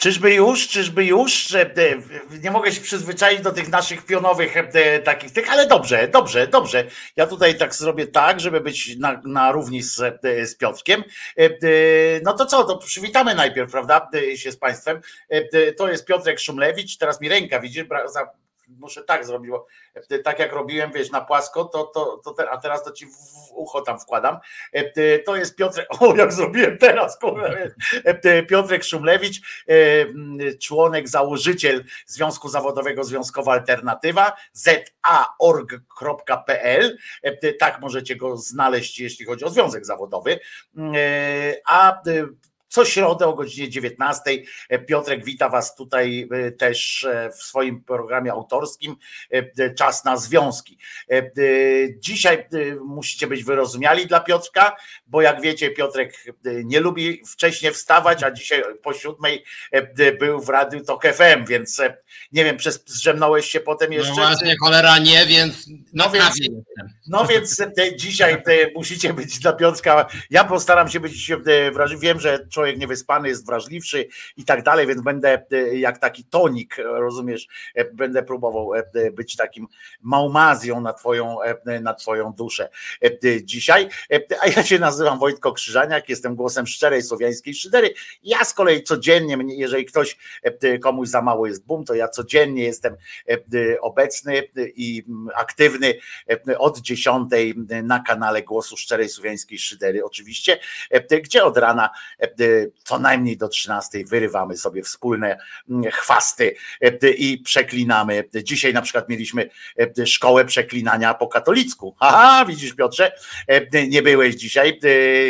Czyżby już, czyżby już, e, nie mogę się przyzwyczaić do tych naszych pionowych e, takich tych, ale dobrze, dobrze, dobrze. Ja tutaj tak zrobię tak, żeby być na, na równi z, e, z Piotrkiem. No to co, to przywitamy najpierw, prawda, się z Państwem. To jest Piotrek Szumlewicz, teraz mi ręka, widzisz, muszę tak zrobić, bo e, tak jak robiłem, wiesz, na płasko, to, to, to te, a teraz to ci w ucho tam wkładam. E, to jest Piotrek, o jak zrobiłem teraz, e, Piotrek Szumlewicz, członek, założyciel Związku Zawodowego Związkowa Alternatywa, za.org.pl, tak możecie go znaleźć, jeśli chodzi o związek zawodowy, a co środę o godzinie 19. E, Piotrek wita Was tutaj e, też e, w swoim programie autorskim Czas na Związki. Dzisiaj musicie być wyrozumiali dla Piotrka, bo jak wiecie, Piotrek nie lubi wcześniej wstawać, a dzisiaj po siódmej był w Radiu Tok FM, więc nie wiem, przez zrzemnąłeś się potem jeszcze? No właśnie, cholera nie, więc no więc, no więc dzisiaj musicie być dla Piotrka. Ja postaram się być wrażliwy. Wiem, że człowiek niewyspany jest wrażliwszy i tak dalej, więc będę e, jak taki tonik, rozumiesz, e, będę próbował e, być takim małmazją na twoją, na twoją duszę dzisiaj. A ja się nazywam Wojtko Krzyżaniak, jestem głosem szczerej słowiańskiej szydery. Ja z kolei codziennie, jeżeli ktoś komuś za mało jest bum, to ja codziennie jestem obecny i aktywny od dziesiątej na kanale Głosu Szczerej Słowiańskiej Szydery oczywiście, gdzie od rana co najmniej do 13 wyrywamy sobie wspólne mm, chwasty e, i przeklinamy. Dzisiaj na przykład mieliśmy e, szkołę przeklinania po katolicku. Aha, widzisz Piotrze, e, nie byłeś dzisiaj,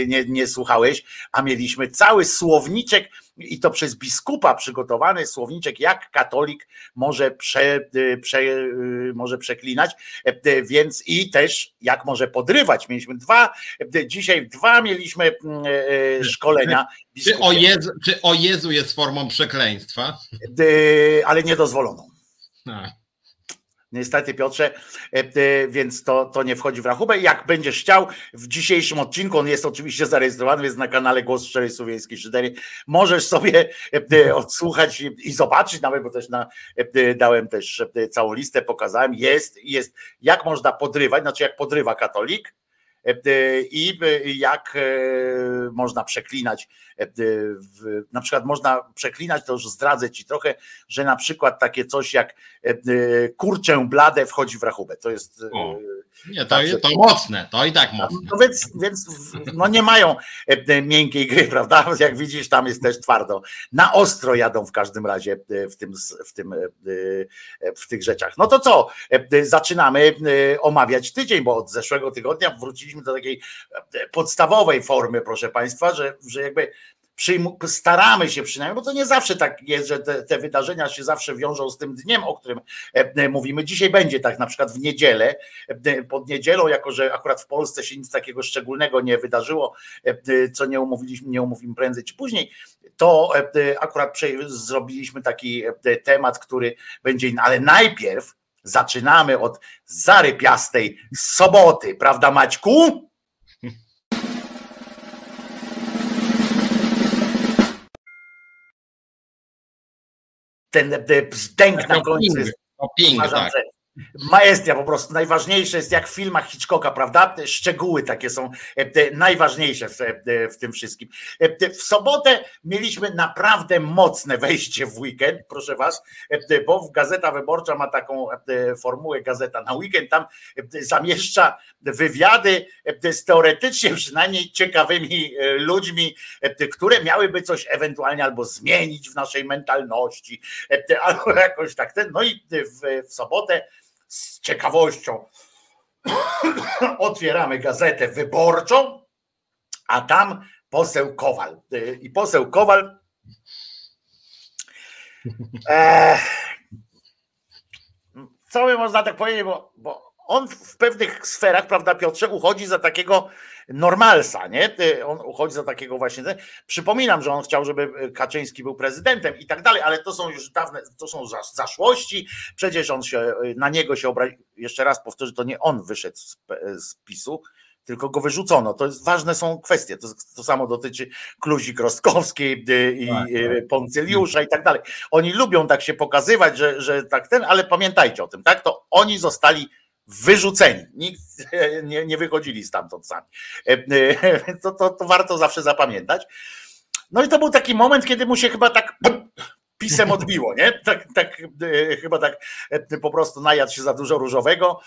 nie, nie słuchałeś, a mieliśmy cały słowniczek i to przez biskupa przygotowany słowniczek, jak katolik może, prze, prze, może przeklinać, więc i też jak może podrywać. Mieliśmy dwa, dzisiaj dwa mieliśmy mm, e, szkolenia. Czy o, Jezu, czy o Jezu jest formą przekleństwa? Ale niedozwoloną. A. Niestety, Piotrze, e, e, więc to, to nie wchodzi w rachubę. Jak będziesz chciał, w dzisiejszym odcinku, on jest oczywiście zarejestrowany, więc na kanale Głos Szczerej Słowiańskiej Szydery, możesz sobie e, odsłuchać i zobaczyć, nawet, bo też na, dałem też całą listę, pokazałem, jest, jest, jak można podrywać, znaczy jak podrywa katolik, i jak można przeklinać. Na przykład można przeklinać, to już zdradzę ci trochę, że na przykład takie coś jak kurczę blade wchodzi w rachubę. To jest. O, nie, to, to mocne, to i tak mocne. No więc, więc no nie mają miękkiej gry, prawda? Jak widzisz, tam jest też twardo. Na ostro jadą w każdym razie w tym, w tym w tych rzeczach. No to co? Zaczynamy omawiać tydzień, bo od zeszłego tygodnia wróciliśmy do takiej e, podstawowej formy, proszę Państwa, że, że jakby staramy się przynajmniej, bo to nie zawsze tak jest, że te, te, wydarzenia się zawsze wiążą z tym dniem, o którym e, e, mówimy. Dzisiaj będzie tak, na przykład w niedzielę, pod niedzielą, jako że akurat w Polsce się nic takiego szczególnego nie wydarzyło, co nie umówiliśmy, nie umówimy prędzej czy później, to akurat zrobiliśmy taki temat, który będzie, ale najpierw Zaczynamy od zarypiastej soboty, prawda Maćku? Ten brzdęk na końcu jest, uważam, tak. Maestria po prostu najważniejsze jest jak w filmach Hitchcocka, prawda? Szczegóły takie są e, najważniejsze w, e, w, tym wszystkim. E, w sobotę mieliśmy naprawdę mocne wejście w weekend, proszę was, bo Gazeta Wyborcza ma taką formułę Gazeta na weekend, tam zamieszcza wywiady z teoretycznie przynajmniej ciekawymi ludźmi, które miałyby coś ewentualnie albo zmienić w naszej mentalności, albo jakoś tak. No i w, w sobotę z ciekawością otwieramy gazetę wyborczą, a tam poseł Kowal. I poseł Kowal. E, co by można tak powiedzieć, bo, bo on w pewnych sferach, prawda, Piotrze, uchodzi za takiego normalsa, nie? On uchodzi za takiego właśnie. Przypominam, że on chciał, żeby Kaczyński był prezydentem i tak dalej, ale to są już dawne, to są zaszłości. Przecież on się, na niego się obraził. Jeszcze raz powtórzę, to nie on wyszedł z, z PiSu, tylko go wyrzucono. To jest ważne są kwestie. To, to samo dotyczy Kluzik Rostkowskiej i tak, tak. Poncyliusza i tak dalej. Oni lubią tak się pokazywać, że, że tak ten, ale pamiętajcie o tym, tak? To oni zostali wyrzuceni. Nikt nie, nie wychodzili stamtąd sami. To, to, to warto zawsze zapamiętać. No i to był taki moment, kiedy mu się chyba tak pisem odbiło, nie? Tak, tak e, chyba tak e, po prostu najadł się za dużo różowego.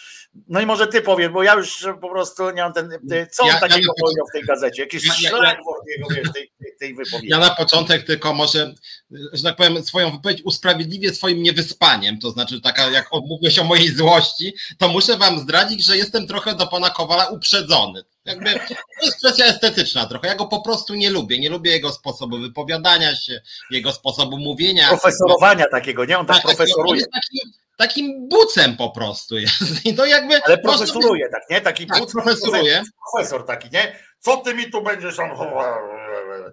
No i może ty powiesz, bo ja już po prostu nie mam ten. E, co on ja, takiego ja powiedział w tej gazecie? Jakiś ja, szlak ja, w tej, tej wypowiedzi. Ja na początek tylko może, że tak powiem, swoją wypowiedź usprawiedliwię swoim niewyspaniem. To znaczy, taka jak mówiłeś o mojej złości, to muszę wam zdradzić, że jestem trochę do pana Kowala uprzedzony. Jakby to jest kwestia estetyczna trochę. Ja go po prostu nie lubię. Nie lubię jego sposobu wypowiadania się, jego sposobu mówienia. Profesorowania takiego, nie? On tak, tak profesoruje. On takim, takim bucem po prostu jest. I to jakby. Ale profesoruje, tak, nie? Taki tak, buc, profesoruje. Profesor taki, nie? Co ty mi tu będziesz tam.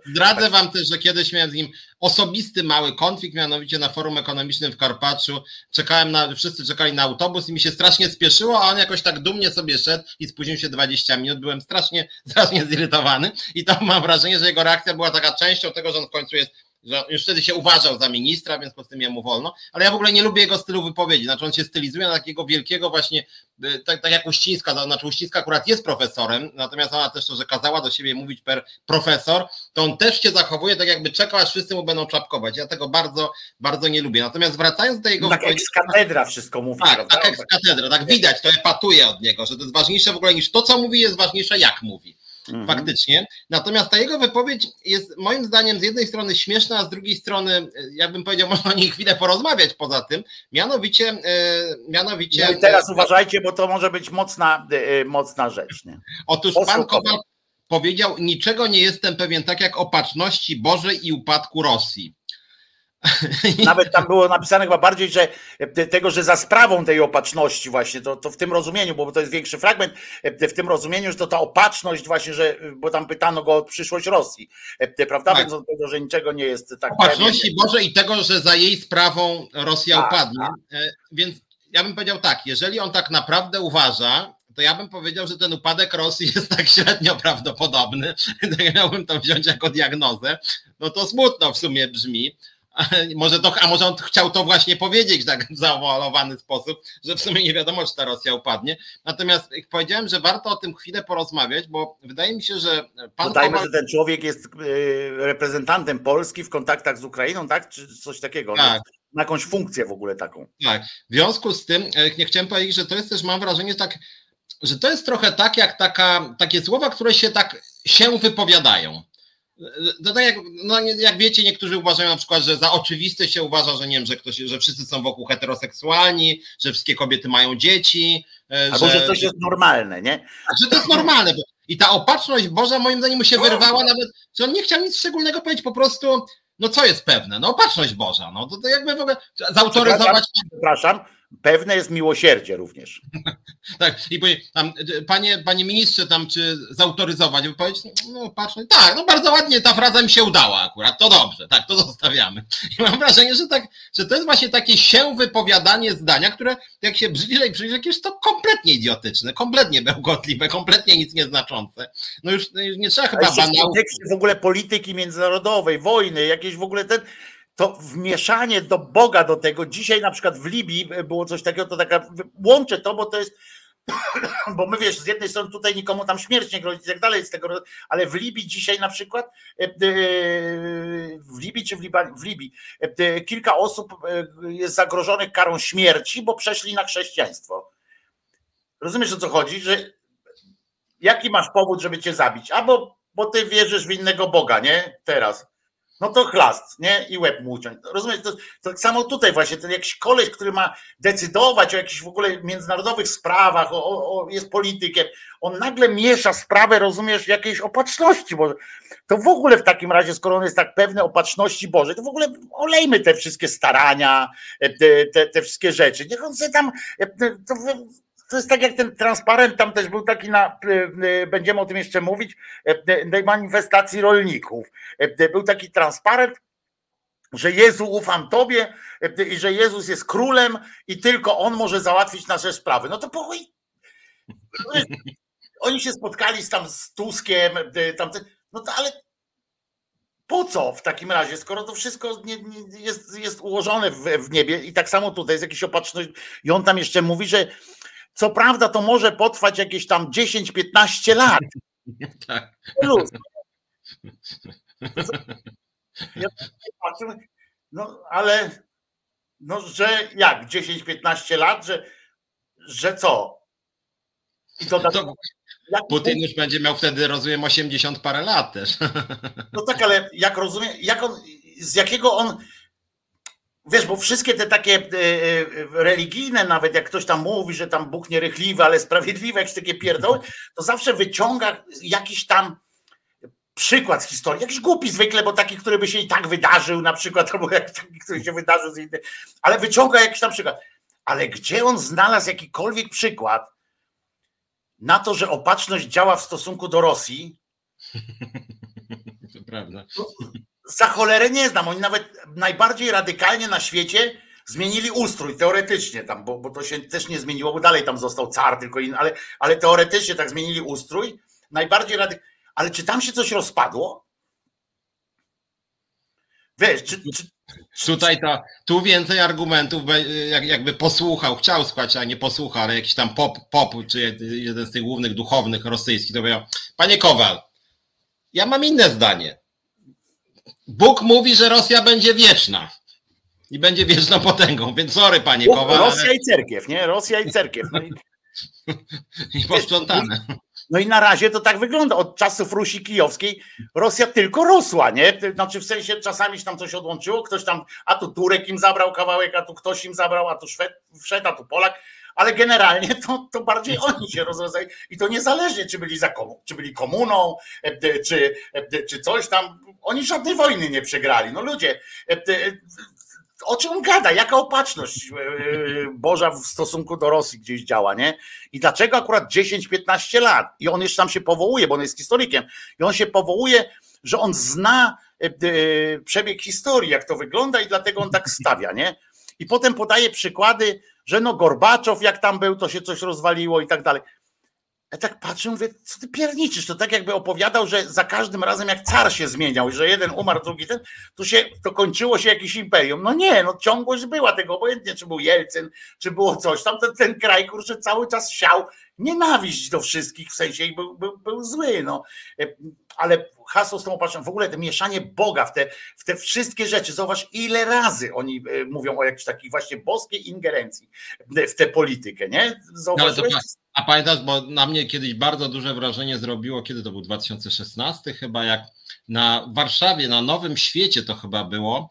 Zdradzę wam też, że kiedyś miałem z nim osobisty mały konflikt, mianowicie na forum ekonomicznym w Karpaczu. Czekałem na, wszyscy czekali na autobus i mi się strasznie spieszyło, a on jakoś tak dumnie sobie szedł i spóźnił się 20 minut. Byłem strasznie, strasznie zirytowany i to mam wrażenie, że jego reakcja była taka częścią tego, że on w końcu jest że już wtedy się uważał za ministra, więc po tym jemu wolno, ale ja w ogóle nie lubię jego stylu wypowiedzi, znaczy on się stylizuje na takiego wielkiego właśnie, y, tak, tak jak Uścińska, znaczy Uścińska akurat jest profesorem, natomiast ona też to, że kazała do siebie mówić per profesor, to on też się zachowuje tak jakby czekał, aż wszyscy mu będą czapkować, ja tego bardzo, bardzo nie lubię, natomiast wracając do jego... No tak z katedra wszystko mówi. Tak, tak jak z katedra, tak widać, to epatuje od niego, że to jest ważniejsze w ogóle niż to, co mówi, jest ważniejsze jak mówi. Mhm. Faktycznie. Natomiast ta jego wypowiedź jest moim zdaniem z jednej strony śmieszna, a z drugiej strony, jakbym powiedział, można o niej chwilę porozmawiać poza tym. Mianowicie. E, mianowicie no i teraz e, uważajcie, bo to może być mocna, e, mocna rzecz. Nie? Otóż pan Kowal powiedział: Niczego nie jestem pewien, tak jak opatrzności Bożej i upadku Rosji. Nawet tam było napisane chyba bardziej, że tego, że za sprawą tej opatrzności właśnie, to, to w tym rozumieniu, bo to jest większy fragment, w tym rozumieniu, że to ta opatrzność właśnie, że, bo tam pytano go o przyszłość Rosji, prawda? Tak. Więc on powiedział, że niczego nie jest tak. Opatrzności Boże i tego, że za jej sprawą Rosja tak, upadnie. Tak. E, więc ja bym powiedział tak, jeżeli on tak naprawdę uważa, to ja bym powiedział, że ten upadek Rosji jest tak średnio prawdopodobny, tak miałbym to wziąć jako diagnozę, no to smutno w sumie brzmi, może to, a może on chciał to właśnie powiedzieć tak w sposób, że w sumie nie wiadomo, czy ta Rosja upadnie. Natomiast powiedziałem, że warto o tym chwilę porozmawiać, bo wydaje mi się, że pan. Dodajmy, Kowal... że ten człowiek jest y, reprezentantem Polski w kontaktach z Ukrainą, tak? Czy coś takiego? Tak. Na jakąś funkcję w ogóle taką. Tak. W związku z tym e, nie chciałem powiedzieć, że to jest też, mam wrażenie, tak, że to jest trochę tak, jak taka, takie słowa, które się tak się wypowiadają. No tak jak, no jak wiecie, niektórzy uważają na przykład, że za oczywiste się uważa, że nie wiem, że, ktoś, że wszyscy są wokół heteroseksualni, że wszystkie kobiety mają dzieci. E, Albo że, że coś jest normalne, nie? Że to jest normalne. I ta opatrzność Boża moim zdaniem mu się wyrwała nawet, że on nie chciał nic szczególnego powiedzieć, po prostu, no co jest pewne? No opatrzność Boża, no to, to jakby w ogóle zautoryzować... Przepraszam, Pewne jest miłosierdzie również. tak, i powie, tam, panie, panie ministrze, tam czy zautoryzować, by powiedzieć, no patrz, tak, no bardzo ładnie ta fraza mi się udała akurat, to dobrze, tak, to zostawiamy. I mam wrażenie, że tak, że to jest właśnie takie się wypowiadanie zdania, które jak się bliżej przyjrzy, jest to kompletnie idiotyczne, kompletnie bełkotliwe, kompletnie nic nieznaczące. No już, już nie trzeba chyba banałów. W ogóle polityki międzynarodowej, wojny, jakieś w ogóle ten to wmieszanie do Boga do tego, dzisiaj na przykład w Libii było coś takiego, to taka, łączę to, bo to jest, bo my wiesz, z jednej strony tutaj nikomu tam śmierć nie grozi i tak dalej, z tego, ale w Libii dzisiaj na przykład, e, e, w Libii czy w, Libanie, w Libii, e, kilka osób jest zagrożonych karą śmierci, bo przeszli na chrześcijaństwo. Rozumiesz o co chodzi, że jaki masz powód, żeby cię zabić? Albo bo ty wierzysz w innego Boga, nie? Teraz no to chlast, nie? I łeb mu uciąć. Rozumiesz, to, tak samo tutaj właśnie, ten jakiś koleś, który ma decydować o jakichś w ogóle międzynarodowych sprawach, o, o, jest politykiem, on nagle miesza sprawę, rozumiesz, jakiejś opatrzności Boże. To w ogóle w takim razie, skoro on jest tak pewny opatrzności Bożej, to w ogóle olejmy te wszystkie starania, te, te, te wszystkie rzeczy. Niech on sobie tam, to, to jest tak jak ten transparent, tam też był taki na, e, e, będziemy o tym jeszcze mówić, tej e, manifestacji rolników. Był taki transparent, że Jezu ufam Tobie i że Jezus jest królem i tylko On może załatwić nasze sprawy. No to po oni się spotkali z tam z Tuskiem, tam, no to ale po co w takim razie, skoro to wszystko nie, nie jest, jest ułożone w, w, niebie i tak samo tutaj jest jakaś opatrzność i on tam jeszcze mówi, że co prawda to może potrwać jakieś tam 10-15 lat. Tak. Plus. Ja patrzę, no ale no, że jak 10-15 lat, że, że co? I to, to Putin już będzie miał wtedy, rozumiem, 80 parę lat też. No tak, ale jak rozumiem, jak on, z jakiego on. Wiesz, bo wszystkie te takie e, e, religijne, nawet jak ktoś tam mówi, że tam Bóg nierychliwy, ale sprawiedliwy, jakieś takie pierdoły, to zawsze wyciąga jakiś tam przykład z historii, jakiś głupi zwykle, bo taki, który by się i tak wydarzył na przykład, albo jak taki, który się wydarzył z innym, ale wyciąga jakiś tam przykład. Ale gdzie on znalazł jakikolwiek przykład na to, że opatrzność działa w stosunku do Rosji? To prawda. Za cholerę nie znam. Oni nawet najbardziej radykalnie na świecie zmienili ustrój, teoretycznie tam, bo, bo to się też nie zmieniło, bo dalej tam został car, tylko inny, ale, ale teoretycznie tak zmienili ustrój. Najbardziej radykalnie ale czy tam się coś rozpadło? Wiesz, czy, czy, Tutaj to, tu więcej argumentów, jak, jakby posłuchał, chciał słuchać, a nie posłuchał, ale jakiś tam pop, pop czy jeden z tych głównych duchownych rosyjskich, to powiedział, panie Kowal, ja mam inne zdanie. Bóg mówi, że Rosja będzie wieczna i będzie wieczną potęgą, więc sorry panie Bóg, Kowal. Rosja ale... i cerkiew, nie? Rosja i cerkiew. No i... I posprzątane. No i na razie to tak wygląda. Od czasów Rusi Kijowskiej Rosja tylko rosła, nie? Znaczy w sensie czasami się tam coś odłączyło, ktoś tam, a tu Turek im zabrał kawałek, a tu ktoś im zabrał, a tu Szwed, Szwed a tu Polak, ale generalnie to, to bardziej oni się rozwiązają i to niezależnie, czy byli za komu, czy byli komuną, e, czy, e, czy coś tam, oni żadnej wojny nie przegrali. No ludzie, e, o czym gada? Jaka opatrzność Boża w stosunku do Rosji gdzieś działa, nie? I dlaczego akurat 10-15 lat? I on jeszcze tam się powołuje, bo on jest historykiem, i on się powołuje, że on zna przebieg historii, jak to wygląda, i dlatego on tak stawia, nie? I potem podaje przykłady, że no Gorbaczow, jak tam był, to się coś rozwaliło i tak dalej. Ja tak patrzę, mówię, co ty pierniczysz? To tak jakby opowiadał, że za każdym razem jak car się zmieniał, że jeden umarł, drugi ten, to się, to kończyło się jakieś imperium. No nie, no ciągłość była tego, obojętnie czy był Jelcyn, czy było coś tam, ten, ten kraj, kurczę, cały czas siał nienawiść do wszystkich, w sensie i był, był, był zły, no. Ale hasło z tą opatrzą, w ogóle to mieszanie Boga w te, w te wszystkie rzeczy, zauważ ile razy oni e, mówią o jakiejś takiej właśnie boskiej ingerencji w tę politykę, nie? No, a pamiętasz, bo na mnie kiedyś bardzo duże wrażenie zrobiło, kiedy to był 2016 chyba, jak na Warszawie, na Nowym Świecie to chyba było,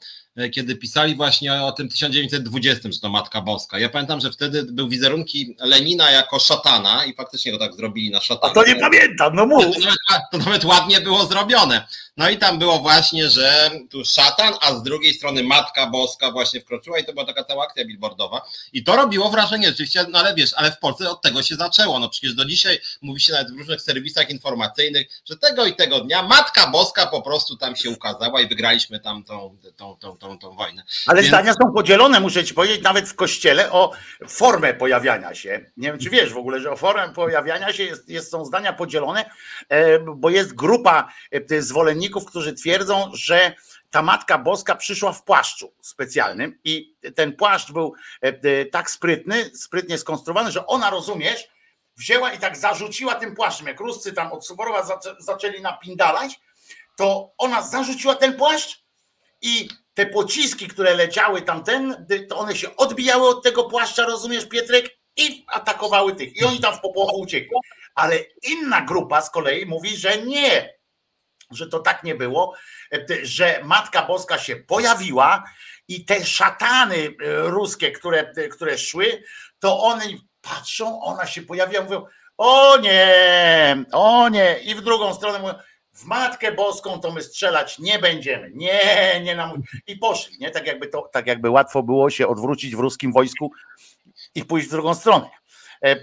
kiedy pisali właśnie o tym 1920, że to Matka Boska. Ja pamiętam, że wtedy był wizerunki Lenina jako szatana i faktycznie go tak zrobili na szatana. A to nie pamiętam, no mów. To nawet, to nawet ładnie było zrobione. No i tam było właśnie, że tu szatan, a z drugiej strony Matka Boska właśnie wkroczyła i to była taka cała akcja billboardowa. I to robiło wrażenie rzeczywiście, no ale wiesz, ale w Polsce od tego się zaczęło. No przecież do dzisiaj mówi się nawet w różnych serwisach informacyjnych, że tego i tego dnia Matka Boska po prostu tam się ukazała i wygraliśmy tam tą, tą, tą, tą tą, tą wojnę. Ale Więc... zdania są podzielone, muszę ci powiedzieć, nawet w kościele o formę pojawiania się. Nie wiem, czy wiesz w ogóle, że o formę pojawiania się jest, jest, są zdania podzielone, e, bo jest grupa e, zwolenników, którzy twierdzą, że ta Matka Boska przyszła w płaszczu specjalnym i ten płaszcz był e, tak sprytny, sprytnie skonstruowany, że ona, rozumiesz, wzięła i tak zarzuciła tym płaszczem. Jak Ruscy tam od Suborowa zaczęli napindalać, to ona zarzuciła ten płaszcz i te pociski, które leciały tamten, to one się odbijały od tego płaszcza, rozumiesz, Pietrek, i atakowały tych. I oni tam w popłochu uciekli. Ale inna grupa z kolei mówi, że nie, że to tak nie było, że Matka Boska się pojawiła i te szatany e, ruskie, które, które szły, to one patrzą, ona się pojawiła, mówią, o nie, o nie, i w drugą stronę mówią, w Matkę Boską to my strzelać nie będziemy. Nie, nie nam. I poszli, nie? Tak jakby to, tak jakby łatwo było się odwrócić w ruskim wojsku i pójść w drugą stronę. E,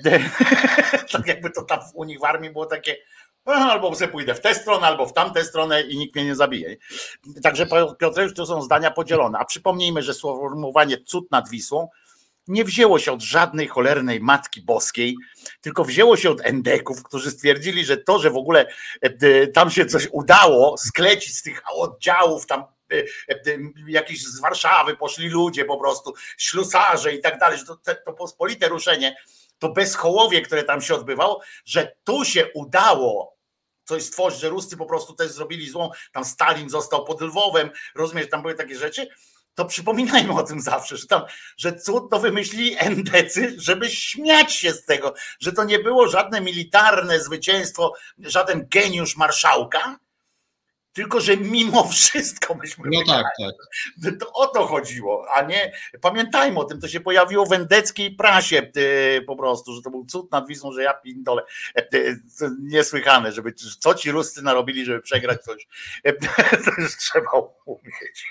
tak jakby to tam u nich w armii było takie, albo sobie pójdę w tę stronę, albo w tamtę stronę i nikt mnie nie zabije. Także Piotreusz, to są zdania podzielone. A przypomnijmy, że sformułowanie cud nad Wisłą nie wzięło się od żadnej cholernej Matki Boskiej, tylko wzięło się od endeków, którzy stwierdzili, że to, że w ogóle e, tam się coś udało sklecić z tych oddziałów, tam e, jakieś z Warszawy poszli ludzie po prostu, ślusarze i tak dalej, że to, to pospolite ruszenie, to bezchołowie, które tam się odbywało, że tu się udało coś stworzyć, że Ruscy po prostu też zrobili złą, tam Stalin został pod Lwowem, rozumiesz, tam były takie rzeczy, to przypominajmy o tym zawsze, że tam, że cud to wymyślili endecy, żeby śmiać się z tego, że to nie było żadne militarne zwycięstwo, żaden geniusz marszałka, tylko że mimo wszystko myśmy. No tak, tak. To o to chodziło, a nie. Pamiętajmy o tym, to się pojawiło w endeckiej prasie e, po prostu, że to był cud nad Wisłą, że ja pindole. E, e, niesłychane, żeby co ci Ruscy narobili, żeby przegrać coś. To już trzeba umieć.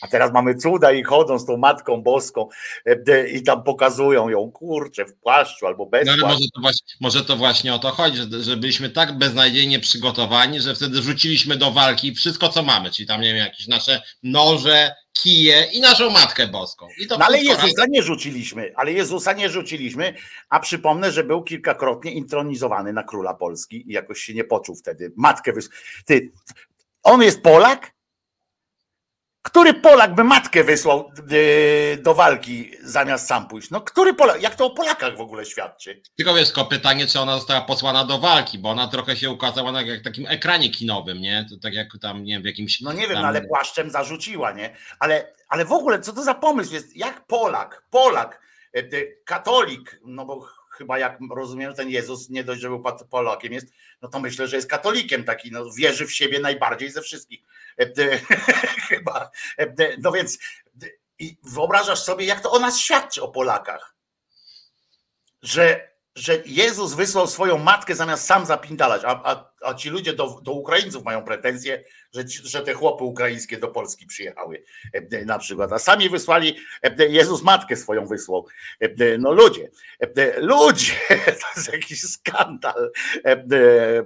A teraz mamy cuda i chodzą z tą Matką Boską e, i tam pokazują ją, kurczę, w płaszczu albo bez no, ale może to, właśnie, może to właśnie o to chodzi, że, byliśmy tak beznadziejnie przygotowani, że wtedy rzuciliśmy do walki wszystko, co mamy, czyli tam, nie wiem, jakieś nasze noże, kije i naszą Matkę Boską. No ale Jezusa nie rzuciliśmy, ale Jezusa nie rzuciliśmy, a przypomnę, że był kilkakrotnie intronizowany na króla Polski i jakoś się nie poczuł wtedy. Matkę wys... Ty, on jest Polak? Który Polak by matkę wysłał yy, do walki zamiast sam pójść? No który Polak? Jak to o Polakach w ogóle świadczy? Tylko wiesz, tylko pytanie, czy ona została posłana do walki, bo ona trochę się ukazała na jak takim ekranie kinowym, nie? To tak jak tam, nie wiem, w jakimś... No nie wiem, tam... No ale płaszczem zarzuciła, nie? Ale, ale w ogóle, co to za pomysł jest? Jak Polak, Polak, e, katolik, no bo chyba jak rozumiem, ten Jezus nie dość, że był Polakiem jest, no to myślę, że jest katolikiem taki, no wierzy w siebie najbardziej ze wszystkich. E, chyba. E, no więc wyobrażasz sobie, jak to o nas świadczy o Polakach. Że że Jezus wysłał swoją matkę zamiast sam zapindalać, a, a, a ci ludzie do, do Ukraińców mają pretensje, że, że te chłopy ukraińskie do Polski przyjechały e, na przykład, a sami wysłali, e, Jezus matkę swoją wysłał. E, no ludzie, ludzie, to jest jakiś skandal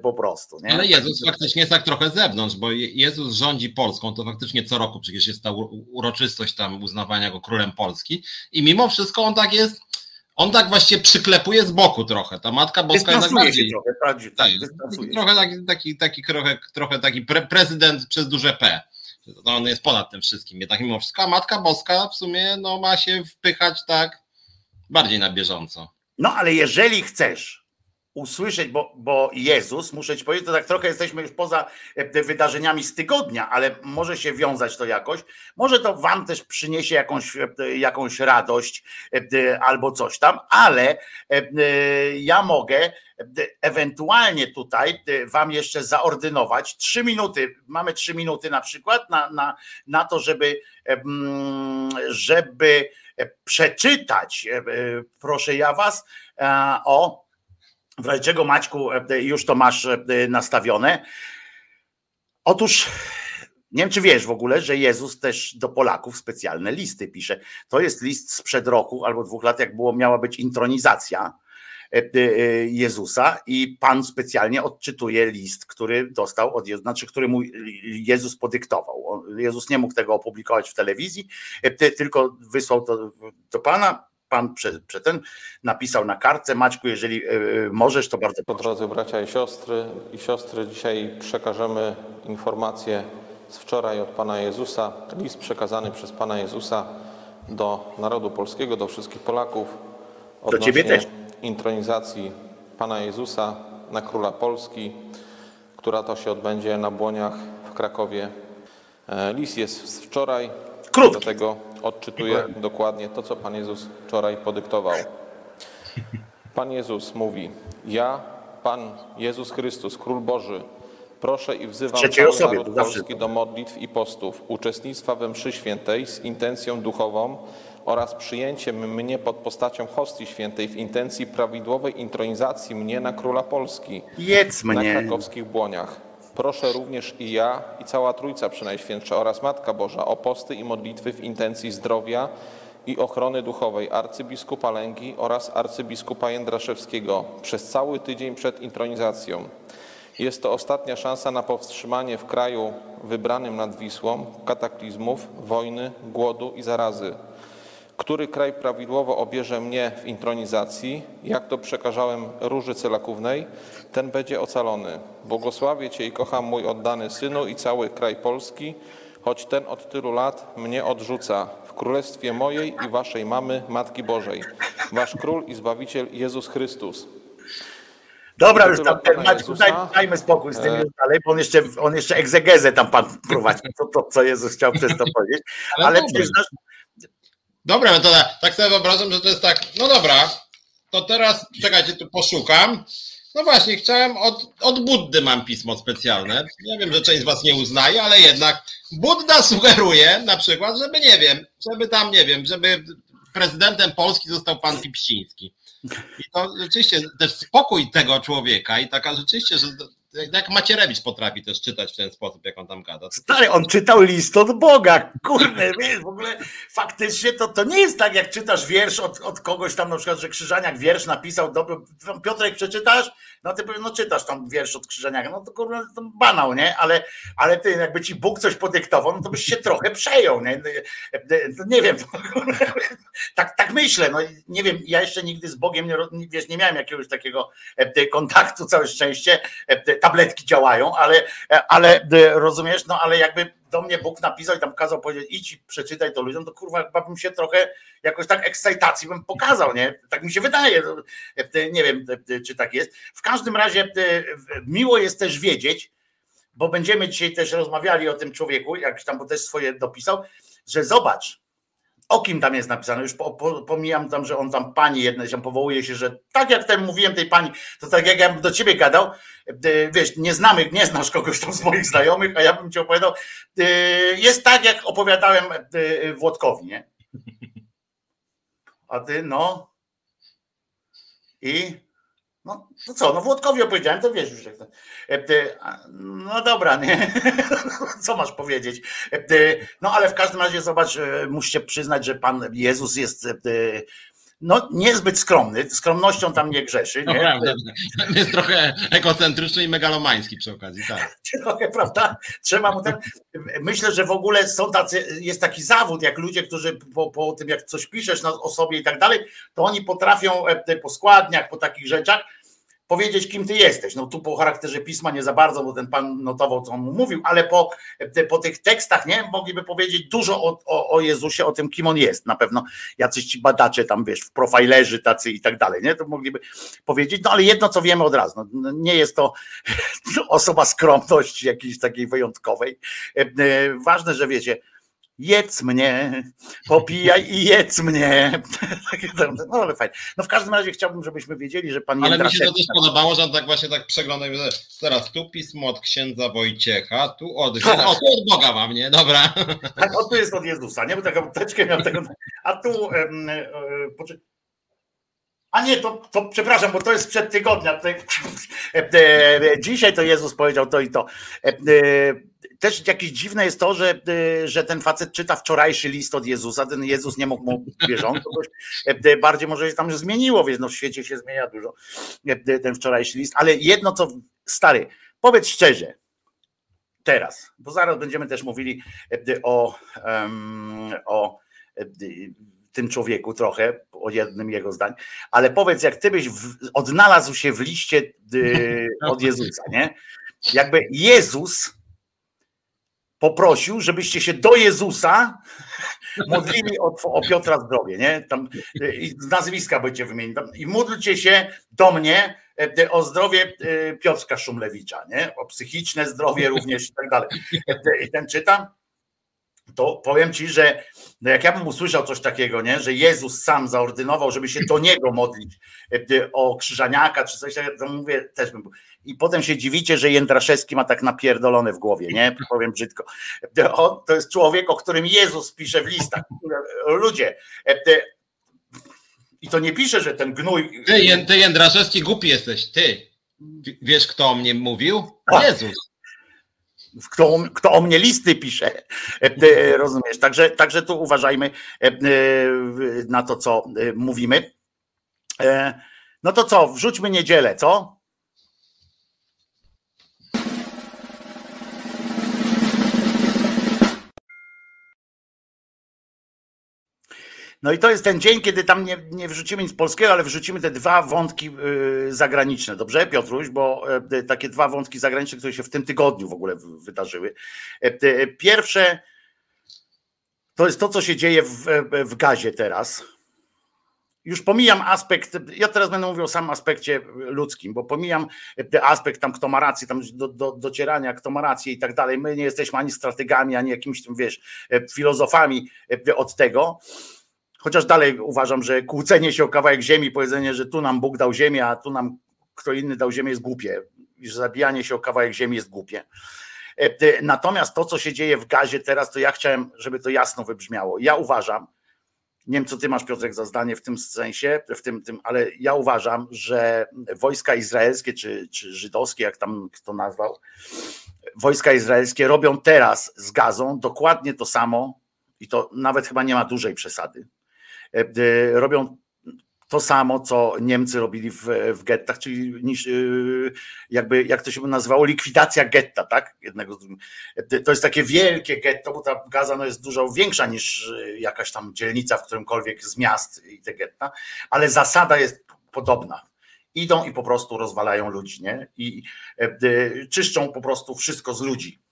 po prostu. Nie? Ale Jezus faktycznie jest tak trochę z zewnątrz, bo Jezus rządzi Polską, to faktycznie co roku przecież jest ta uroczystość tam uznawania go królem Polski i mimo wszystko on tak jest on tak właściwie przyklepuje z boku trochę. Ta Matka Boska jest tak bardziej... Trochę, tak, tak, trochę taki, taki, taki, trochę, trochę taki pre, prezydent przez duże P. On jest ponad tym wszystkim. Jednak mimo wszystko a Matka Boska w sumie no, ma się wpychać tak bardziej na bieżąco. No ale jeżeli chcesz usłyszeć, bo, bo Jezus, muszę ci powiedzieć, to tak trochę jesteśmy już poza e, wydarzeniami z tygodnia, ale może się wiązać to jakoś. Może to wam też przyniesie jakąś, e, jakąś radość e, albo coś tam, ale ja mogę ewentualnie tutaj wam jeszcze zaordynować trzy minuty, mamy trzy minuty na przykład na, na, na to, żeby, żeby przeczytać, proszę ja was, o w razie czego Maćku e, już to masz e, nastawione. Otóż nie wiem, czy wiesz w ogóle, że Jezus też do Polaków specjalne listy pisze. To jest list sprzed roku albo dwóch lat, jak było, miała być intronizacja e, Jezusa i Pan specjalnie odczytuje list, który dostał od Jezusa, znaczy który mu Jezus podyktował. Jezus nie mógł tego opublikować w telewizji, tylko wysłał to do Pana pan przed, ten napisał na kartce. Maćku, jeżeli e, możesz, to bardzo proszę. Drodzy bracia i siostry i siostry, dzisiaj przekażemy informację z wczoraj od Pana Jezusa, list przekazany przez Pana Jezusa do narodu polskiego, do wszystkich Polaków do Ciebie też. intronizacji Pana Jezusa na Króla Polski, która to się odbędzie na Błoniach w Krakowie. E, list jest z wczoraj, Krótki. dlatego odczytuję dokładnie to, co Pan Jezus wczoraj podyktował. Pan Jezus mówi: Ja, Pan Jezus Chrystus, Król Boży, proszę i wzywam cały osobie, naród polski do modlitw i postów, uczestnictwa we mszy świętej z intencją duchową oraz przyjęciem mnie pod postacią hostii świętej w intencji prawidłowej intronizacji mnie na Króla Polski Jedz mnie. na krakowskich błoniach. Proszę również i ja, i cała Trójca Przynajświętsza oraz Matka Boża o posty i modlitwy w intencji zdrowia i ochrony duchowej arcybiskupa Lęgi oraz arcybiskupa Jędraszewskiego przez cały tydzień przed intronizacją. Jest to ostatnia szansa na powstrzymanie w kraju wybranym nad Wisłą kataklizmów, wojny, głodu i zarazy. Który kraj prawidłowo obierze mnie w intronizacji, jak to przekażałem róży celakównej, ten będzie ocalony. Błogosławię Cię i kocham mój oddany Synu i cały kraj Polski, choć ten od tylu lat mnie odrzuca w królestwie mojej i Waszej mamy, Matki Bożej. Wasz Król i Zbawiciel Jezus Chrystus. Dobra, już tam, Maćku, daj, dajmy spokój z tym e... już dalej, bo on jeszcze, on jeszcze egzegezę tam pan prowadzi, to, to co Jezus chciał przez to powiedzieć, ale, ale przecież nasz, Dobra, no to tak sobie wyobrażam, że to jest tak, no dobra, to teraz czekajcie, tu poszukam. No właśnie, chciałem od, od Buddy mam pismo specjalne. Ja wiem, że część z Was nie uznaje, ale jednak Budda sugeruje na przykład, żeby nie wiem, żeby tam, nie wiem, żeby prezydentem Polski został pan Pipściński. I to rzeczywiście też spokój tego człowieka i taka rzeczywiście, że jak Macierewicz potrafi też czytać w ten sposób, jak on tam gada. Stary, on czytał list od Boga, kurde, wiesz, w ogóle faktycznie to, to nie jest tak, jak czytasz wiersz od, od kogoś tam, na przykład, że Krzyżaniak wiersz napisał, do, Piotrek przeczytasz, no ty no czytasz tam wiersz od Krzyżaniaka, no to kurde, to banał, nie, ale, ale ty, jakby ci Bóg coś podyktował, no to byś się trochę przejął, nie, nie wiem, tak, tak myślę, no nie wiem, ja jeszcze nigdy z Bogiem nie, wiesz, nie miałem jakiegoś takiego e, kontaktu, całe szczęście, e, tabletki działają, ale, ale e, rozumiesz, no ale jakby do mnie Bóg napisał i tam kazał powiedzieć, idź i przeczytaj to ludziom, to kurwa chyba bym się trochę jakoś tak ekscytacji bym pokazał, nie? Tak mi się wydaje. E, nie wiem, e, czy tak jest. W każdym razie miło jest też wiedzieć, bo będziemy dzisiaj też rozmawiali o tym człowieku, jak tam, bo też swoje dopisał, że zobacz, o kim tam jest napisane, już pomijam tam, że on tam pani jednej się powołuje się, że tak jak tam mówiłem tej pani, to tak jak ja bym do ciebie gadał, e, wiesz, nie znamy, nie znasz kogoś tam z moich znajomych, a ja bym ci opowiadał, e, jest tak jak opowiadałem e, Włodkowi, nie? A ty, no. I no to co, no Włodkowi opowiedziałem, to wiesz już jak to. No dobra, nie? Co masz powiedzieć? No ale w każdym razie zobacz, musicie przyznać, że Pan Jezus jest no niezbyt skromny, skromnością tam nie grzeszy. Nie? No prawda, jest trochę ekocentryczny i megalomański przy okazji, tak. Trochę, prawda? Trzeba mu ten... Myślę, że w ogóle są tacy, jest taki zawód, jak ludzie, którzy po, po tym, jak coś piszesz o sobie i tak dalej, to oni potrafią po składniach, po takich rzeczach, powiedzieć, kim ty jesteś. No tu po charakterze pisma nie za bardzo, bo ten pan notował, co on mu mówił, ale po, po tych tekstach nie mogliby powiedzieć dużo o, o, o Jezusie, o tym, kim on jest. Na pewno jacyś ci badacze tam, wiesz, w profilerzy tacy i tak dalej, nie? To mogliby powiedzieć, no ale jedno, co wiemy od razu, no, nie jest to osoba skromności jakiejś takiej wyjątkowej. E, e, ważne, że wiecie, jedz mnie, popijaj i jedz mnie. no ale fajnie. No w każdym razie chciałbym, żebyśmy wiedzieli, że pan Ale mi się to też podobało, że on tak właśnie tak przeglądał, że teraz tu pismo od księdza Wojciecha, tu od, o, tu od Boga mam, nie? Dobra. Tak, o tu jest od Jezusa, nie? Bo taką teczkę miał tego, a tu em, e, a nie, to, to przepraszam, bo to jest przed tygodnia. E, e, dzisiaj to Jezus powiedział to i to. Też jakieś dziwne jest to, że, że ten facet czyta wczorajszy list od Jezusa, ten Jezus nie mógł mu bieżąco, e, bardziej może się tam zmieniło, więc no w świecie się zmienia dużo e, ten wczorajszy list, ale jedno co, stary, powiedz szczerze, teraz, bo zaraz będziemy też mówili e, o, o tym człowieku trochę, o jednym jego zdań, ale powiedz, jak ty byś w, odnalazł się w liście od Jezusa, nie? Jakby Jezus poprosił, żebyście się do Jezusa modlili o, o Piotra zdrowie, nie? Tam i nazwiska będziecie wymienić. I módlcie się do mnie e, o zdrowie e, Piotrka Szumlewicza, nie? O psychiczne zdrowie również i tak dalej. I ten czytam, to powiem ci, że no jak ja bym usłyszał coś takiego, nie? że Jezus sam zaordynował, żeby się do niego modlić o krzyżaniaka czy coś takiego, to mówię, też bym i potem się dziwicie, że Jędraszewski ma tak napierdolone w głowie, nie? Powiem brzydko. On, to jest człowiek, o którym Jezus pisze w listach. Ludzie, e, i to nie pisze, że ten gnój... Ty, ty Jędraszewski głupi jesteś, ty. Wiesz, kto o mnie mówił? Jezus kto, kto o mnie listy pisze, e, rozumiesz? Także, także tu uważajmy e, na to, co mówimy. No to co, wrzućmy niedzielę, co? No i to jest ten dzień, kiedy tam nie, nie wrzucimy nic polskiego, ale wrzucimy te dwa wątki y, zagraniczne. Dobrze, Piotruś? Bo y, takie dwa wątki zagraniczne, które się w tym tygodniu w ogóle wydarzyły. Pierwsze to jest to, co się dzieje w, w gazie teraz już pomijam aspekt, ja teraz będę mówił o samym aspekcie ludzkim, bo pomijam aspekt tam, kto ma rację, tam do, do, docierania, kto ma rację i tak dalej. My nie jesteśmy ani strategami, ani jakimiś tam, wiesz, filozofami od tego. Chociaż dalej uważam, że kłócenie się o kawałek ziemi, powiedzenie, że tu nam Bóg dał ziemię, a tu nam kto inny dał ziemię jest głupie. I że zabijanie się o kawałek ziemi jest głupie. Natomiast to, co się dzieje w gazie teraz, to ja chciałem, żeby to jasno wybrzmiało. Ja uważam, nie wiem, co ty masz, Piotrek, za zdanie w tym sensie, w tym, tym, ale ja uważam, że wojska izraelskie, czy, czy żydowskie, jak tam kto nazwał, wojska izraelskie robią teraz z gazą dokładnie to samo, i to nawet chyba nie ma dużej przesady. E, e, robią to samo, co Niemcy robili w, w gettach, czyli y, jakby, jak to się nazywało, likwidacja getta, tak? Jednego. To jest takie wielkie getto, bo ta Gaza no, jest dużo większa niż jakaś tam dzielnica w którymkolwiek z miast i te getta, ale zasada jest podobna. Idą i po prostu rozwalają ludzi, nie? I czyszczą po prostu wszystko z ludzi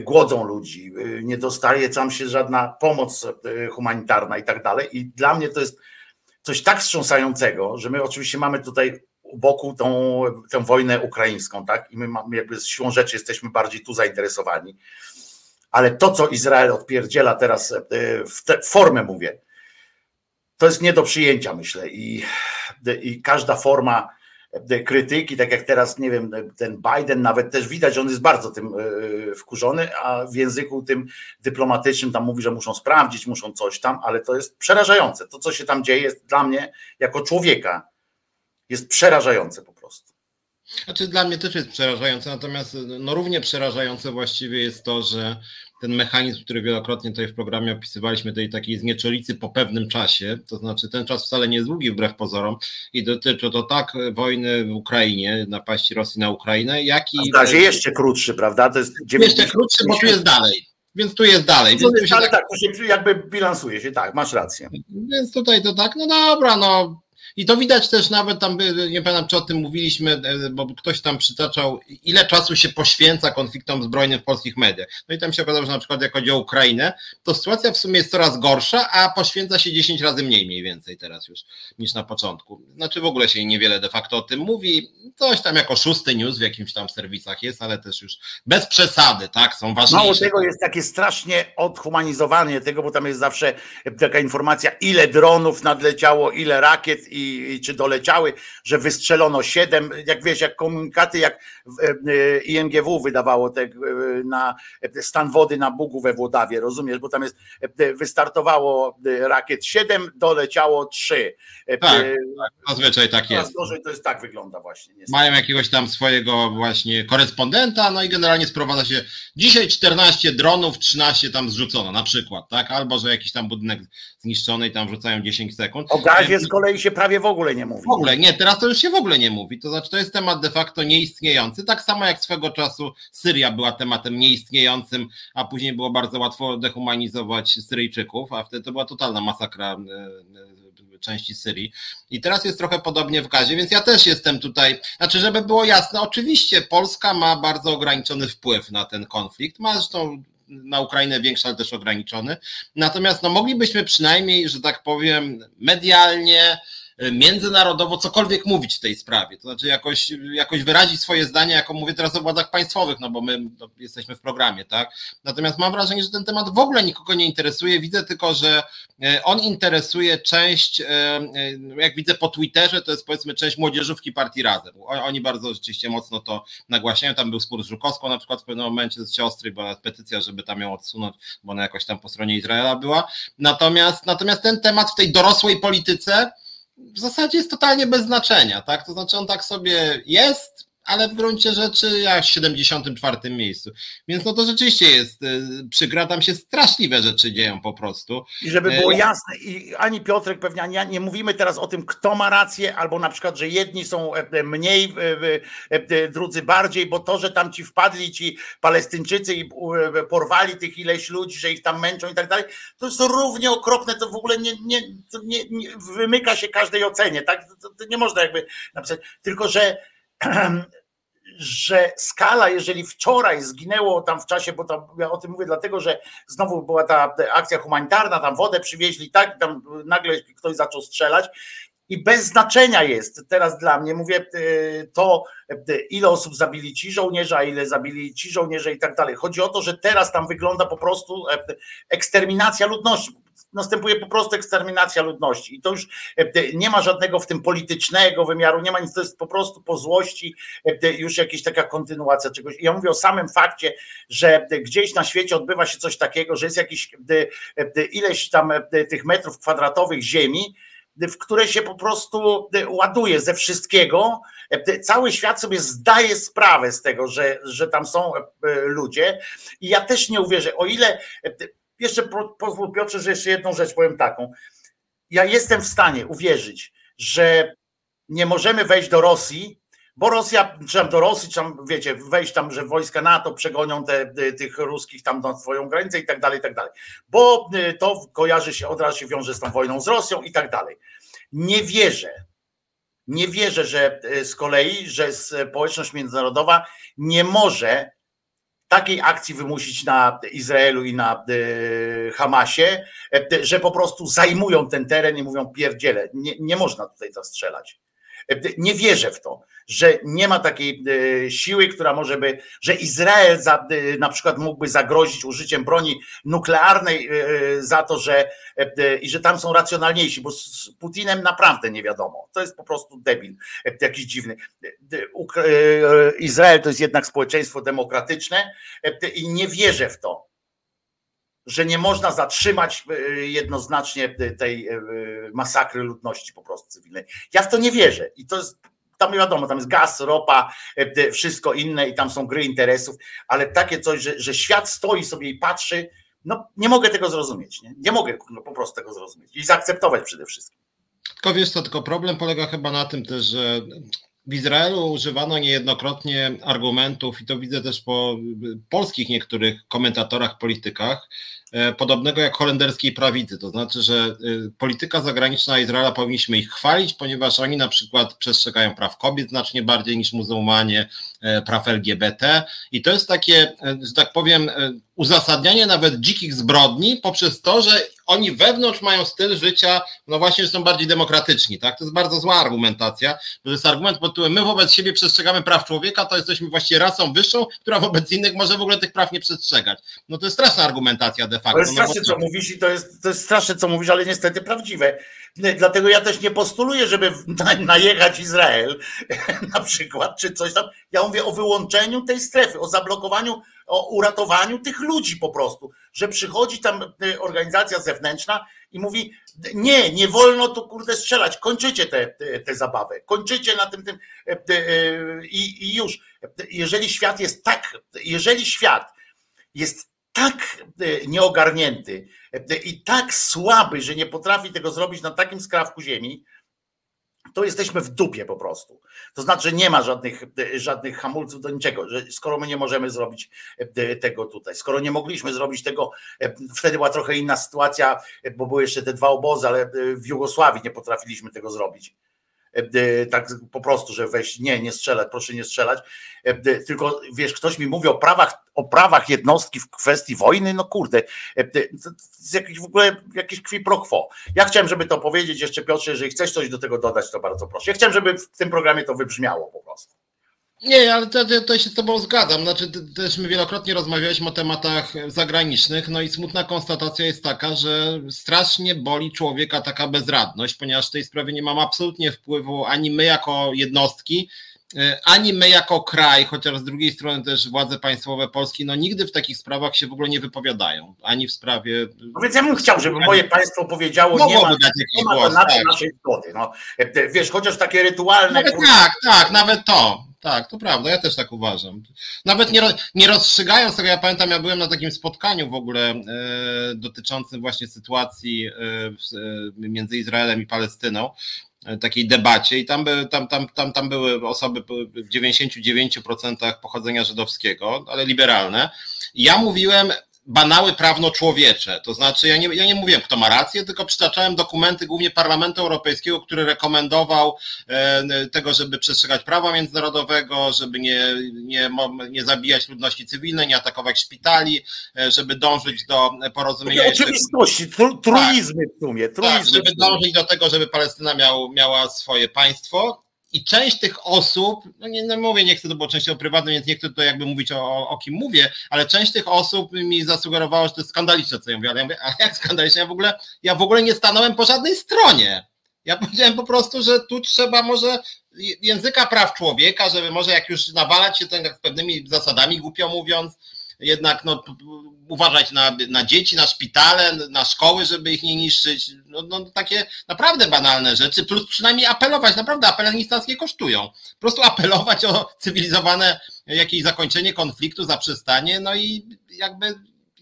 głodzą ludzi, nie dostaje tam się żadna pomoc humanitarna i tak dalej. I dla mnie to jest coś tak wstrząsającego, że my oczywiście mamy tutaj u boku tą, tę wojnę ukraińską, tak? I my mamy jakby z siłą rzeczy jesteśmy bardziej tu zainteresowani. Ale to, co Izrael odpierdziela teraz, e, w tę formę mówię, to jest nie do przyjęcia, myślę. I, i każda forma krytyki, tak jak teraz, nie wiem, ten Biden nawet też widać, on jest bardzo tym e, wkurzony, a w języku tym dyplomatycznym tam mówi, że muszą sprawdzić, muszą coś tam, ale to jest przerażające. To, co się tam dzieje, jest dla mnie, jako człowieka, jest przerażające po prostu. Znaczy dla mnie też jest przerażające, natomiast no równie przerażające właściwie jest to, że ten mechanizm, który wielokrotnie tutaj w programie opisywaliśmy, tej takiej znieczolicy po pewnym czasie, to znaczy ten czas wcale nie jest długi wbrew pozorom i dotyczy to tak wojny w Ukrainie, napaści Rosji na Ukrainę, jak i... W razie jeszcze krótszy, prawda? To jest 90... Jeszcze krótszy, bo tu jest dalej. Więc tu jest dalej. Więc jest, ale tak, tak, to się jakby bilansuje się, tak, masz rację. Więc tutaj to tak, no dobra, no i to widać też nawet tam, nie pamiętam czy o tym mówiliśmy, e, bo ktoś tam przytaczał, ile czasu się poświęca konfliktom zbrojnym w polskich mediach. No i tam się okazało, że na przykład jak chodzi o Ukrainę, to sytuacja w sumie jest coraz gorsza, a poświęca się 10 razy mniej mniej więcej teraz już niż na początku. Znaczy w ogóle się niewiele de facto o tym mówi. Coś tam jako szósty news w jakimś tam serwisach jest, ale też już bez przesady, tak? Są ważniejsze. Mało tego jest takie strasznie odhumanizowanie tego, bo tam jest zawsze taka informacja, ile dronów nadleciało, ile rakiet i i, czy doleciały, że wystrzelono siedem, jak wiesz, jak komunikaty, jak e, IMGW wydawało te, e, na stan wody na Bugu we Włodawie, rozumiesz, bo tam jest, e, wystartowało rakiet siedem, doleciało trzy. Tak, tak zazwyczaj tak jest. Gorzej to jest tak wygląda właśnie. Niestety. Mają jakiegoś tam swojego właśnie korespondenta, no i generalnie sprowadza się dzisiaj 14 dronów, 13 tam zrzucono na przykład, tak, albo że jakiś tam budynek zniszczony i tam wrzucają 10 sekund. O gazie z kolei się prawie w ogóle nie mówi. W ogóle, nie, teraz to już się w ogóle nie mówi. To znaczy, to jest temat de facto nieistniejący. Tak samo jak swego czasu Syria była tematem nieistniejącym, a później było bardzo łatwo dehumanizować Syryjczyków, a wtedy to była totalna masakra e, e, części Syrii. I teraz jest trochę podobnie w gazie, więc ja też jestem tutaj. Znaczy, żeby było jasne, oczywiście Polska ma bardzo ograniczony wpływ na ten konflikt. Ma zresztą na Ukrainę większy, ale też ograniczony. Natomiast no, moglibyśmy przynajmniej, że tak powiem, medialnie, międzynarodowo cokolwiek mówić w tej sprawie, to znaczy jakoś, jakoś wyrazić swoje zdanie, jako mówię teraz o władzach państwowych, no bo my no, jesteśmy w programie, tak? Natomiast mam wrażenie, że ten temat w ogóle nikogo nie interesuje. Widzę tylko, że e, on interesuje część, e, jak widzę po Twitterze, to jest powiedzmy część młodzieżówki partii Razem. Oni bardzo rzeczywiście mocno to nagłaśniają. Tam był spór z Żukowską na przykład w pewnym momencie z siostry, była petycja, żeby tam ją odsunąć, bo ona jakoś tam po stronie Izraela była. Natomiast, natomiast ten temat w tej dorosłej polityce w zasadzie jest totalnie bez znaczenia, tak? To znaczy on tak sobie jest, ale w gruncie rzeczy ja w 74 miejscu. Więc no to rzeczywiście jest y, przykra, tam się straszliwe rzeczy dzieją po prostu. I żeby było y, jasne, i ani Piotrek pewnie, ani ja nie mówimy teraz o tym, kto ma rację, albo na przykład, że jedni są e, e, mniej, e, drudzy bardziej, bo to, że tam ci wpadli ci Palestyńczycy i porwali tych ileś ludzi, że ich tam męczą i tak dalej, to jest równie okropne, to w ogóle nie, nie, nie, nie wymyka się każdej ocenie, tak? To, to nie można jakby napisać, tylko że że skala, jeżeli wczoraj zginęło tam w czasie, bo tam, ja o tym mówię dlatego, że znowu była ta akcja humanitarna, tam wodę przywieźli, tak, tam nagle ktoś zaczął strzelać i bez znaczenia jest teraz dla mnie, mówię e, to, e, ile osób zabili ci żołnierze, ile zabili ci żołnierze i tak dalej. Chodzi o to, że teraz tam wygląda po prostu e, eksterminacja ludności następuje po prostu eksterminacja ludności. I to już e, nie ma żadnego w tym politycznego wymiaru, nie ma nic, to jest po prostu po złości e, już jakaś taka kontynuacja czegoś. Ja mówię o samym fakcie, że gdzieś na świecie odbywa się coś takiego, że jest jakiś e, ileś tam tych metrów kwadratowych ziemi, w które się po prostu ładuje ze wszystkiego. Cały świat sobie zdaje sprawę z tego, że, że tam są ludzie. I ja też nie uwierzę, o ile jeszcze pozwól Piotrze, że jeszcze jedną rzecz powiem taką. Ja jestem w stanie uwierzyć, że nie możemy wejść do Rosji, bo Rosja, czy tam do Rosji, czy tam, wiecie, wejść tam, że wojska NATO przegonią te, tych ruskich tam na swoją granicę i tak dalej, i tak dalej. Bo y, to kojarzy się, od razu się wiąże z tą wojną z Rosją i tak dalej. Nie wierzę, nie wierzę, że y, z kolei, że społeczność międzynarodowa nie może takiej akcji wymusić na Izraelu i na e, Hamasie, e, że po prostu zajmują ten teren i mówią pierdziele, nie, nie można tutaj zastrzelać. E, nie wierzę w to, że nie ma takiej siły, która może by, że Izrael za, na przykład mógłby zagrozić użyciem broni nuklearnej za to, że i że tam są racjonalniejsi, bo z Putinem naprawdę nie wiadomo. To jest po prostu debil, jakiś dziwny. Izrael to jest jednak społeczeństwo demokratyczne i nie wierzę w to, że nie można zatrzymać jednoznacznie tej masakry ludności po prostu cywilnej. Ja w to nie wierzę i to jest tam wiadomo, tam jest gaz, ropa, wszystko inne i tam są gry interesów, ale takie coś, że, że świat stoi sobie i patrzy, no nie mogę tego zrozumieć, nie, nie mogę no, po prostu tego zrozumieć i zaakceptować przede wszystkim. Tylko wiesz co, tylko problem polega chyba na tym też, że w Izraelu używano niejednokrotnie argumentów, i to widzę też po polskich niektórych komentatorach, politykach, e, podobnego jak holenderskiej prawicy. To znaczy, że e, polityka zagraniczna Izraela powinniśmy ich chwalić, ponieważ oni na przykład przestrzegają praw kobiet znacznie bardziej niż muzułmanie, e, praw LGBT. I to jest takie, że tak powiem, uzasadnianie nawet dzikich zbrodni poprzez to, że oni wewnątrz mają styl życia, no właśnie, że są bardziej demokratyczni, tak? To jest bardzo zła argumentacja, to jest argument pod tytułem, my wobec siebie przestrzegamy praw człowieka, to jesteśmy właściwie rasą wyższą, która wobec innych może w ogóle tych praw nie przestrzegać. No to jest straszna argumentacja de facto. To jest straszne, no, co mówisz i to jest, to jest straszne, co mówisz, ale niestety prawdziwe. Dlatego ja też nie postuluję, żeby najechać Izrael na przykład, czy coś tam. Ja mówię o wyłączeniu tej strefy, o zablokowaniu, o uratowaniu tych ludzi po prostu, że przychodzi tam e, organizacja zewnętrzna i mówi, nie, nie wolno tu kurde strzelać, kończycie tę te, te zabawę, kończycie na tym, tym e, e, i, i już. Jeżeli świat jest tak, jeżeli świat jest tak nieogarnięty i tak słaby, że nie potrafi tego zrobić na takim skrawku ziemi, to jesteśmy w dupie po prostu. To znaczy, że nie ma żadnych, żadnych hamulców do niczego, że skoro my nie możemy zrobić e, tego tutaj, skoro nie mogliśmy zrobić tego, e, wtedy była trochę inna sytuacja, e, bo były jeszcze te dwa obozy, ale w Jugosławii nie potrafiliśmy tego zrobić. E, tak po prostu, że weź, nie, nie strzelać, proszę nie strzelać, e, tylko wiesz, ktoś mi mówi o prawach, o prawach jednostki w kwestii wojny, no kurde, e, to jest jakiś w ogóle jakiś kwi pro quo. Ja chciałem, żeby to powiedzieć jeszcze Piotrze, jeżeli chcesz coś do tego dodać, to bardzo proszę. Ja chciałem, żeby w tym programie to wybrzmiało po prostu. Nie, ale to, to, to, się z Tobą zgadzam. Znaczy, też my wielokrotnie rozmawialiśmy o tematach zagranicznych, no i smutna konstatacja jest taka, że strasznie boli człowieka taka bezradność, ponieważ w tej sprawie nie mam absolutnie wpływu ani my jako jednostki, ani my jako kraj, chociaż z drugiej strony też władze państwowe Polski, no nigdy w takich sprawach się w ogóle nie wypowiadają, ani w sprawie... No więc ja bym chciał, żeby moje państwo powiedziało, nie ma, nie ma głos, na tak. naszej zgody. No, e, wiesz, chociaż takie rytualne... Nawet tak, tak, nawet to, tak, to prawda, ja też tak uważam. Nawet nie, nie rozstrzygając tego, ja pamiętam, ja byłem na takim spotkaniu w ogóle e, dotyczącym właśnie sytuacji e, e, między Izraelem i Palestyną, e, takiej debacie i tam, by, tam, tam, tam, tam były osoby w 99% pochodzenia żydowskiego, ale liberalne. Ja mówiłem banały prawno-człowiecze. To znaczy, ja nie, ja nie mówiłem, kto ma rację, tylko przytaczałem dokumenty głównie Parlamentu Europejskiego, który rekomendował e, tego, żeby przestrzegać prawa międzynarodowego, żeby nie, nie, nie zabijać ludności cywilnej, nie atakować szpitali, e, żeby dążyć do porozumienia. Oczywistości, tru, truizmy tak, w sumie. Truizmy tak, żeby dążyć do tego, żeby Palestyna miał, miała swoje państwo i część tych osób, no nie no mówię, nie chcę to było częściowo więc nie chcę tutaj jakby mówić o, o kim mówię, ale część tych osób mi zasugerowała, że to jest skandaliczne, co ja mówię, ale ja mówię, a jak skandaliczne? Ja w ogóle, ja w ogóle nie stanąłem po żadnej stronie. Ja powiedziałem po prostu, że tu trzeba może języka praw człowieka, żeby może jak już nawalać się tak pewnymi zasadami, głupio mówiąc, jednak no, uważać na, na dzieci, na szpitale, na szkoły, żeby ich nie niszczyć. No, no, takie naprawdę banalne rzeczy, plus przynajmniej apelować, naprawdę apele nic nie kosztują. Po prostu apelować o cywilizowane jakieś zakończenie konfliktu, zaprzestanie, no i jakby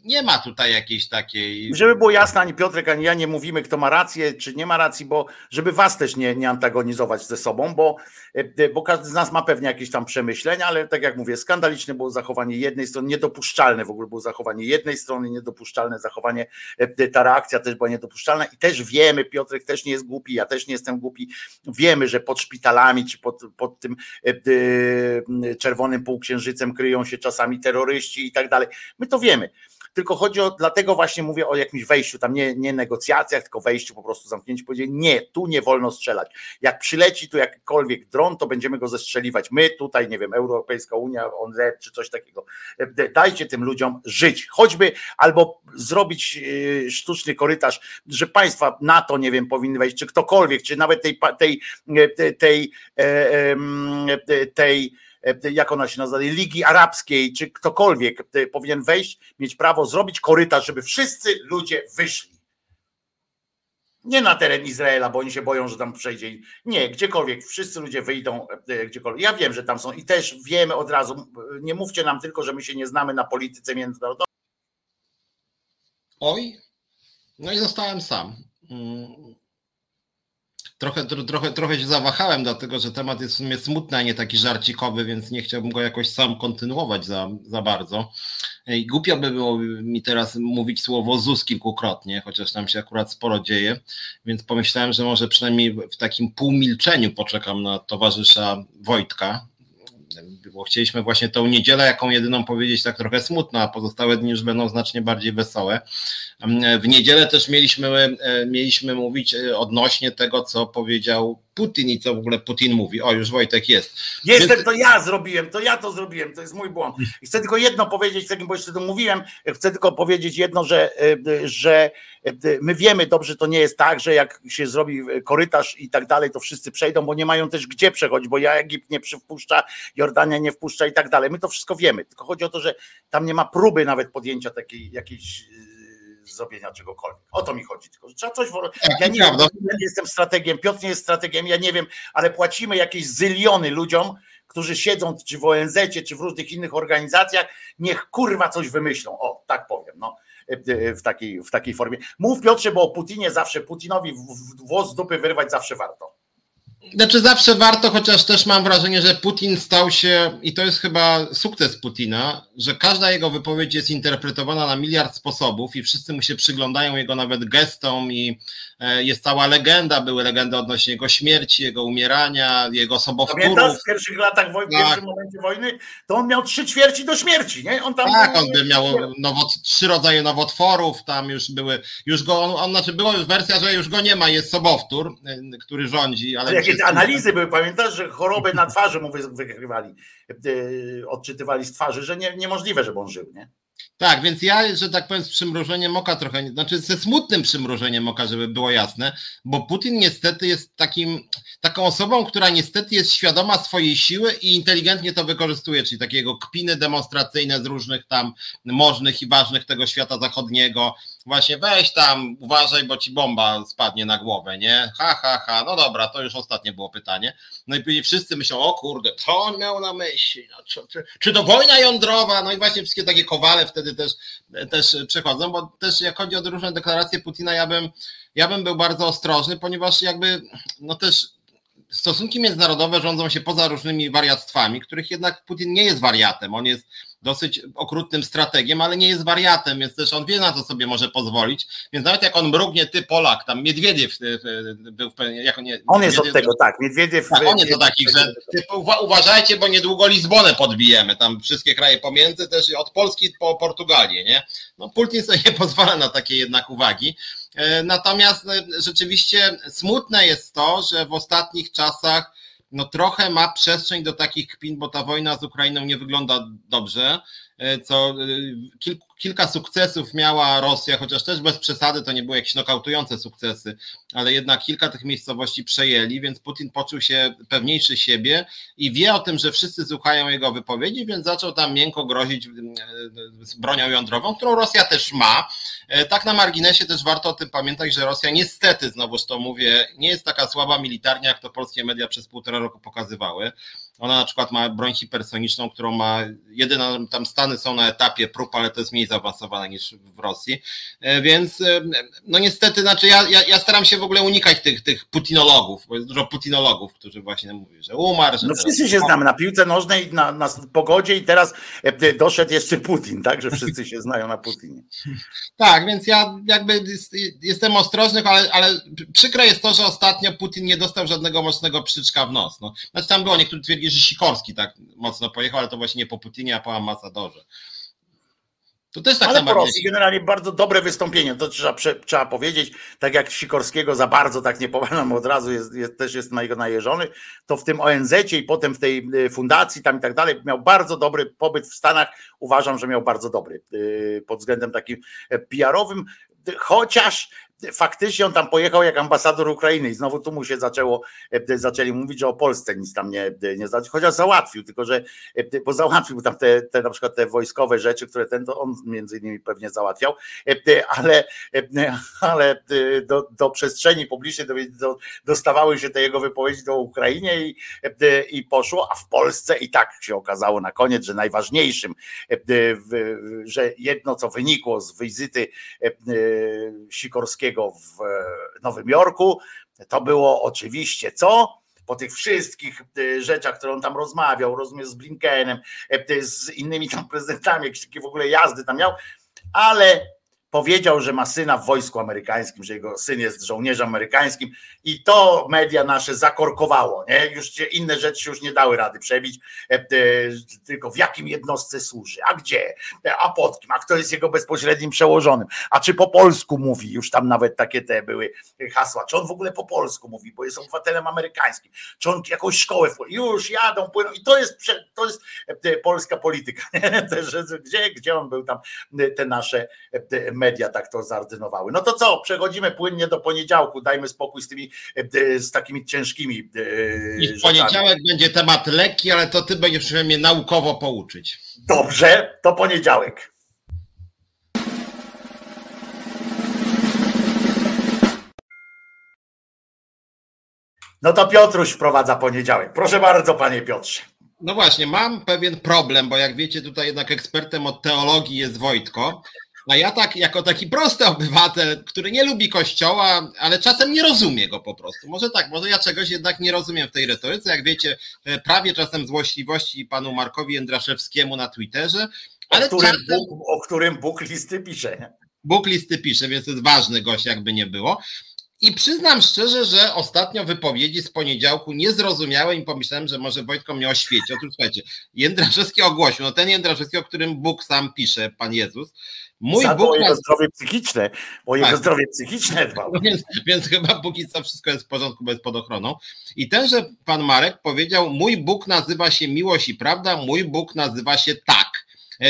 nie ma tutaj jakiejś takiej. Żeby było jasne, ani Piotrek, ani ja nie mówimy, kto ma rację, czy nie ma racji, bo żeby was też nie, nie antagonizować ze sobą, bo, e, bo każdy z nas ma pewnie jakieś tam przemyślenia, ale tak jak mówię, skandaliczne było zachowanie jednej strony, niedopuszczalne w ogóle było zachowanie jednej strony, niedopuszczalne zachowanie, e, ta reakcja też była niedopuszczalna i też wiemy, Piotrek też nie jest głupi, ja też nie jestem głupi, wiemy, że pod szpitalami, czy pod, pod tym e, czerwonym półksiężycem kryją się czasami terroryści i tak dalej. My to wiemy tylko chodzi o, dlatego właśnie mówię o jakimś wejściu, tam nie, nie negocjacjach, tylko wejściu, po prostu zamknięciu, powiedzieli nie, tu nie wolno strzelać. Jak przyleci tu jakikolwiek dron, to będziemy go zestrzeliwać. My tutaj, nie wiem, Europejska Unia, ONZ czy coś takiego. Dajcie tym ludziom żyć, choćby albo zrobić e, sztuczny korytarz, że państwa NATO, nie wiem, powinny wejść, czy ktokolwiek, czy nawet tej, tej, e, tej, tej, tej, E, jak ona się nazywa, Ligi Arabskiej, czy ktokolwiek e, powinien wejść, mieć prawo zrobić korytarz, żeby wszyscy ludzie wyszli. Nie na teren Izraela, bo oni się boją, że tam przejdzie. Nie, gdziekolwiek, wszyscy ludzie wyjdą e, gdziekolwiek. Ja wiem, że tam są i też wiemy od razu, nie mówcie nam tylko, że my się nie znamy na polityce międzynarodowej. Oj, no i zostałem sam. Trochę, trochę, trochę się zawahałem, dlatego że temat jest w sumie smutny, a nie taki żarcikowy, więc nie chciałbym go jakoś sam kontynuować za, za bardzo. I głupio by było mi teraz mówić słowo ZUS kilkukrotnie, chociaż tam się akurat sporo dzieje, więc pomyślałem, że może przynajmniej w takim półmilczeniu poczekam na towarzysza Wojtka, bo chcieliśmy właśnie tą niedzielę, jaką jedyną powiedzieć tak trochę smutno, a pozostałe dni już będą znacznie bardziej wesołe. W niedzielę też mieliśmy, e, mieliśmy mówić e, odnośnie tego, co powiedział Putin i co w ogóle Putin mówi. O, już Wojtek jest. Jestem, Więc... to ja zrobiłem, to ja to zrobiłem, to jest mój błąd. I chcę tylko jedno powiedzieć, takim, bo jeszcze to mówiłem, chcę tylko powiedzieć jedno, że, e, że my wiemy dobrze, to nie jest tak, że jak się zrobi korytarz i tak dalej, to wszyscy przejdą, bo nie mają też gdzie przechodzić, bo ja Egipt nie wpuszcza, Jordania nie wpuszcza i tak dalej. My to wszystko wiemy, tylko chodzi o to, że tam nie ma próby nawet podjęcia takiej jakiejś zrobienia czegokolwiek. O to mi chodzi. Tylko, trzeba coś. Ja nie, wiem, ja nie jestem strategiem, Piotr nie jest strategiem, ja nie wiem, ale płacimy jakieś zyliony ludziom, którzy siedzą czy w ONZ, czy w różnych innych organizacjach, niech kurwa coś wymyślą. O, tak powiem. No w takiej, w takiej formie. Mów Piotrze, bo o Putinie zawsze, Putinowi włos z dupy wyrwać zawsze warto. Znaczy zawsze warto, chociaż też mam wrażenie, że Putin stał się, i to jest chyba sukces Putina, że każda jego wypowiedź jest interpretowana na miliard sposobów i wszyscy mu się przyglądają jego nawet gestom i e, jest cała legenda, były legendy odnośnie jego śmierci, jego umierania, jego sobowtórów. Pamiętasz w pierwszych latach wojny, tak. w pierwszym momencie wojny, to on miał trzy ćwierci do śmierci, nie? On tam tak, on by miał nowot, trzy rodzaje nowotworów, tam już były, już go, on, on, znaczy była już wersja, że już go nie ma, jest sobowtór, e, który rządzi, ale... jakie analizy były, pamiętasz, że choroby na twarzy mu wykrywali, e, odczytywali z twarzy, że nie, niemożliwe, żeby on żył, nie? Tak, więc ja, że tak powiem, z przymrużeniem oka trochę, znaczy ze smutnym przymrużeniem oka, żeby było jasne, bo Putin niestety jest takim, taką osobą, która niestety jest świadoma swojej siły i inteligentnie to wykorzystuje, czyli takiego kpiny demonstracyjne z różnych tam możnych i ważnych tego świata zachodniego, właśnie weź tam, uważaj, bo ci bomba spadnie na głowę, nie? Ha, ha, ha, no dobra, to już ostatnie było pytanie. No i wszyscy myślą, o kurde, co on miał na myśli? No, czy, czy, czy to wojna jądrowa? No i właśnie wszystkie takie kowale wtedy też, też przechodzą, bo też jak chodzi o różne deklaracje Putina, ja bym, ja bym był bardzo ostrożny, ponieważ jakby, no też stosunki międzynarodowe rządzą się poza różnymi wariactwami, których jednak Putin nie jest wariatem. On jest dosyć okrutnym strategiem, ale nie jest wariatem, więc też on wie na co sobie może pozwolić. Więc nawet jak on mrugnie, ty Polak, tam Miedwiediew był w pewnie, jako nie, On jest od tego, tak, Miedwiediew. Tak, on jest takich, że ty, uważajcie, bo niedługo Lizbonę podbijemy, tam wszystkie kraje pomiędzy, też od Polski po Portugalię, nie? No Putin sobie nie pozwala na takie jednak uwagi. E, natomiast e, rzeczywiście smutne jest to, że w ostatnich czasach no trochę ma przestrzeń do takich kpin, bo ta wojna z Ukrainą nie wygląda dobrze, co kilku, kilka sukcesów miała Rosja, chociaż też bez przesady to nie były jakieś nokautujące sukcesy, ale jednak kilka tych miejscowości przejęli, więc Putin poczuł się pewniejszy siebie i wie o tym, że wszyscy słuchają jego wypowiedzi, więc zaczął tam miękko grozić z bronią jądrową, którą Rosja też ma. E, tak na marginesie też warto o tym pamiętać, że Rosja niestety, znowuż to mówię, nie jest taka słaba militarnie, jak to polskie media przez półtora roku pokazywały. Ona na przykład ma broń hipersoniczną, którą ma, jedyne tam Stany są na etapie prób, ale to jest mniej zaawansowane niż w Rosji. E, więc e, no niestety, znaczy ja, ja, ja staram się w ogóle unikać tych, tych putinologów, bo jest dużo putinologów, którzy właśnie mówią, że umarł. Że no wszyscy się znamy na piłce nożnej, na, na pogodzie i teraz e, doszedł jeszcze Putin, tak, że wszyscy się znają na Putinie. tak, więc ja jakby jestem ostrożny, ale, ale przykre jest to, że ostatnio Putin nie dostał żadnego mocnego przyczka w nos. No. Znaczy tam było, niektórzy twierdzili, że Sikorski tak mocno pojechał, ale to właśnie nie po Putinie, a po ambasadorze. To też tak Ale po Rosji. Generalnie bardzo dobre wystąpienie, to trzeba, trzeba powiedzieć, tak jak Sikorskiego za bardzo tak nie poważam od razu, jest, jest, też jest na jego najeżony, to w tym ONZ i potem w tej y, fundacji tam i tak dalej miał bardzo dobry pobyt w Stanach, uważam, że miał bardzo dobry y, pod względem takim e, PR-owym, chociaż faktycznie on tam pojechał jak ambasador Ukrainy i znowu tu mu się zaczęło, e, zaczęli mówić, że o Polsce nic tam nie, nie załatwił, chociaż załatwił, tylko że, e, bo załatwił tam te, te na przykład te wojskowe rzeczy, które ten to on między innymi pewnie załatwiał, e, ale, ale do, do przestrzeni publicznej do, do, dostawały się te jego wypowiedzi do Ukrainie i, i poszło, a w Polsce i tak się okazało na koniec, że najważniejszym, że jedno co wynikło z wizyty Sikorskiego w e, Nowym Jorku. To było oczywiście co? Po tych wszystkich e, rzeczach, które on tam rozmawiał, rozumiem, z Blinkenem, e, z innymi tam prezydentami, jakieś takie w ogóle jazdy tam miał, ale powiedział, że ma syna w wojsku amerykańskim, że jego syn jest żołnierzem amerykańskim i to media nasze zakorkowało. Nie? Już inne rzeczy już nie dały rady przebić, e, e, tylko w jakim jednostce służy, a gdzie, a pod kim, a kto jest jego bezpośrednim przełożonym, a czy po polsku mówi, już tam nawet takie te były hasła, czy on w ogóle po polsku mówi, bo jest obywatelem amerykańskim, czy on jakąś szkołę, już jadą, płyną. I to jest, to jest e, polska polityka, gdzie, gdzie on był tam, te nasze media tak to zaordynowały. No to co, przechodzimy płynnie do poniedziałku, dajmy spokój z tymi, e, z takimi ciężkimi e, I w poniedziałek będzie temat lekki, ale to ty będziesz mnie naukowo pouczyć. Dobrze, to poniedziałek. No to Piotruś wprowadza poniedziałek. Proszę bardzo, panie Piotrze. No właśnie, mam pewien problem, bo jak wiecie, tutaj jednak ekspertem od teologii jest Wojtko. A ja tak, jako taki prosty obywatel, który nie lubi kościoła, ale czasem nie rozumie go po prostu. Może tak, może ja czegoś jednak nie rozumiem w tej retoryce. Jak wiecie, e, prawie czasem złośliwości panu Markowi Jędraszewskiemu na Twitterze. Ale o, którym czasem... Bóg, o którym Bóg listy pisze. Bóg listy pisze, więc jest ważny gość, jakby nie było. I przyznam szczerze, że ostatnio wypowiedzi z poniedziałku nie zrozumiałem i pomyślałem, że może Wojtko mnie oświeci. Otóż słuchajcie, Jędraszewski ogłosił, no ten Jędraszewski, o którym Bóg sam pisze, Pan Jezus, Mój Bóg o jego zdrowie psychiczne, o jego tak. zdrowie psychiczne dbał. Więc, więc chyba póki co wszystko jest w porządku, bez pod ochroną. I tenże pan Marek powiedział, mój Bóg nazywa się miłość i prawda, mój Bóg nazywa się tak.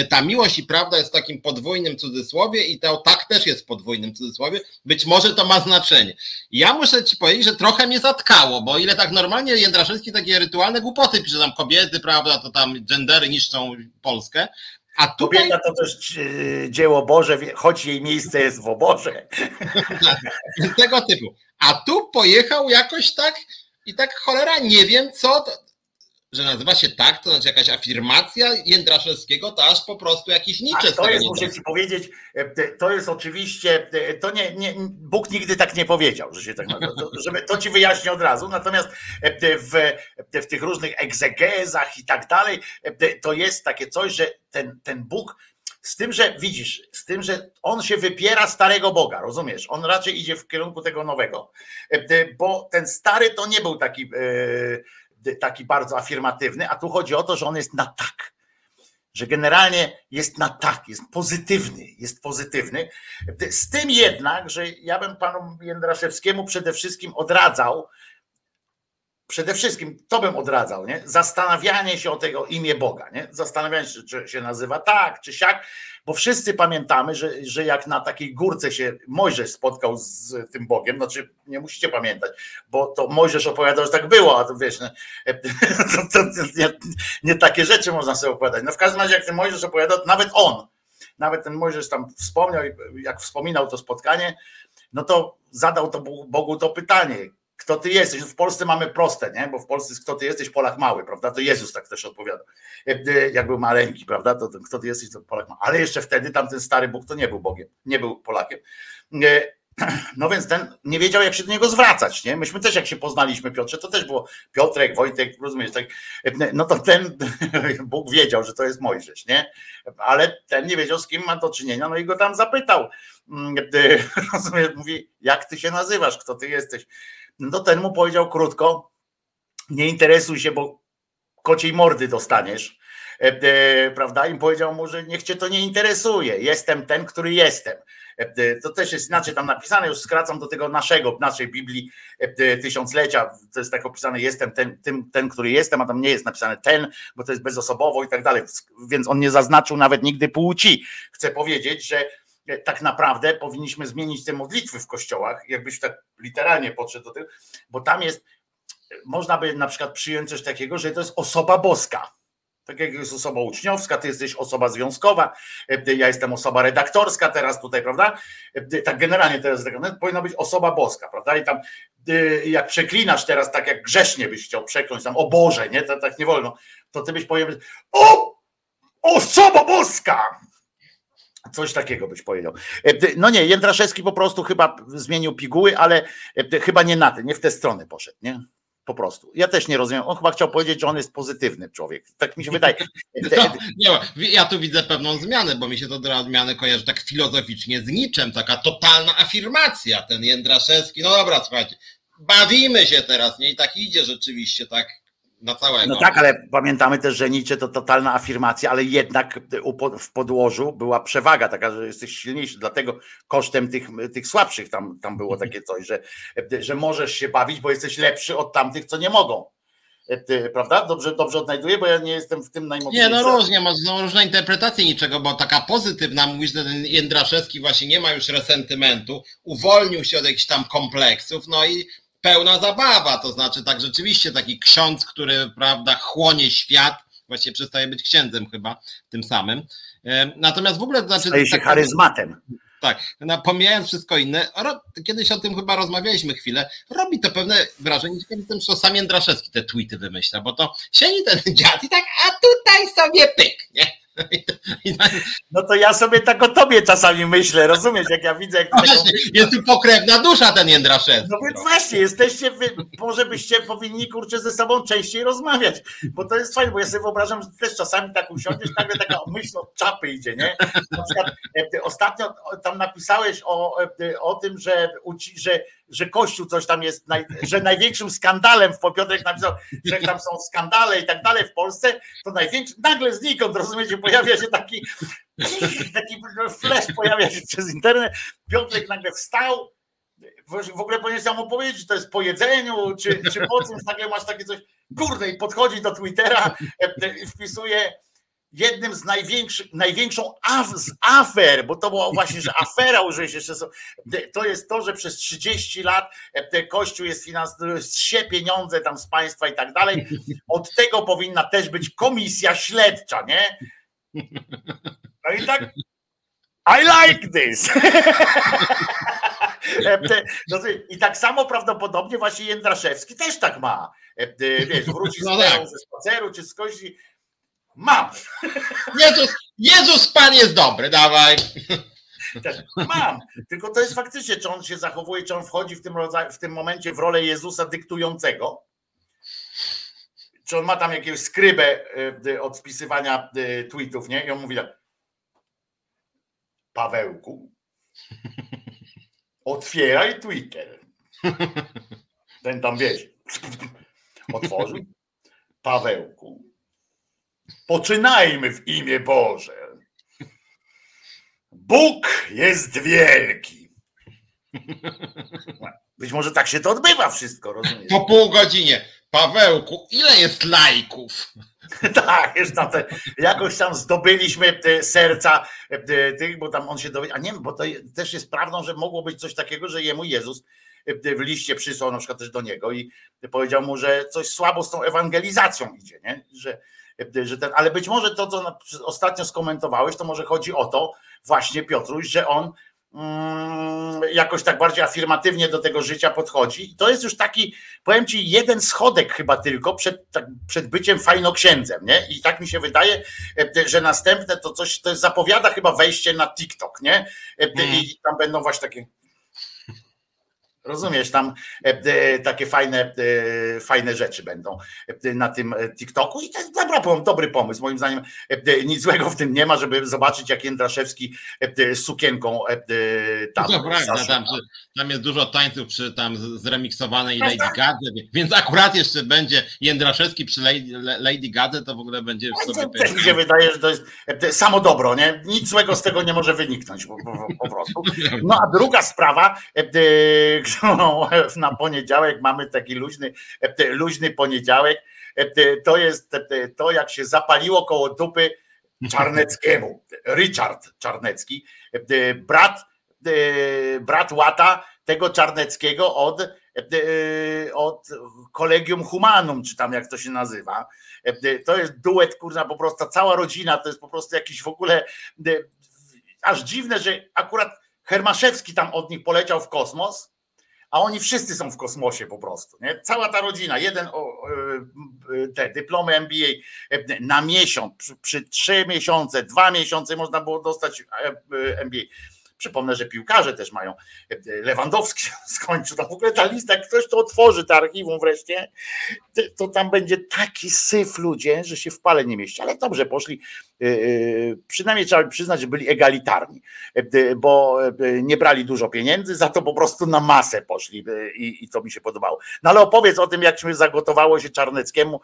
ta miłość i prawda jest w takim podwójnym cudzysłowie i to tak też jest w podwójnym cudzysłowie. Być może to ma znaczenie. Ja muszę ci powiedzieć, że trochę mnie zatkało, bo ile tak normalnie Jędraszewski takie rytualne głupoty pisze tam kobiety, prawda, to tam gendery niszczą Polskę, a tutaj... Kobieta to też e, dzieło Boże, choć jej miejsce jest w oborze. Tego typu. A tu pojechał jakoś tak i tak cholera nie wiem co, że nazywa się tak, to znaczy jakaś afirmacja Jędraszewskiego, to aż po prostu jakiś nicze. To jest, muszę ci powiedzieć, e, to jest oczywiście, e, to nie, nie, Bóg nigdy tak nie powiedział, że się tak to, żeby, to ci wyjaśnię od razu, natomiast e, w, w tych różnych egzegezach i tak dalej, to jest takie coś, że ten, ten Bóg z tym, że widzisz, z tym, że on się wypiera starego Boga, rozumiesz? On raczej idzie w kierunku tego nowego, bo ten stary to nie był taki taki bardzo afirmatywny, a tu chodzi o to, że on jest na tak. Że generalnie jest na tak, jest pozytywny, jest pozytywny. Z tym jednak, że ja bym panu Jędraszewskiemu przede wszystkim odradzał, przede wszystkim to bym odradzał, nie? Zastanawianie się o tego imię Boga, nie? Zastanawianie się, czy się nazywa tak, czy siak, bo wszyscy pamiętamy, że, że jak na takiej górce się Mojżesz spotkał z tym Bogiem, znaczy nie musicie pamiętać, bo to Mojżesz opowiadał, że tak było, a to wiesz, nie, to, nie, nie, takie rzeczy można sobie opowiadać. No w każdym razie jak ten Mojżesz opowiadał, nawet on, nawet ten Mojżesz tam wspomniał, jak wspominał to spotkanie, no to zadał to Bogu to pytanie, kto ty jesteś. W Polsce mamy proste, nie? bo w Polsce kto ty jesteś, Polak mały, prawda? To Jezus tak też odpowiada. E, e, jak był maleńki, prawda? To, kto ty jesteś, to Polak mały. Ale jeszcze wtedy tamten stary Bóg to nie był Bogiem, nie był Polakiem. E, no więc ten nie wiedział, jak się do niego zwracać. Nie? Myśmy też, jak się poznaliśmy, Piotrze, to też było Piotrek, Wojtek, rozumiesz, tak, no to ten Bóg wiedział, że to jest Mojżesz, nie? Ale ten nie wiedział, z kim ma do czynienia, no i go tam zapytał. Mm, rozumiesz, mówi, jak ty się nazywasz, kto ty jesteś? No ten mu powiedział krótko, nie interesuj się, bo kociej mordy dostaniesz, e, e, prawda? I powiedział mu, że niech cię to nie interesuje, jestem ten, który jestem. E, to też jest inaczej tam napisane, już skracam do tego naszego, naszej Biblii tysiąclecia, to jest tak opisane, jestem ten, tym, ten, który jestem, a tam nie jest napisane ten, bo to jest bezosobowo i tak dalej, więc on nie zaznaczył nawet nigdy płci. Chcę powiedzieć, że tak naprawdę powinniśmy zmienić te modlitwy w kościołach, jakbyś tak literalnie podszedł do tego, bo tam jest, można by na przykład przyjąć coś takiego, że to jest osoba boska. Tak jak jest osoba uczniowska, ty jesteś osoba związkowa, e, ja jestem osoba redaktorska teraz tutaj, prawda? E, tak generalnie teraz tak, powinna być osoba boska, prawda? I tam jak przeklinasz teraz tak jak grzecznie byś chciał przekląć tam o Boże, nie? To, tak nie wolno, to ty byś powiedział o osoba boska! Coś takiego byś powiedział. E, no nie, Jędraszewski po prostu chyba zmienił piguły, ale e, chyba nie na te, nie w tę stronę poszedł, nie? Po prostu. Ja też nie rozumiem. On chyba chciał powiedzieć, że on jest pozytywny człowiek. Tak mi się wydaje. To, nie, ja tu widzę pewną zmianę, bo mi się to do zmiany kojarzy tak filozoficznie z niczym. Taka totalna afirmacja. Ten Jędraszewski, no dobra, słuchajcie, bawimy się teraz, nie? I tak idzie rzeczywiście, tak na całego. No tak, ale pamiętamy też, że Nietzsche to totalna afirmacja, ale jednak w podłożu była przewaga taka, że jesteś silniejszy, dlatego kosztem tych, tych słabszych tam, tam było mhm. takie coś, że, że możesz się bawić, bo jesteś lepszy od tamtych, co nie mogą. Prawda? Dobrze, dobrze odnajduję, bo ja nie jestem w tym najmocniejszy. Nie, no różnie, są no, różne interpretacje niczego, bo taka pozytywna, mówisz, że ten Jędraszewski właśnie nie ma już resentymentu, uwolnił się od jakichś tam kompleksów, no i pełna zabawa, to znaczy tak rzeczywiście taki ksiądz, który prawda chłonie świat, właściwie przestaje być księdzem chyba tym samym. E, natomiast w ogóle to znaczy. Staje się tak, charyzmatem. Tak, no, pomijając wszystko inne, kiedyś o tym chyba rozmawialiśmy chwilę, robi to pewne wrażenie, ciekawe tym, że sam Jędraszewski te tweety wymyśla, bo to siedzi ten dziad i tak, a tutaj sobie pyk, nie? No to ja sobie tak o tobie czasami myślę, rozumiesz, jak ja widzę. Jak no właśnie, jest tu pokrewna dusza ten Jędraszewski. No więc właśnie, jesteście, wy, może byście powinni kurczę ze sobą częściej rozmawiać, bo to jest fajne, bo ja sobie wyobrażam, że też czasami tak usiądziesz, nagle taka myśl od czapy idzie, nie? Na przykład e, ostatnio tam napisałeś o, e, o tym, że, że że Kościół coś tam jest, że największym skandalem, w Piotrek napisał, że tam są skandale i tak dalej w Polsce, to największy, nagle znikąd, rozumiecie, pojawia się taki, taki flash pojawia się przez internet, Piotrek nagle wstał, w ogóle powinieneś mu powiedzieć, czy to jest po jedzeniu, czy, czy po czymś, nagle masz takie coś, kurde, i podchodzi do Twittera, wpisuje jednym z największych, największą af, z afer, bo to było właśnie, że afera użyłeś jeszcze, to jest to, że przez 30 lat e, Kościół jest finansowany, się pieniądze tam z państwa i tak dalej. Od tego powinna też być komisja śledcza, nie? No i tak I like this. E, I tak samo prawdopodobnie właśnie Jędraszewski też tak ma. E, wiesz, wróci z, no tak. ze spaceru czy z kogoś Mam. Jezus, Jezus Pan jest dobry, dawaj. Tak, mam. Tylko to jest faktycznie, czy on się zachowuje, czy on wchodzi w tym, rodzaju, w tym momencie w rolę Jezusa dyktującego. Czy on ma tam jakiegoś skrybę e, od wpisywania e, tweetów, nie? I on mówi tak. Pawełku, otwieraj Twitter. Ten tam wiesz. Otworzył. Pawełku, Poczynajmy w imię Boże. Bóg jest wielki. Być może tak się to odbywa wszystko, rozumiesz? Po pół godzinie. Pawełku, ile jest lajków? tak, już tam te, jakoś tam zdobyliśmy te serca e, tych, bo tam on się dowiedział, a nie bo to też jest prawdą, że mogło być coś takiego, że jemu Jezus e, w liście przysłał na przykład też do niego i powiedział mu, że coś słabo z tą ewangelizacją idzie, nie? że że ten, ale być może to, co ostatnio skomentowałeś, to może chodzi o to właśnie Piotruś, że on mm, jakoś tak bardziej afirmatywnie do tego życia podchodzi. I to jest już taki, powiem ci, jeden schodek chyba tylko przed, tak, przed byciem fajnoksiędzem, nie? I tak mi się wydaje, e, że następne to coś, to zapowiada chyba wejście na TikTok, nie? Mm. I tam będą właśnie takie Rozumiesz, tam e, e, takie fajne, e, fajne rzeczy będą na tym TikToku i to jest dobra, dobry pomysł. Moim zdaniem nic złego w tym nie ma, żeby zobaczyć, jak Jędraszewski sukienką tam. To prawda, tam, tam jest dużo tańców przy tam zremiksowanej Lady Gadze, więc akurat jeszcze będzie Jędraszewski przy Lady Gadze, to w ogóle będzie w sobie. Też mi się wydaje, że to jest samo dobro, nie? Nic złego z tego nie może wyniknąć po, po, po prostu. No a druga sprawa, którą na poniedziałek mamy taki luźny, luźny poniedziałek. To jest to, jak się zapaliło koło dupy Czarneckiemu. Richard Czarnecki, brat, brat Łata, tego Czarneckiego od, od Kolegium Humanum, czy tam jak to się nazywa. To jest duet, kurna, po prostu cała rodzina, to jest po prostu jakiś w ogóle aż dziwne, że akurat Hermaszewski tam od nich poleciał w kosmos, a oni wszyscy są w kosmosie po prostu. Nie? Cała ta rodzina, jeden o, e, te dyplomy MBA e, na miesiąc, przy, przy trzy miesiące, dwa miesiące można było dostać e, MBA. Przypomnę, że piłkarze też mają. Lewandowski skończył. Tam w ogóle ta lista, jak ktoś to otworzy, to archiwum wreszcie, to tam będzie taki syf ludzie, że się w pale nie mieści. Ale dobrze poszli Y, y, przynajmniej trzeba przyznać, że byli egalitarni, bo nie brali dużo pieniędzy, za to po prostu na masę poszli i, i to mi się podobało. No ale opowiedz o tym, jak się zagotowało się Czarneckiemu,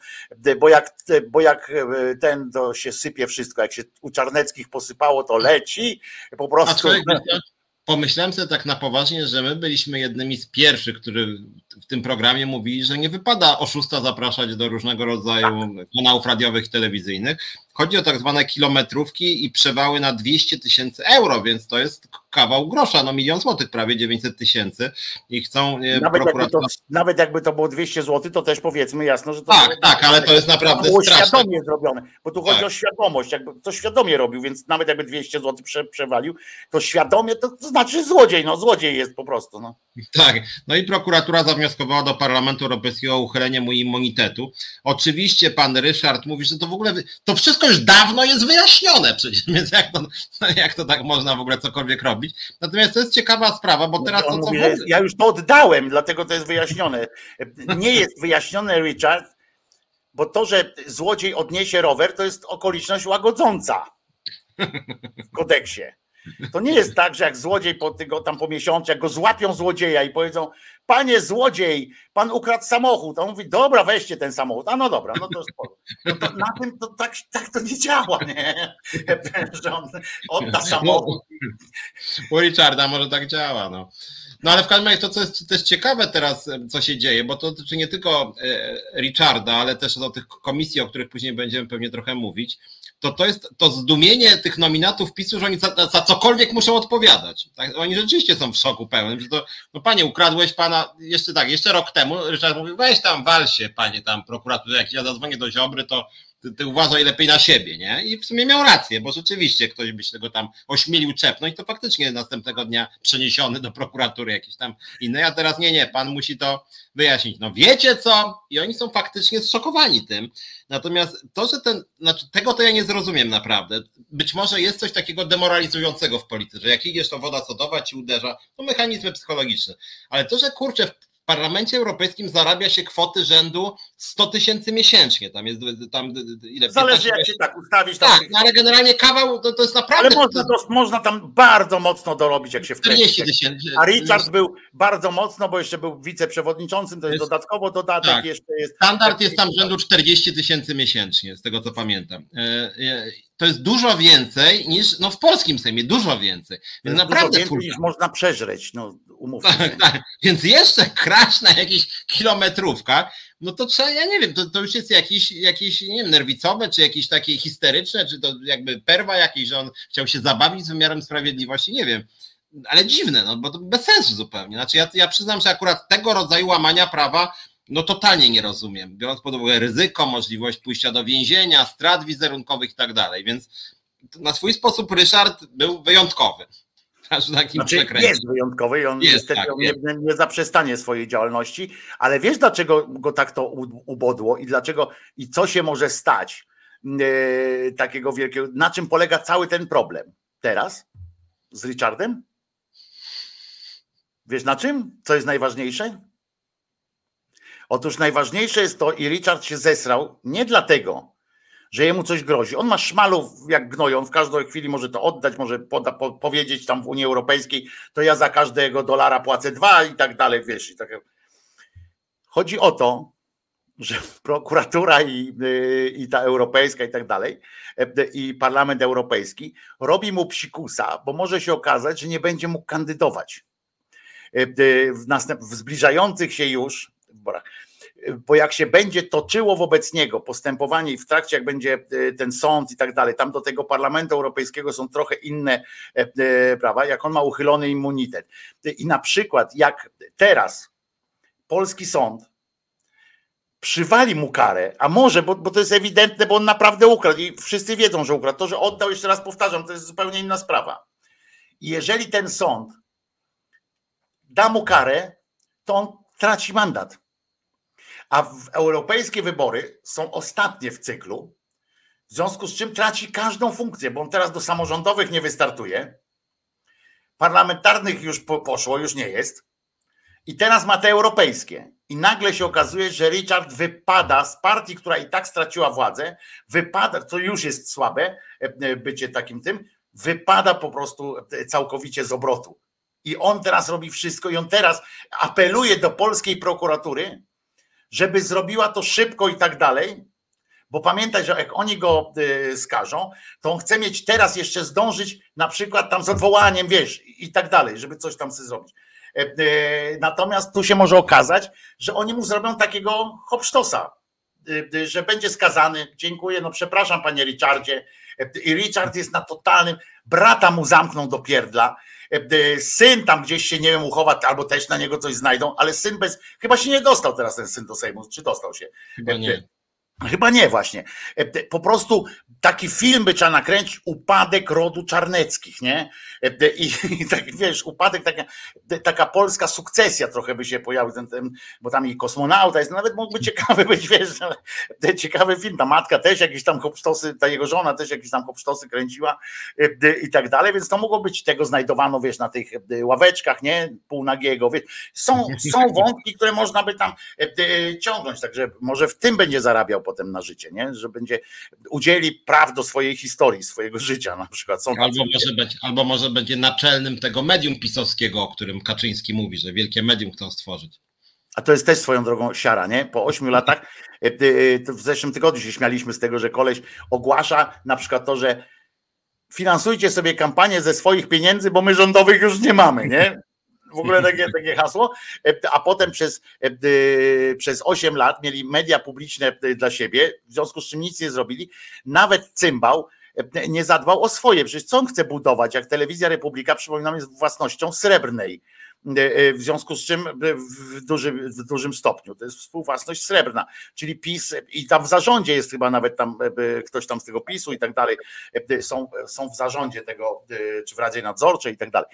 bo jak, bo jak ten to się sypie wszystko, jak się u Czarneckich posypało, to leci po prostu. Pomyślałem sobie tak na poważnie, że my byliśmy jednymi z pierwszych, którzy w tym programie mówili, że nie wypada oszusta zapraszać do różnego rodzaju kanałów radiowych i telewizyjnych. Chodzi o tak zwane kilometrówki i przewały na 200 tysięcy euro, więc to jest kawał grosza, no milion złotych, prawie 900 tysięcy i chcą e, nawet, jakby to, nawet jakby to było 200 złotych, to też powiedzmy jasno, że to Tak, było, tak, ale to jest naprawdę było straszne. świadomie zrobione, bo tu chodzi tak. o świadomość, jakby to świadomie robił, więc nawet jakby 200 złotych prze, przewalił, to świadomie to, to znaczy złodziej, no złodziej jest po prostu. No. Tak, no i prokuratura zawnioskowała do Parlamentu Europejskiego o uchylenie mu immunitetu. Oczywiście pan Ryszard mówi, że to w ogóle, to wszystko już dawno jest wyjaśnione przecież, więc jak to, jak to tak można w ogóle cokolwiek robić. Natomiast to jest ciekawa sprawa, bo teraz to co... Mówi, ja już to oddałem, dlatego to jest wyjaśnione. Nie jest wyjaśnione, Richard, bo to, że złodziej odniesie rower, to jest okoliczność łagodząca w kodeksie. To nie jest tak, że jak złodziej po tego tam po miesiącu, jak go złapią złodzieja i powiedzą, panie złodziej, pan ukradł samochód. A on mówi, dobra, weźcie ten samochód. A no dobra, no to. No to na tym to tak, tak to nie działa, nie? Że on odda samochód. U Richarda może tak działa, no. No ale w każdym razie to, co jest też ciekawe teraz, co się dzieje, bo to dotyczy nie tylko e, Richarda, ale też o tych komisji, o których później będziemy pewnie trochę mówić, to to jest to zdumienie tych nominatów PiSu, że oni za, za cokolwiek muszą odpowiadać. Tak? Oni rzeczywiście są w szoku pełnym, że to, no panie, ukradłeś pana, jeszcze tak, jeszcze rok temu, Ryszard mówił, weź tam, wal się, panie tam prokuraturze, jak ja zadzwonię do Ziobry, to ty, uważaj lepiej na siebie, nie? I w sumie miał rację, bo rzeczywiście ktoś by się tego tam ośmielił czepnąć, to faktycznie następnego dnia przeniesiony do prokuratury jakiejś tam innej, a teraz nie, nie, pan musi to wyjaśnić. No wiecie co? I oni są faktycznie zszokowani tym. Natomiast to, że ten, znaczy tego to ja nie zrozumiem naprawdę. Być może jest coś takiego demoralizującego w polityce, że jak idziesz, to woda sodowa ci uderza, to mechanizmy psychologiczne. Ale to, że kurczę, Parlamencie Europejskim zarabia się kwoty rzędu 100 tysięcy miesięcznie. Tam jest tam ile? Zależy jak się tak ustawić. Tak, no ale generalnie kawał to, to jest naprawdę. Ale można, to, można tam bardzo mocno dorobić, jak się wkręci. 40 tysięcy. A Richard był bardzo mocno, bo jeszcze był wiceprzewodniczącym, to jest, jest dodatkowo dodatek tak. jeszcze jest. Standard jest tam rzędu 40 tysięcy miesięcznie, z tego co pamiętam. E, e, to jest dużo więcej niż no w polskim Sejmie, dużo więcej. Więc naprawdę dużo więcej niż można przeżreć, no umówmy tak, tak. Więc jeszcze kraść na jakichś kilometrówkach, no to trzeba, ja nie wiem, to, to już jest jakiś, jakiś, nie wiem, nerwicowe, czy jakieś takie histeryczne, czy to jakby perwa jakiś, że on chciał się zabawić z wymiarem sprawiedliwości, nie wiem. Ale dziwne, no bo to bez sensu zupełnie. Znaczy ja, ja przyznam, że akurat tego rodzaju łamania prawa no totalnie nie rozumiem, biorąc pod uwagę ryzyko, możliwość pójścia do więzienia, strat wizerunkowych i tak dalej, więc na swój sposób Ryszard był wyjątkowy. Aż takim znaczy, jest wyjątkowy i on jest, niestety tak, nie, nie zaprzestanie swojej działalności, ale wiesz dlaczego go tak to ubodło i dlaczego i co się może stać yy, takiego wielkiego, na czym polega cały ten problem teraz z Richardem? Wiesz na czym? Co jest najważniejsze? Otóż najważniejsze jest to, i Richard się zesrał nie dlatego, że jemu coś grozi. On ma szmalów jak gnoją, w każdej chwili może to oddać, może poda, po, powiedzieć tam w Unii Europejskiej, to ja za każdego dolara płacę dwa i tak dalej, wiesz. I tak. Chodzi o to, że prokuratura i, y, i ta europejska i tak dalej, i Parlament Europejski robi mu psikusa, bo może się okazać, że nie będzie mógł kandydować w, następ, w zbliżających się już wyborach. Bo jak się będzie toczyło wobec niego postępowanie i w trakcie, jak będzie e, ten sąd i tak dalej, tam do tego Parlamentu Europejskiego są trochę inne e, e, prawa, jak on ma uchylony immunitet. I na przykład, jak teraz polski sąd przywali mu karę, a może, bo, bo to jest ewidentne, bo on naprawdę ukradł i wszyscy wiedzą, że ukradł. To, że oddał, jeszcze raz powtarzam, to jest zupełnie inna sprawa. Jeżeli ten sąd da mu karę, to on traci mandat. A w europejskie wybory są ostatnie w cyklu, w związku z czym traci każdą funkcję, bo on teraz do samorządowych nie wystartuje, parlamentarnych już poszło, już nie jest. I teraz ma te europejskie. I nagle się okazuje, że Richard wypada z partii, która i tak straciła władzę, wypada, co już jest słabe, e, e, bycie takim tym, wypada po prostu e, całkowicie z obrotu. I on teraz robi wszystko, i on teraz apeluje do polskiej prokuratury, żeby zrobiła to szybko i tak dalej, bo pamiętaj, że jak oni go y, skażą, to on chce mieć teraz jeszcze zdążyć na przykład tam z odwołaniem, wiesz, i tak dalej, żeby coś tam sobie zrobić. E, e, natomiast tu się może okazać, że oni mu zrobią takiego hopsztosa, y, y, że będzie skazany. Dziękuję, no przepraszam panie Richardzie. E, I Richard jest na totalnym, brata mu zamkną do pierdla syn tam gdzieś się, nie wiem, uchowa, albo też na niego coś znajdą, ale syn bez, chyba się nie dostał teraz ten syn do Sejmu, czy dostał się? Chyba e, nie. Chyba nie właśnie. Po prostu taki film by trzeba nakręcić, upadek rodu Czarneckich, nie? I, i tak, wiesz, upadek, taka, taka polska sukcesja trochę by się pojawił, ten, ten, bo tam i kosmonauta jest, nawet mógłby ciekawy być, wiesz, ciekawy film, ta matka też jakieś tam hopsztosy, ta jego żona też jakieś tam hopsztosy kręciła i tak dalej, więc to mogło być, tego znajdowano, wiesz, na tych ławeczkach, nie? Półnagiego, wiesz. Są, są wątki, które można by tam ciągnąć, także może w tym będzie zarabiał potem na życie, nie? że będzie udzieli praw do swojej historii, swojego życia na przykład. Są albo, może być, albo może będzie naczelnym tego medium pisowskiego, o którym Kaczyński mówi, że wielkie medium chcą stworzyć. A to jest też swoją drogą siara, nie? Po ośmiu latach, e, e, w zeszłym tygodniu się śmialiśmy z tego, że koleś ogłasza na przykład to, że finansujcie sobie kampanię ze swoich pieniędzy, bo my rządowych już nie mamy, nie? W ogóle takie, takie hasło, a potem przez, przez 8 lat mieli media publiczne dla siebie, w związku z czym nic nie zrobili, nawet cymbał nie zadbał o swoje, przecież co on chce budować, jak telewizja Republika, przypominam, jest własnością srebrnej, E, e, w związku z czym w dużym, w dużym stopniu to jest współwłasność srebrna, czyli PiS i tam w zarządzie jest chyba nawet tam e, ktoś tam z tego PiSu i tak dalej, są, są w zarządzie tego, czy w Radzie Nadzorczej i tak dalej.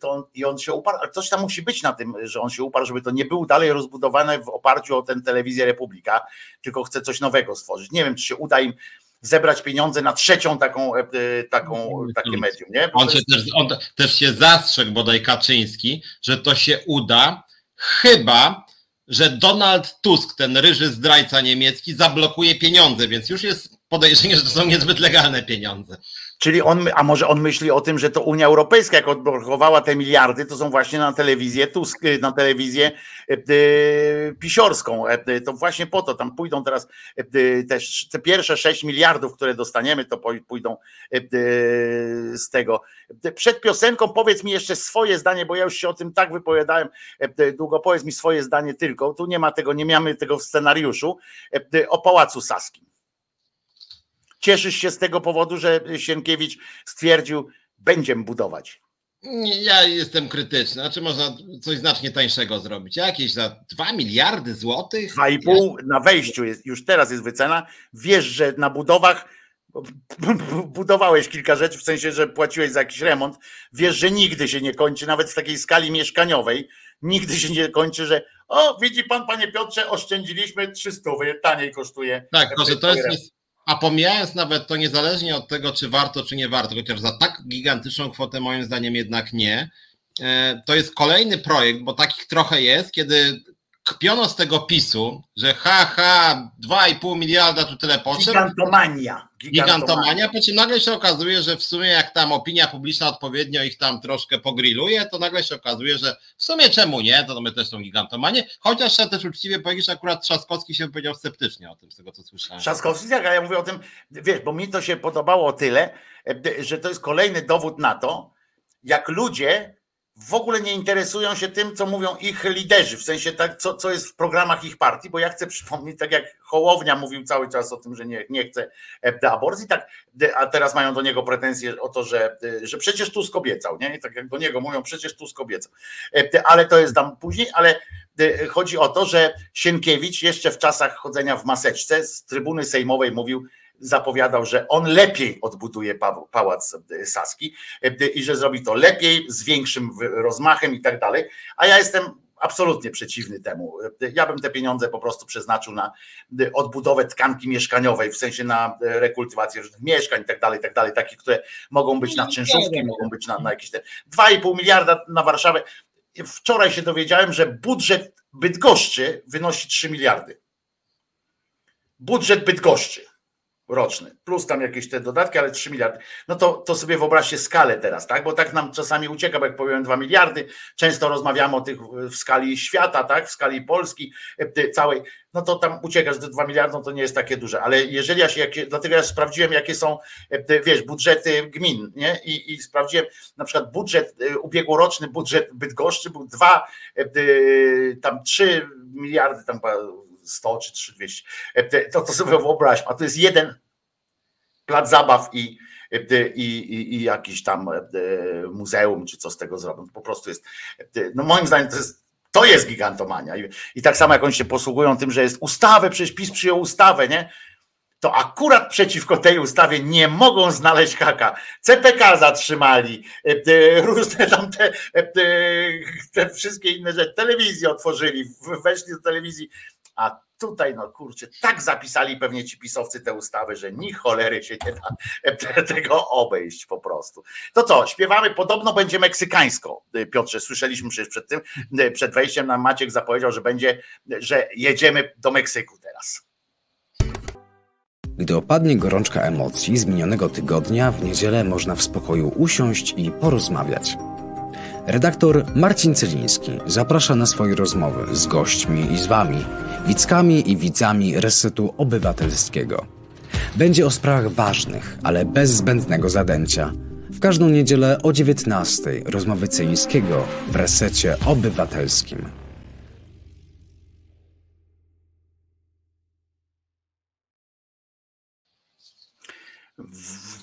To, I on się uparł, ale coś tam musi być na tym, że on się uparł, żeby to nie było dalej rozbudowane w oparciu o tę telewizję Republika, tylko chce coś nowego stworzyć. Nie wiem, czy się uda im zebrać pieniądze na trzecią taką, e, taką takie medium. Nie? On, się też, on też się zastrzegł bodaj Kaczyński, że to się uda, chyba że Donald Tusk, ten ryży zdrajca niemiecki, zablokuje pieniądze, więc już jest podejrzenie, że to są niezbyt legalne pieniądze. Czyli on, a może on myśli o tym, że to Unia Europejska, jak odblokowała te miliardy, to są właśnie na telewizję Tusk, na telewizję e, e, pisiorską. E, to właśnie po to tam pójdą teraz te, pierwsze 6 miliardów, które dostaniemy, to pójdą z tego. Przed piosenką powiedz mi jeszcze swoje zdanie, bo ja już się o tym tak wypowiadałem długo. Powiedz mi swoje zdanie tylko. Tu nie ma tego, nie mamy tego w scenariuszu o Pałacu Saskim. Cieszysz się z tego powodu, że Sienkiewicz stwierdził, będziemy budować. Ja jestem krytyczny. Znaczy można coś znacznie tańszego zrobić. Jakieś za 2 miliardy złotych? 2,5 ja... na wejściu jest, już teraz jest wycena. Wiesz, że na budowach budowałeś kilka rzeczy, w sensie, że płaciłeś za jakiś remont. Wiesz, że nigdy się nie kończy, nawet w takiej skali mieszkaniowej, nigdy się nie kończy, że o, widzi pan, panie Piotrze, oszczędziliśmy 300, taniej kosztuje. Tak, proszę, to jest, a pomijając nawet to niezależnie od tego, czy warto, czy nie warto, chociaż za tak gigantyczną kwotę moim zdaniem jednak nie, e, to jest kolejny projekt, bo takich trochę jest, kiedy kpiono z tego PiSu, że ha, ha, 2,5 miliarda tu tyle potrzeb. Gigantomania. Gigantomania, po czym nagle się okazuje, że w sumie jak tam opinia publiczna odpowiednio ich tam troszkę pogrilluje, to nagle się okazuje, że w sumie czemu nie, to my też są gigantomanie, chociaż trzeba też uczciwie powiedzieć, że akurat Trzaskowski się powiedział sceptycznie o tym, z tego co słyszałem. Trzaskowski, tak, a ja mówię o tym, wiesz, bo mi to się podobało o tyle, e, że to jest kolejny dowód na to, jak ludzie w ogóle nie interesują się tym, co mówią ich liderzy, w sensie tak, co, co jest w programach ich partii, bo ja chcę przypomnieć, tak jak Hołownia mówił cały czas o tym, że nie, nie chce e, aborcji, tak, a teraz mają do niego pretensje o to, że, e, że przecież Tusk obiecał, nie? I tak jak do niego mówią, przecież Tusk obiecał. E, ale to jest tam później, ale chodzi o to, że Sienkiewicz jeszcze w czasach chodzenia w maseczce z trybuny sejmowej mówił, zapowiadał, że on lepiej odbuduje pałac Saski i że zrobi to lepiej, z większym rozmachem i tak dalej. A ja jestem absolutnie przeciwny temu. Ja bym te pieniądze po prostu przeznaczył na odbudowę tkanki mieszkaniowej, w sensie na rekultywację mieszkań i tak dalej, tak dalej, takich, które mogą być na czynszówki, mogą być na, na jakieś te 2,5 miliarda na Warszawę. Wczoraj się dowiedziałem, że budżet Bydgoszczy wynosi 3 miliardy. Budżet Bydgoszczy roczny, plus tam jakieś te dodatki, ale 3 miliardy. No to, to sobie wyobraźcie skalę teraz, tak? Bo tak nam czasami ucieka, bo jak powiem 2 miliardy, często rozmawiamy o tych w skali świata, tak? W skali Polski e, całej, no to tam ucieka, że te 2 miliardy no to nie jest takie duże, ale jeżeli ja się, jakie, dlatego ja sprawdziłem, jakie są, e, wiesz, budżety gmin, nie? I, i sprawdziłem na przykład budżet, e, ubiegłoroczny budżet Bydgoszczy był 2, tam 3 miliardy, tam 100 czy 300, to, to sobie wyobraź, a to jest jeden plac zabaw i, i, i, i jakiś tam e, muzeum, czy co z tego zrobią. Po prostu jest, no moim zdaniem to jest, to jest gigantomania. I, I tak samo jak oni się posługują tym, że jest ustawę, przecież PiS przyjął ustawę, nie? to akurat przeciwko tej ustawie nie mogą znaleźć haka. CPK zatrzymali, różne tam te, te wszystkie inne rzeczy, telewizję otworzyli, weszli do telewizji, a tutaj, no kurczę, tak zapisali pewnie ci pisowcy te ustawy, że ni cholery się nie da tego obejść po prostu. To co, śpiewamy, podobno będzie meksykańsko, Piotrze, słyszeliśmy przecież przed tym, przed wejściem nam Maciek zapowiedział, że będzie, że jedziemy do Meksyku teraz. Gdy opadnie gorączka emocji z minionego tygodnia, w niedzielę można w spokoju usiąść i porozmawiać. Redaktor Marcin Celiński zaprasza na swoje rozmowy z gośćmi i z wami, widzkami i widzami Resetu Obywatelskiego. Będzie o sprawach ważnych, ale bez zbędnego zadęcia – każdą niedzielę o 19 rozmowy Cyńskiego w resecie obywatelskim.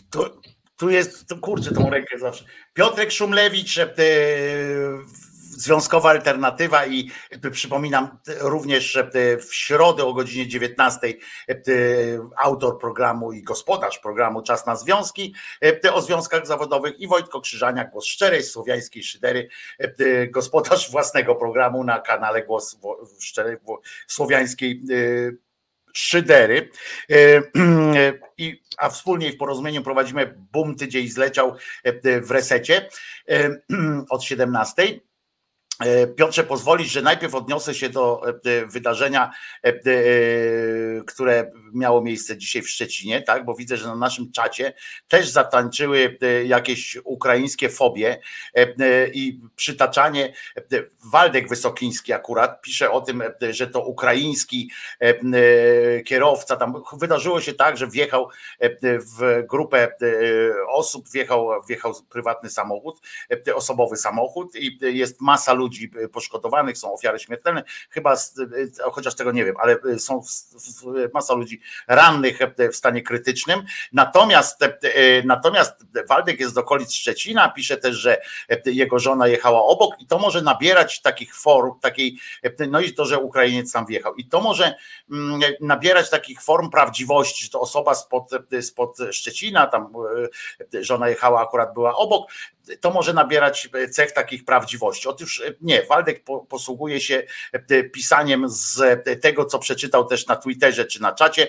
To, tu jest, to kurczę, tą rękę zawsze. Piotrek Szumlewicz, e, Związkowa Alternatywa i e, przypominam również e, w środę o godzinie 19 autor programu i gospodarz programu Czas na Związki o związkach zawodowych i Wojtko Krzyżania, głos szczerej słowiańskiej szydery, gospodarz własnego programu na kanale Głos Szczerej Słowiańskiej szydery. I a wspólnie w porozumieniu prowadzimy Bum Tydzień Zleciał e, w resecie e, od 17. E, Piotrze, pozwolisz, że najpierw odniosę się do e, wydarzenia, e, które miało miejsce dzisiaj w Szczecinie, tak? Bo widzę, że na naszym czacie też zatańczyły jakieś ukraińskie fobie i przytaczanie. Waldek Wysokiński akurat pisze o tym, że to ukraiński kierowca. Tam wydarzyło się tak, że wjechał w grupę osób, wjechał, wjechał prywatny samochód, osobowy samochód i jest masa ludzi ludzi poszkodowanych, są ofiary śmiertelne, chyba, chociaż tego nie wiem, ale są masa ludzi rannych w stanie krytycznym. Natomiast, natomiast Waldek jest z okolic Szczecina, pisze też, że jego żona jechała obok i to może nabierać takich form, takiej, no i to, że Ukrainiec tam wjechał. I to może mm, nabierać takich form prawdziwości, że to osoba spod, spod Szczecina, tam żona jechała, akurat była obok, to może nabierać cech takich prawdziwości. Otóż nie, Waldek posługuje się e, pisaniem z tego, co przeczytał też na Twitterze czy na czacie.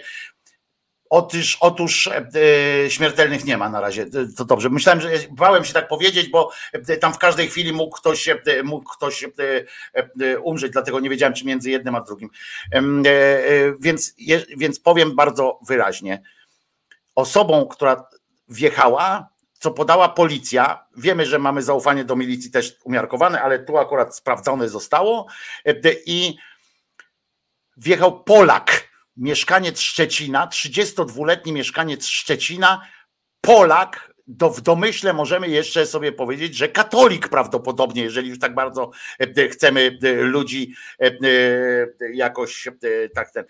Otóż, otóż e, e, śmiertelnych nie ma na razie. To dobrze. Myślałem, że bałem się tak powiedzieć, bo tam w każdej chwili mógł ktoś, mógł ktoś umrzeć, dlatego nie wiedziałem, czy między jednym a drugim. Więc, więc powiem bardzo wyraźnie. Osobą, która wjechała, co podała policja. Wiemy, że mamy zaufanie do milicji też umiarkowane, ale tu akurat sprawdzone zostało. E, I wjechał Polak, mieszkaniec Szczecina, 32-letni mieszkaniec Szczecina, Polak, do, w domyśle możemy jeszcze sobie powiedzieć, że katolik prawdopodobnie, jeżeli już tak bardzo e, chcemy e, ludzi e, jakoś tak ten.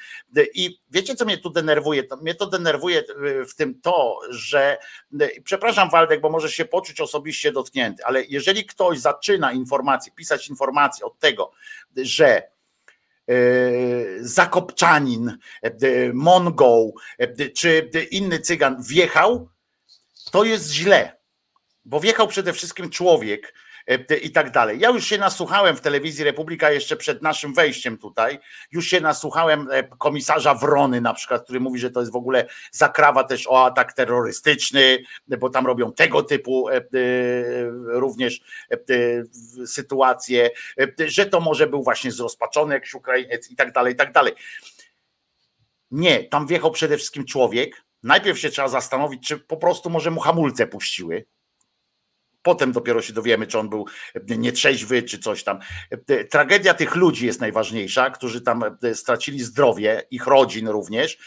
I wiecie, co mnie tu denerwuje? Mnie to denerwuje w tym to, że przepraszam Waldek, bo może się poczuć osobiście dotknięty, ale jeżeli ktoś zaczyna informacje, pisać informacje od tego, że Zakopczanin, Mongol czy inny cygan wjechał, to jest źle, bo wjechał przede wszystkim człowiek e, i tak dalej. Ja już się nasłuchałem w telewizji Republika jeszcze przed naszym wejściem tutaj, już się nasłuchałem e, komisarza Wrony na przykład, który mówi, że to jest w ogóle zakrawa też o atak terrorystyczny, bo tam robią tego typu e, również sytuacje, że to może był właśnie zrozpaczony jakiś Ukrainiec i tak dalej, i tak dalej. Nie, tam wjechał przede wszystkim człowiek, Najpierw się trzeba zastanowić, czy po prostu może mu hamulce puściły. Potem dopiero się dowiemy, czy on był nietrzeźwy, czy coś tam. Tragedia tych ludzi jest najważniejsza, którzy tam stracili zdrowie, ich rodzin również.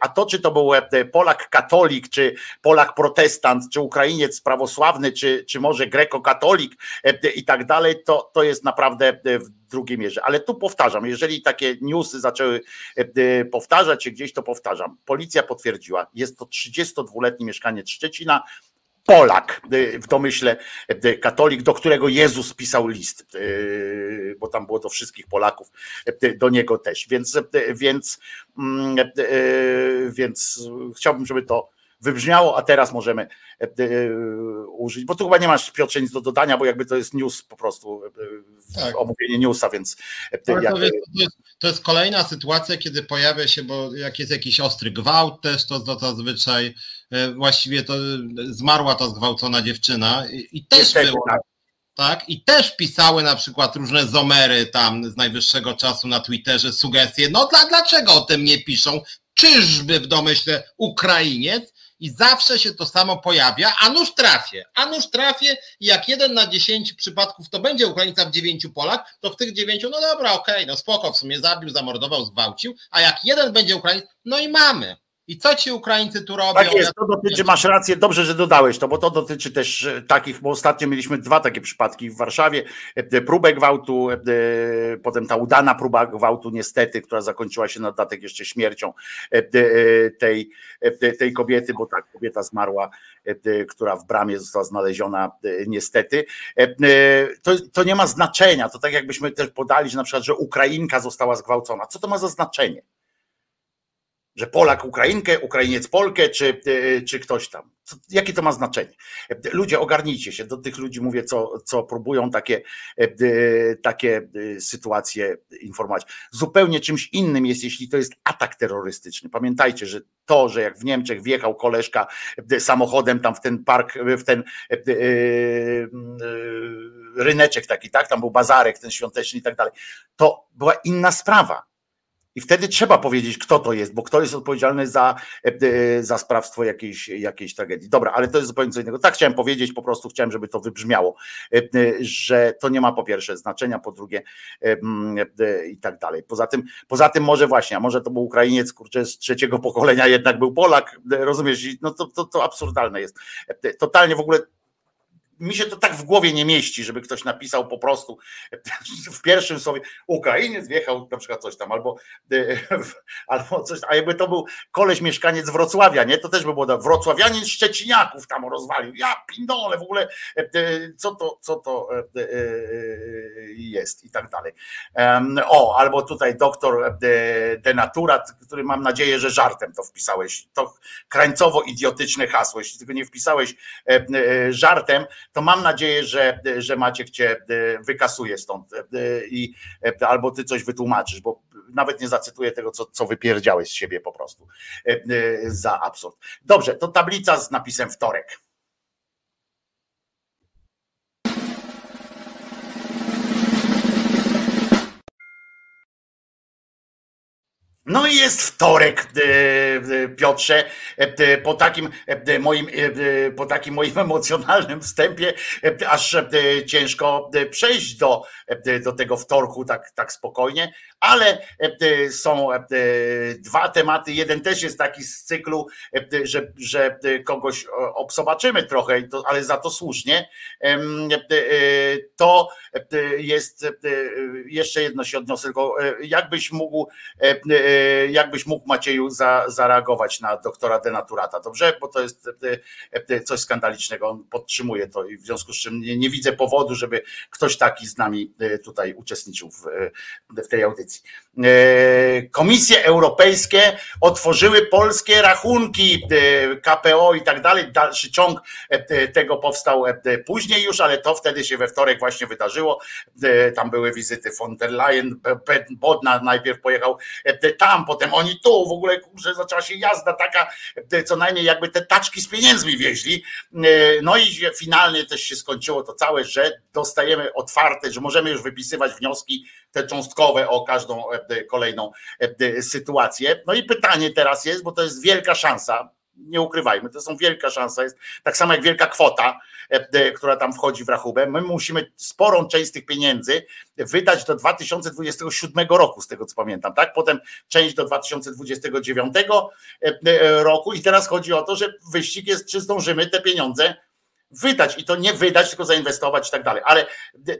A to, czy to był Polak katolik, czy Polak protestant, czy Ukrainiec prawosławny, czy, czy może greko-katolik i tak dalej, to, to jest naprawdę w drugiej mierze. Ale tu powtarzam, jeżeli takie newsy zaczęły powtarzać się gdzieś, to powtarzam. Policja potwierdziła, jest to 32-letni mieszkaniec Szczecina, Polak y, w domyśle y, katolik, do którego Jezus pisał list, y, bo tam było to wszystkich Polaków, do niego też. Więc, więc, mm, więc chciałbym, żeby to wybrzmiało, a teraz możemy użyć, bo tu chyba nie masz Piotrze nic do dodania, bo jakby to jest news po prostu, tak. omówienie newsa, więc jak... to, jest, to, jest, kolejna sytuacja, kiedy pojawia się, bo jak jest jakiś ostry gwałt też, to, to zazwyczaj właściwie to zmarła ta zgwałcona dziewczyna i, też Niestety, było, tak. tak. I też pisały na przykład różne zomery tam z najwyższego czasu na Twitterze sugestie. No dla, dlaczego o tym nie piszą? Czyżby w domyśle Ukrainiec? i zawsze się to samo pojawia, a nuż trafię, a nuż trafię i jak jeden na dziesięciu przypadków to będzie Ukraińca w dziewięciu Polak, to w tych dziewięciu, no dobra, okej, okay, no spoko, w sumie zabił, zamordował, zgwałcił, a jak jeden będzie Ukraińcem, no i mamy. I co ci Ukraińcy tu robią? Tak jest, to dotyczy, masz rację, dobrze, że dodałeś to, bo to dotyczy też e, takich, bo ostatnio mieliśmy dwa takie przypadki w Warszawie, e, próbę gwałtu, e, potem ta udana próba gwałtu niestety, która zakończyła się na dodatek jeszcze śmiercią tej, tej kobiety, bo tak, kobieta zmarła, która w bramie została znaleziona niestety. To, to nie ma znaczenia, to tak jakbyśmy też podali, że na przykład, że Ukrainka została zgwałcona. Co to ma za znaczenie? Że Polak Ukrainkę, Ukrainiec Polkę, czy, e, czy ktoś tam. Jakie to ma znaczenie? Ludzie, ogarnijcie się. Do tych ludzi mówię, co, co próbują takie, e, takie e, sytuacje informować. Zupełnie czymś innym jest, jeśli to jest atak terrorystyczny. Pamiętajcie, że to, że jak w Niemczech wjechał koleżka samochodem tam w ten park, w ten ryneczek taki, tak, tam był bazarek ten świąteczny i tak dalej, to była inna sprawa i wtedy trzeba powiedzieć, kto to jest, bo kto jest odpowiedzialny za, e, e, za sprawstwo jakiejś, jakiejś tragedii. Dobra, ale to jest zupełnie co innego. Tak chciałem powiedzieć, po prostu chciałem, żeby to wybrzmiało, e, że to nie ma po pierwsze znaczenia, po drugie i tak dalej. Poza tym, poza tym może właśnie, a może to był Ukrainiec, kurczę, z trzeciego pokolenia jednak był Polak, rozumiesz, no to, to, to absurdalne jest. Totalnie w ogóle mi się to tak w głowie nie mieści, żeby ktoś napisał po prostu w pierwszym słowie Ukrainiec wjechał na przykład coś tam, albo, albo coś, a jakby to był koleś mieszkaniec Wrocławia, nie? To też by było tak, wrocławianin Szczeciniaków tam rozwalił. Ja pindole w ogóle, co to, co to e, e, jest i tak dalej. O, albo tutaj doktor Denaturat, który mam nadzieję, że żartem to wpisałeś. To krańcowo idiotyczne hasło. Jeśli tylko nie wpisałeś e, żartem, to mam nadzieję, że, że Maciek cię e, wykasuje stąd e, i e, albo ty coś wytłumaczysz, bo nawet nie zacytuję tego, co, co wypierdziałeś z siebie po prostu za absurd. Dobrze, to tablica z napisem wtorek. No i jest wtorek, e, e, Piotrze, e, po takim moim, po takim moim emocjonalnym wstępie, aż ciężko przejść do, do tego wtorku tak, tak spokojnie, ale są dwa tematy. Jeden też jest taki z cyklu, że, że kogoś obsobaczymy trochę, ale za to słusznie. To jest jeszcze jedno się odniosę, tylko jakbyś mógł jakbyś mógł Macieju za, zareagować na doktora Denaturata, dobrze? Bo to jest e, e, coś skandalicznego, on podtrzymuje to i w związku z czym nie, nie widzę powodu, żeby ktoś taki z nami e, tutaj uczestniczył w, w tej audycji. Komisje europejskie otworzyły polskie rachunki KPO i tak dalej. Dalszy ciąg tego powstał później już, ale to wtedy się we wtorek właśnie wydarzyło. Tam były wizyty von der Leyen, Bodna najpierw pojechał tam, potem oni tu, w ogóle kurczę, zaczęła się jazda taka, co najmniej jakby te taczki z pieniędzmi wieźli. E, no i finalnie też się skończyło to całe, że dostajemy otwarte, że możemy już wypisywać wnioski te cząstkowe o każdą e, kolejną e, sytuację. No i pytanie teraz jest, bo to jest wielka szansa, nie ukrywajmy, to są wielka szansa, jest tak samo jak wielka kwota, e, która tam wchodzi w rachubę. My musimy sporą część z tych pieniędzy wydać do 2027 roku, z tego co pamiętam, tak? Potem część do 2029 e, roku i teraz chodzi o to, że wyścig jest, czy zdążymy te pieniądze wydać i to nie wydać, tylko zainwestować i tak dalej. Ale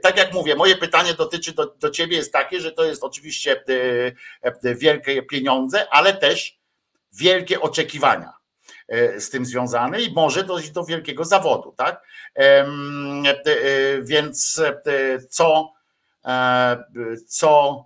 tak jak mówię, moje pytanie dotyczy do, do ciebie jest takie, że to jest oczywiście wielkie pieniądze, ale też wielkie oczekiwania E, z tym związany i może dojść do wielkiego zawodu, tak? E, więc e, co, co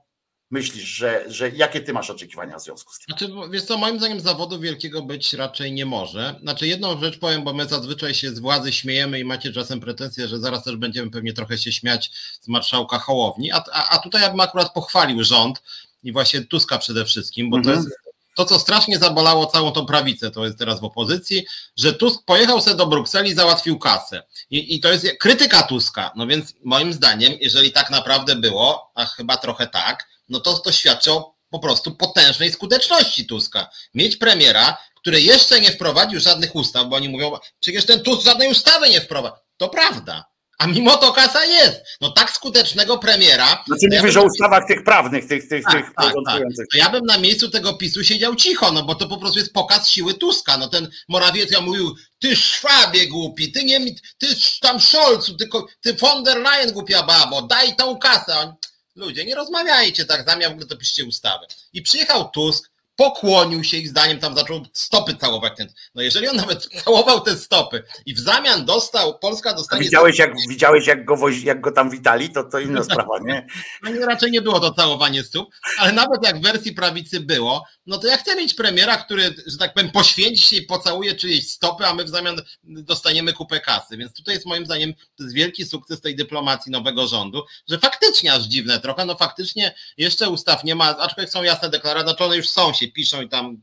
myślisz, że, że jakie ty masz oczekiwania w związku z tym? Znaczy, wiesz co, moim zdaniem zawodu wielkiego być raczej nie może. Znaczy jedną rzecz powiem, bo my zazwyczaj się z władzy śmiejemy i macie czasem pretensje, że zaraz też będziemy pewnie trochę się śmiać z marszałka Hołowni, a, a, a tutaj ja bym akurat pochwalił rząd i właśnie Tuska przede wszystkim, bo mhm. to jest to, co strasznie zabolało całą tą prawicę, to jest teraz w opozycji, że Tusk pojechał sobie do Brukseli i załatwił kasę. I, I, to jest krytyka Tuska. No więc moim zdaniem, jeżeli tak naprawdę było, a chyba trochę tak, no to to świadczy o po prostu potężnej skuteczności Tuska. Mieć premiera, który jeszcze nie wprowadził żadnych ustaw, bo oni mówią, przecież ten Tusk żadnej ustawy nie wprowadza. To prawda, A mimo to kasa jest. No tak skutecznego premiera. Znaczy ja mówisz o ustawach tych prawnych, tych, tych, tak, tych tak, tak. To ja bym na miejscu tego PiSu siedział cicho, no bo to po prostu jest pokaz siły Tuska. No ten Morawiecki mówił, ty szwabie głupi, ty nie, ty tam Scholzu, tylko ty von der Leyen głupia babo, daj tą kasę. Ludzie, nie rozmawiajcie tak, zamiast w ogóle to piszcie ustawy. I przyjechał Tusk, pokłonił się ich zdaniem tam zaczął stopy całować. Ten. No jeżeli on nawet całował te stopy i w zamian dostał, Polska dostanie... Widziałeś jak, widziałeś jak, go, jak go tam witali, to to inna sprawa, nie? No raczej nie było to całowanie stóp, ale nawet jak w wersji prawicy było, no to ja chcę mieć premiera, który, że tak powiem, poświęci się i pocałuje czyjeś stopy, a my w zamian dostaniemy kupę kasy. Więc tutaj jest moim zdaniem to jest wielki sukces tej dyplomacji nowego rządu, że faktycznie aż dziwne trochę, no faktycznie jeszcze ustaw nie ma, aczkolwiek są jasne deklaracje, znaczy one już są, się piszą i tam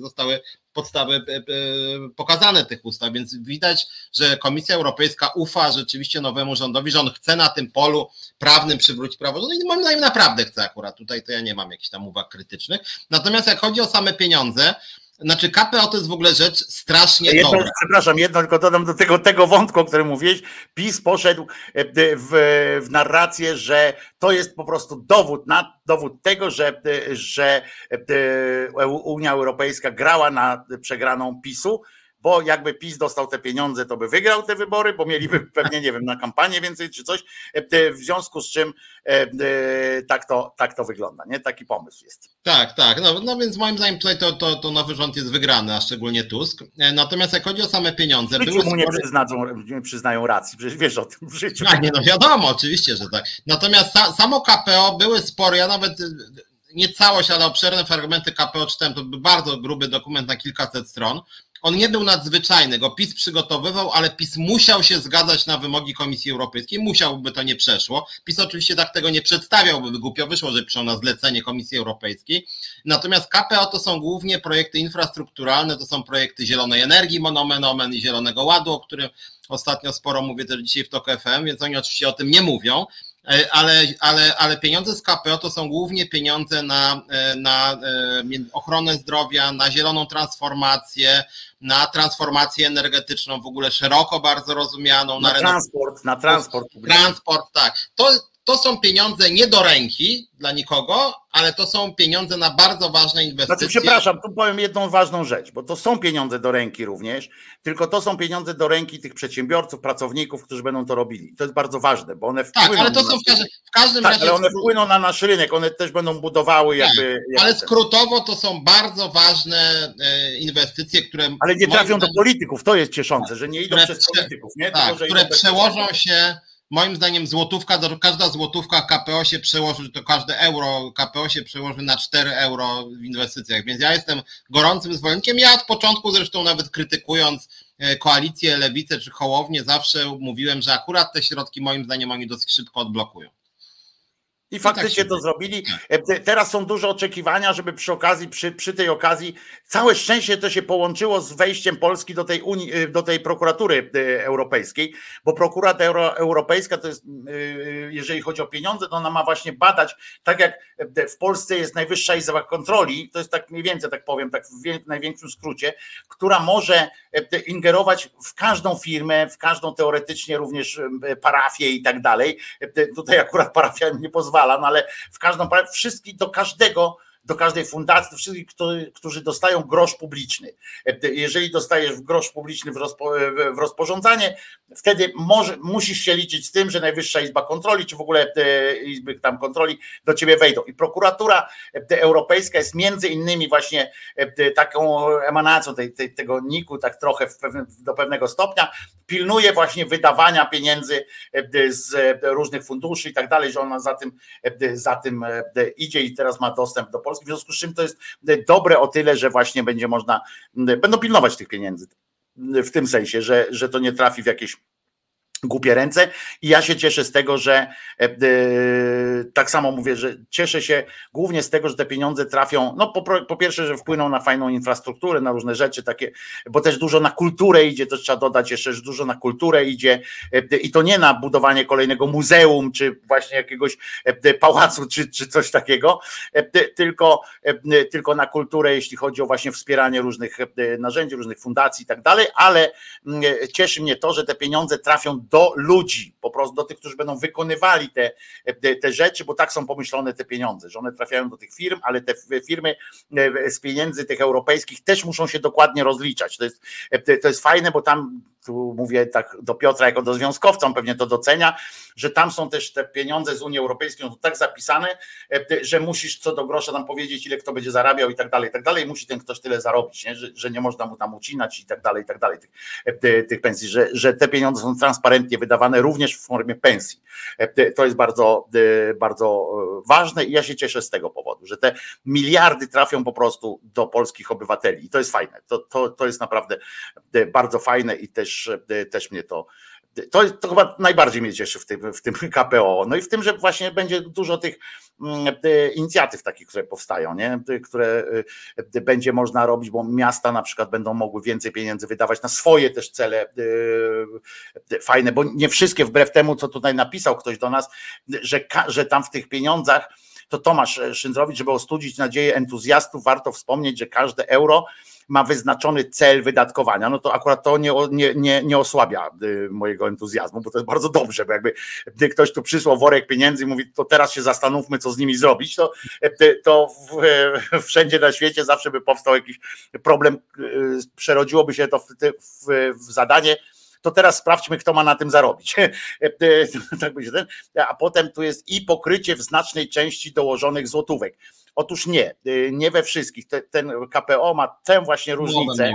zostały podstawy e, e, pokazane tych ustaw, więc widać, że Komisja Europejska ufa rzeczywiście nowemu rządowi, że on chce na tym polu prawnym przywrócić prawo. No i moim zdaniem naprawdę chce akurat. Tutaj to ja nie mam jakichś tam uwag krytycznych. Natomiast jak chodzi o same pieniądze, znaczy KPO to jest w ogóle rzecz strasznie jedno, dobra. Przepraszam, jedno tylko dodam do tego, tego wątku, o którym mówiłeś. PiS poszedł e, w, w narrację, że to jest po prostu dowód, na, dowód tego, że, że e, Unia Europejska grała na przegraną PiSu bo jakby PiS dostał te pieniądze, to by wygrał te wybory, bo mieliby pewnie, nie wiem, na kampanię więcej czy coś, e, w związku z czym e, e, tak to, tak to wygląda, nie? Taki pomysł jest. Tak, tak, no, no więc moim zdaniem tutaj to, to, to nowy rząd jest wygrany, a szczególnie Tusk. Natomiast jak chodzi o same pieniądze... Były mu nie przyznają, nie przyznają racji, przecież wiesz o tym w życiu. Tak, nie, no wiadomo, oczywiście, że tak. Natomiast sa, samo KPO były spory, ja nawet nie całość, ale obszerne fragmenty KPO czytałem, to był bardzo gruby dokument na kilkaset stron. On nie był nadzwyczajny, go PiS przygotowywał, ale PiS musiał się zgadzać na wymogi Komisji Europejskiej, musiałby to nie przeszło. PiS oczywiście tak tego nie przedstawiał, by głupio wyszło, że piszą na zlecenie Komisji Europejskiej. Natomiast KPO to są głównie projekty infrastrukturalne, to są projekty zielonej energii, monomen, omen i zielonego ładu, o którym ostatnio sporo mówię też dzisiaj w TOK FM, więc oni oczywiście o tym nie mówią. E, ale, ale, ale pieniądze z KPO to są głównie pieniądze na, e, na e, ochronę zdrowia, na zieloną transformację, na transformację energetyczną w ogóle szeroko bardzo rozumianą. Na, na transport, na transport. Transport, tak. To, to są pieniądze nie do ręki dla nikogo, ale to są pieniądze na bardzo ważne inwestycje. Znaczy, przepraszam, tu powiem jedną ważną rzecz, bo to są pieniądze do ręki również, tylko to są pieniądze do ręki tych przedsiębiorców, pracowników, którzy będą to robili. To jest bardzo ważne, bo one wpłyną. Tak, ale to są w, każdym, w każdym tak, razie. Ale one wpłyną na nasz rynek, one też będą budowały tak, jakby. ale skrótowo to są bardzo ważne e, inwestycje, które. Ale nie trafią do polityków, to jest cieszące, że nie idą przez polityków, nie? Tak, Tylko, które przełożą się moim zdaniem złotówka, każda złotówka KPO się przełoży, to każde euro KPO się przełoży na 4 euro w inwestycjach, więc ja jestem gorącym zwolennikiem. Ja od początku zresztą nawet krytykując e, koalicję, lewicę czy hołownię, zawsze mówiłem, że akurat te środki moim zdaniem oni dosyć szybko odblokują. I faktycznie tak to zrobili. E, teraz są duże oczekiwania, żeby przy okazji, przy, przy tej okazji, całe szczęście to się połączyło z wejściem Polski do tej, Unii, e, do tej prokuratury e, europejskiej, bo prokuratura europejska to jest, jeżeli chodzi o pieniądze, to ona ma właśnie badać, tak jak w Polsce jest Najwyższa Izba Kontroli, to jest tak mniej więcej, tak powiem, tak w największym skrócie, która może ingerować w każdą firmę, w każdą teoretycznie również parafię i tak dalej. Tutaj akurat parafia nie pozwala no ale w każdą, wszystkich, do każdego do każdej fundacji, do wszystkich, którzy dostają grosz publiczny. Jeżeli dostajesz grosz publiczny w, rozpo, w wtedy musisz się liczyć z tym, że Najwyższa Izba Kontroli, czy w ogóle te Izby tam kontroli do ciebie wejdą. I prokuratura europejska jest między innymi właśnie taką emanacją tej, tej, tego niku, tak trochę do pewnego stopnia, pilnuje właśnie wydawania pieniędzy z różnych funduszy i tak dalej, że ona za tym, za tym idzie i teraz ma dostęp do Polski Polski, w związku z czym to jest dobre o tyle, że właśnie będzie można, będą pilnować tych pieniędzy. W tym sensie, że, że to nie trafi w jakieś głupie ręce. I ja się cieszę z tego, że e, tak samo mówię, że cieszę się głównie z tego, że te pieniądze trafią, no po, po, pierwsze, że wpłyną na fajną infrastrukturę, na różne rzeczy takie, bo też dużo na kulturę idzie, to trzeba dodać jeszcze, że dużo na kulturę idzie e, i to nie na budowanie kolejnego muzeum, czy właśnie jakiegoś pałacu, czy, czy coś takiego, tylko, tylko na kulturę, jeśli chodzi o właśnie wspieranie różnych narzędzi, różnych fundacji i tak dalej, ale cieszy mnie to, że te pieniądze trafią do do ludzi, po prostu do tych, którzy będą wykonywali te, te, rzeczy, bo tak są pomyślone te pieniądze, że one trafiają do tych firm, ale te firmy z pieniędzy tych europejskich też muszą się dokładnie rozliczać. To jest, to jest fajne, bo tam tu mówię tak do Piotra jako do związkowca, on pewnie to docenia, że tam są też te pieniądze z Unii Europejskiej są tak zapisane, e, że musisz co do grosza tam powiedzieć, ile kto będzie zarabiał i tak dalej, i tak dalej, musi ten ktoś tyle zarobić, nie? Że, że nie można mu tam ucinać i tak dalej, i tak dalej tych, e, tych pensji, że, że te pieniądze są transparentnie wydawane również w formie pensji. E, to jest bardzo, bardzo ważne i ja się cieszę z tego powodu, że te miliardy trafią po prostu do polskich obywateli i to jest fajne, to, to, to jest naprawdę bardzo fajne i też też, e, też mnie to, to, to chyba najbardziej mnie cieszy w tym, w tym KPO. No i w tym, że właśnie będzie dużo tych mm, inicjatyw takich, które powstają, nie? które e, będzie można robić, bo miasta na przykład będą mogły więcej pieniędzy wydawać na swoje też cele e, fajne, bo nie wszystkie, wbrew temu, co tutaj napisał ktoś do nas, że, że tam w tych pieniądzach to Tomasz Szyndrowicz, żeby ostudzić nadzieję entuzjastów, warto wspomnieć, że każde euro ma wyznaczony cel wydatkowania, no to akurat to nie, nie, nie, nie osłabia y, mojego entuzjazmu, bo to jest bardzo dobrze, bo jakby gdy ktoś tu przysłał worek pieniędzy i mówi, to teraz się zastanówmy, co z nimi zrobić, to, y, to w, wszędzie na świecie zawsze by powstał jakiś problem, y, przerodziłoby się to w, w, w zadanie, to teraz sprawdźmy, kto ma na tym zarobić. Tak a potem tu jest i pokrycie w znacznej części dołożonych złotówek. Otóż nie, y, nie we wszystkich. Ten KPO ma tę właśnie różnicę,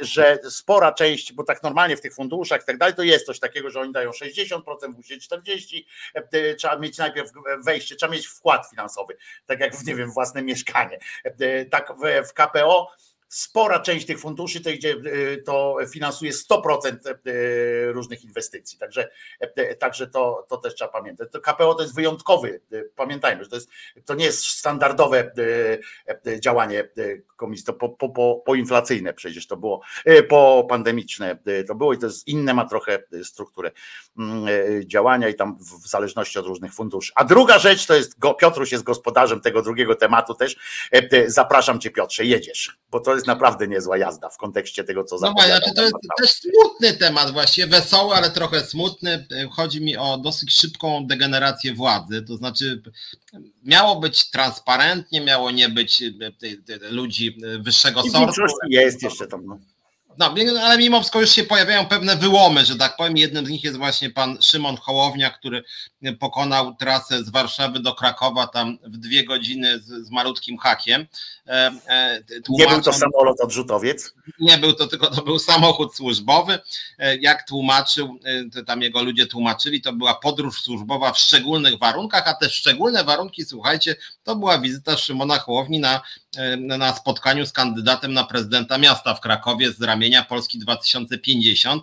że spora część, bo tak normalnie w tych funduszach i tak dalej, to jest coś takiego, że oni dają 60%, musi 40%, trzeba mieć najpierw wejście, trzeba mieć wkład finansowy, tak jak w, nie wiem, własne mieszkanie. Tak w KPO spora część tych funduszy to, idzie, y, to finansuje 100% y, różnych inwestycji. Także, y, także to, to też trzeba pamiętać. To KPO to jest wyjątkowy, pamiętajmy, że to, jest, to nie jest standardowe działanie komisji, to po, po, po, poinflacyjne przecież to było, po pandemiczne to było i to jest inne, ma trochę strukturę mm, działania i tam w zależności od różnych funduszy. A druga rzecz to jest, Piotruś jest gospodarzem tego drugiego tematu też, zapraszam cię Piotrze, jedziesz, bo to jest naprawdę niezła jazda w kontekście tego, co No właśnie, znaczy to jest też smutny temat właśnie, wesoły, ale trochę smutny. Chodzi mi o dosyć szybką degenerację władzy, to znaczy miało być transparentnie, miało nie być e, ludzi wyższego I sortu. Jest jeszcze tam. No. No, ale mimo wszystko już się pojawiają pewne wyłomy, że tak powiem. Jednym z nich jest właśnie pan Szymon Hołownia, który pokonał trasę z Warszawy do Krakowa tam w dwie godziny z, z malutkim hakiem. E, e, nie był to samolot odrzutowiec? Nie był to, tylko to był samochód służbowy. E, jak tłumaczył, tam jego ludzie tłumaczyli, to była podróż służbowa w szczególnych warunkach, a te szczególne warunki, słuchajcie, to była wizyta Szymona Hołowni na, na spotkaniu z kandydatem na prezydenta miasta w Krakowie z ramienia Polski 2050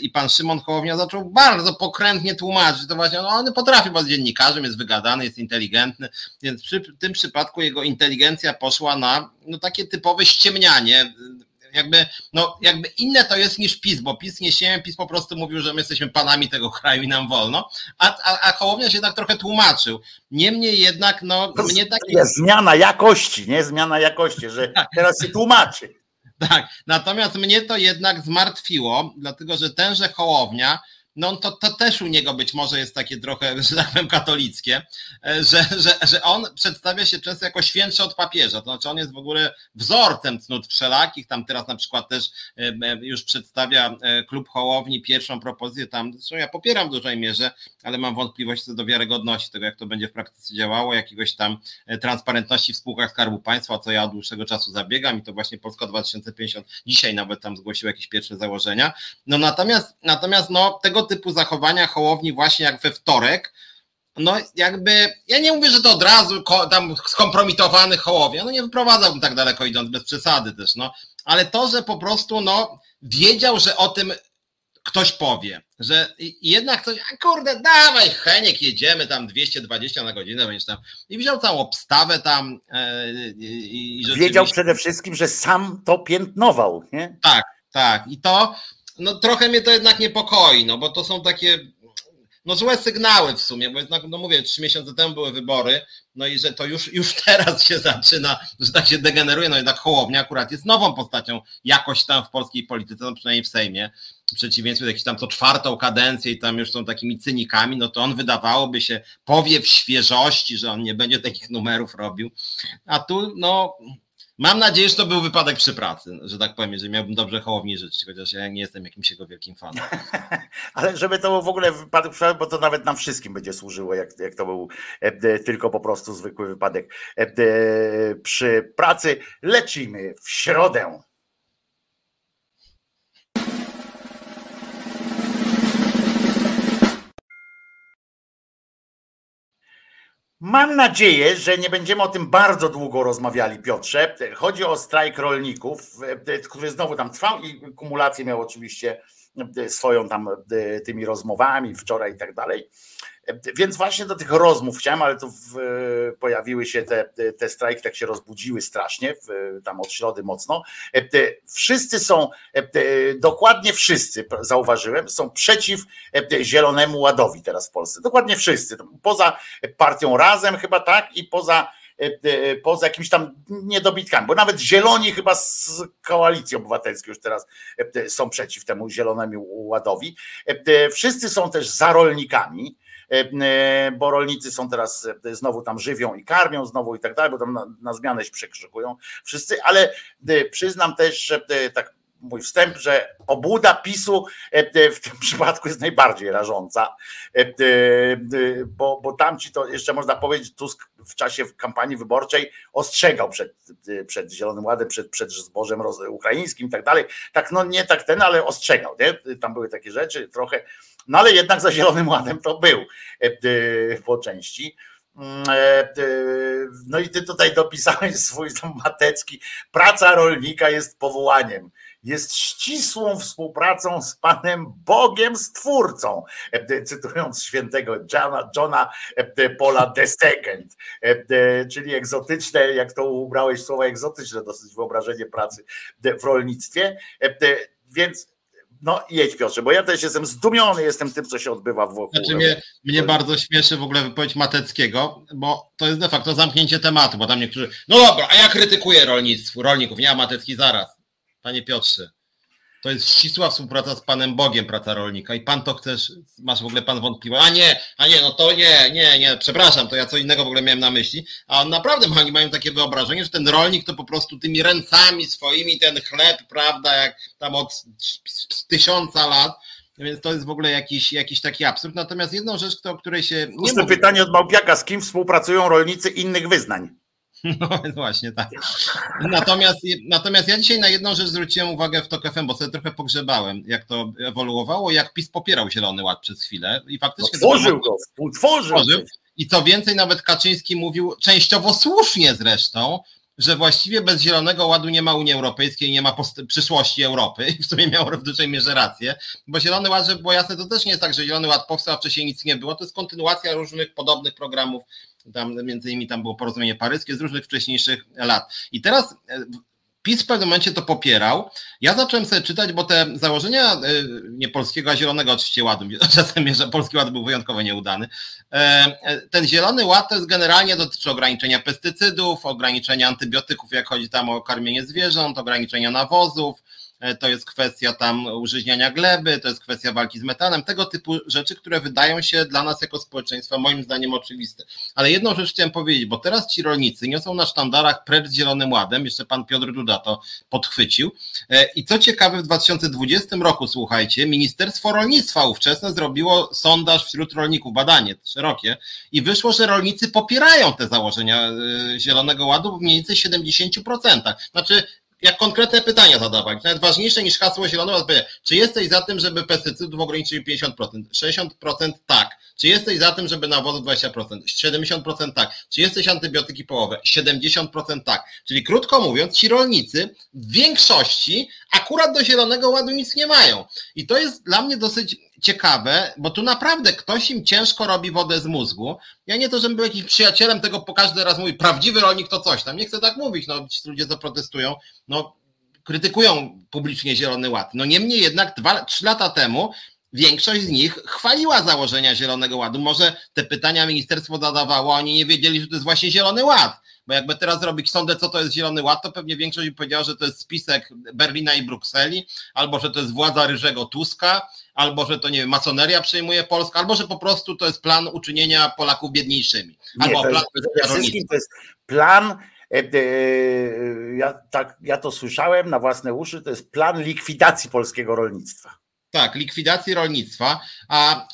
i pan Szymon Hołownia zaczął bardzo pokrętnie tłumaczyć, to właśnie no, on potrafi, bo dziennikarzem, jest wygadany, jest inteligentny, więc przy tym przypadku jego inteligencja poszła na no, takie typowe ściemnianie. Jakby, no, jakby inne to jest niż PiS, bo PiS nie się, PiS po prostu mówił, że my jesteśmy panami tego kraju i nam wolno, a, a, a Hołownia się jednak trochę tłumaczył. Niemniej jednak, no, to mnie tak... Jest zmiana jakości, nie? Zmiana jakości, że tak. teraz się tłumaczy. Tak, natomiast mnie to jednak zmartwiło, dlatego że tenże Hołownia no to, to też u niego być może jest takie trochę, że tak powiem, katolickie, e, że, że, że on przedstawia się często jako świętszy od papieża, to znaczy on jest w ogóle wzorcem cnót wszelakich, tam teraz na przykład też e, e, już przedstawia klub Hołowni pierwszą propozycję tam, zresztą ja popieram w dużej mierze, ale mam wątpliwości co do wiarygodności tego, jak to będzie w praktyce działało, jakiegoś tam transparentności w spółkach Skarbu Państwa, co ja od dłuższego czasu zabiegam i to właśnie Polska 2050 dzisiaj nawet tam zgłosił jakieś pierwsze założenia, no natomiast, natomiast no tego typu zachowania Hołowni właśnie jak we wtorek, no jakby, ja nie mówię, że to od razu tam skompromitowany Hołownia, no nie wyprowadzałbym tak daleko idąc, bez przesady też, no, ale to, że po prostu, no, wiedział, że o tym ktoś powie, że jednak ktoś, a kurde, dawaj Heniek, jedziemy tam 220 na godzinę, będziesz tam, i wziął całą obstawę tam. Yy, i Wiedział przede wszystkim, że sam to piętnował, nie? Tak, tak, i to, no trochę mnie to jednak niepokoi, no bo to są takie no złe sygnały w sumie, bo jednak, no mówię, trzy miesiące temu były wybory, no i że to już, już teraz się zaczyna, że tak się degeneruje, no jednak Hołownia akurat jest nową postacią jakoś tam w polskiej polityce, no przynajmniej w Sejmie, w przeciwieństwie do jakiejś tam co czwartą kadencję i tam już są takimi cynikami, no to on wydawałoby się powie w świeżości, że on nie będzie takich numerów robił, a tu no Mam nadzieję, że to był wypadek przy pracy, że tak powiem, że miałbym dobrze Hołowni życzyć, chociaż ja nie jestem jakimś jego wielkim fanem. Ale żeby to był w ogóle wypadek przy pracy, bo to nawet nam wszystkim będzie służyło, jak, jak to był e, tylko po prostu zwykły wypadek e, przy pracy. Lecimy w środę. Mam nadzieję, że nie będziemy o tym bardzo długo rozmawiali, Piotrze. Chodzi o strajk rolników, który znowu tam trwał i kumulację miał oczywiście swoją tam tymi rozmowami wczoraj i tak dalej. Więc właśnie do tych rozmów chciałem, ale tu w, pojawiły się te, te strajki, tak się rozbudziły strasznie, w, tam od środy mocno. Wszyscy są, dokładnie wszyscy, zauważyłem, są przeciw Zielonemu Ładowi teraz w Polsce. Dokładnie wszyscy. Poza partią Razem chyba tak i poza poza jakimiś tam niedobitkami, bo nawet zieloni chyba z koalicji obywatelskiej już teraz są przeciw temu zielonemu ładowi. Wszyscy są też za rolnikami, E, e, bo rolnicy są teraz e, znowu tam żywią i karmią znowu i tak dalej, bo tam na, na zmianę się przekrzykują wszyscy, ale przyznam też, że tak mój wstęp, że obłuda PiSu w tym przypadku jest najbardziej rażąca, bo, bo tamci to jeszcze można powiedzieć, Tusk w czasie kampanii wyborczej ostrzegał przed, przed Zielonym Ładem, przed, przed zbożem ukraińskim i tak dalej. Tak, no nie tak ten, ale ostrzegał. Nie? Tam były takie rzeczy trochę no ale jednak za Zielonym Ładem to był e, e, po części. Mm, e, no i ty tutaj dopisałeś swój tam matecki. Praca rolnika jest powołaniem. Jest ścisłą współpracą z Panem Bogiem Stwórcą, cytując świętego Johna, Johna Paula II, czyli egzotyczne, jak to ubrałeś słowa egzotyczne, dosyć wyobrażenie pracy w rolnictwie. Więc no jedź Piotrze, bo ja też jestem zdumiony, jestem tym, co się odbywa wokół. Znaczy mnie, mnie bardzo śmieszy w ogóle wypowiedź Mateckiego, bo to jest de facto zamknięcie tematu, bo tam niektórzy, no dobra, a ja krytykuję rolnictwo, rolników, nie, a Matecki zaraz. Panie Piotrze, to jest ścisła współpraca z Panem Bogiem, praca rolnika. I pan to chcesz, masz w ogóle pan wątpliwość. A nie, a nie, no to nie, nie, nie, przepraszam, to ja co innego w ogóle miałem na myśli. A on naprawdę oni mają takie wyobrażenie, że ten rolnik to po prostu tymi ręcami swoimi ten chleb, prawda, jak tam od tysiąca lat. Więc to jest w ogóle jakiś, jakiś taki absurd. Natomiast jedną rzecz, o której się. Nie mówi... pytanie od Małpiaka, z kim współpracują rolnicy innych wyznań? No właśnie, tak. Natomiast, natomiast ja dzisiaj na jedną rzecz zwróciłem uwagę w TOK FM, bo sobie trochę pogrzebałem, jak to ewoluowało, jak PiS popierał Zielony Ład przez chwilę i faktycznie... Tworzył go, utworzył. I co więcej, nawet Kaczyński mówił, częściowo słusznie zresztą, że właściwie bez Zielonego Ładu nie ma Unii Europejskiej, nie ma przyszłości Europy i w sumie miał w dużej mierze rację, bo Zielony Ład, żeby było jasne, to też nie jest tak, że Zielony Ład powstał, a wcześniej nic nie było, to jest kontynuacja różnych podobnych programów tam między innymi tam było porozumienie paryskie z różnych wcześniejszych lat. I teraz e, PiS w pewnym momencie to popierał. Ja zacząłem sobie czytać, bo te założenia e, nie polskiego, a zielonego oczywiście ładu, czasem że polski ład był wyjątkowo nieudany. E, ten zielony ład to jest generalnie dotyczy ograniczenia pestycydów, ograniczenia antybiotyków, jak chodzi tam o karmienie zwierząt, ograniczenia nawozów, to jest kwestia tam użyźniania gleby, to jest kwestia walki z metanem, tego typu rzeczy, które wydają się dla nas jako społeczeństwa moim zdaniem oczywiste. Ale jedną rzecz chciałem powiedzieć, bo teraz ci rolnicy niosą na sztandarach precz Zielonym Ładem, jeszcze pan Piotr Duda to podchwycił e, i co ciekawe w 2020 roku, słuchajcie, Ministerstwo Rolnictwa ówczesne zrobiło sondaż wśród rolników, badanie szerokie i wyszło, że rolnicy popierają te założenia e, Zielonego Ładu w mniej więcej 70%. Znaczy jak konkretne pytania zadawać, nawet ważniejsze niż hasło zielonego, czy jesteś za tym, żeby pestycydów ograniczyć 50%? 60% tak. Czy jesteś za tym, żeby nawozu 20%? 70% tak. Czy jesteś antybiotyki połowę? 70% tak. Czyli krótko mówiąc, ci rolnicy w większości akurat do Zielonego Ładu nic nie mają. I to jest dla mnie dosyć ciekawe, bo tu naprawdę ktoś im ciężko robi wodę z mózgu. Ja nie to, żebym był jakimś przyjacielem tego, po każdy raz mówi, prawdziwy rolnik to coś tam. Nie chcę tak mówić, no ci ludzie to protestują, no krytykują publicznie Zielony Ład. No niemniej jednak dwa, trzy lata temu większość z nich chwaliła założenia Zielonego Ładu. Może te pytania ministerstwo zadawało, oni nie wiedzieli, że to jest właśnie Zielony Ład. Bo jakby teraz zrobić sądę, co to jest Zielony Ład, to pewnie większość by powiedziała, że to jest spisek Berlina i Brukseli, albo że to jest władza Ryżego Tuska, albo że to nie wiem, masoneria przejmuje Polskę, albo że po prostu to jest plan uczynienia Polaków biedniejszymi. Albo nie, to, plan to jest plan e, e, ja, tak, ja to słyszałem na własne uszy, to jest plan likwidacji polskiego rolnictwa. Tak, likwidacji rolnictwa, a,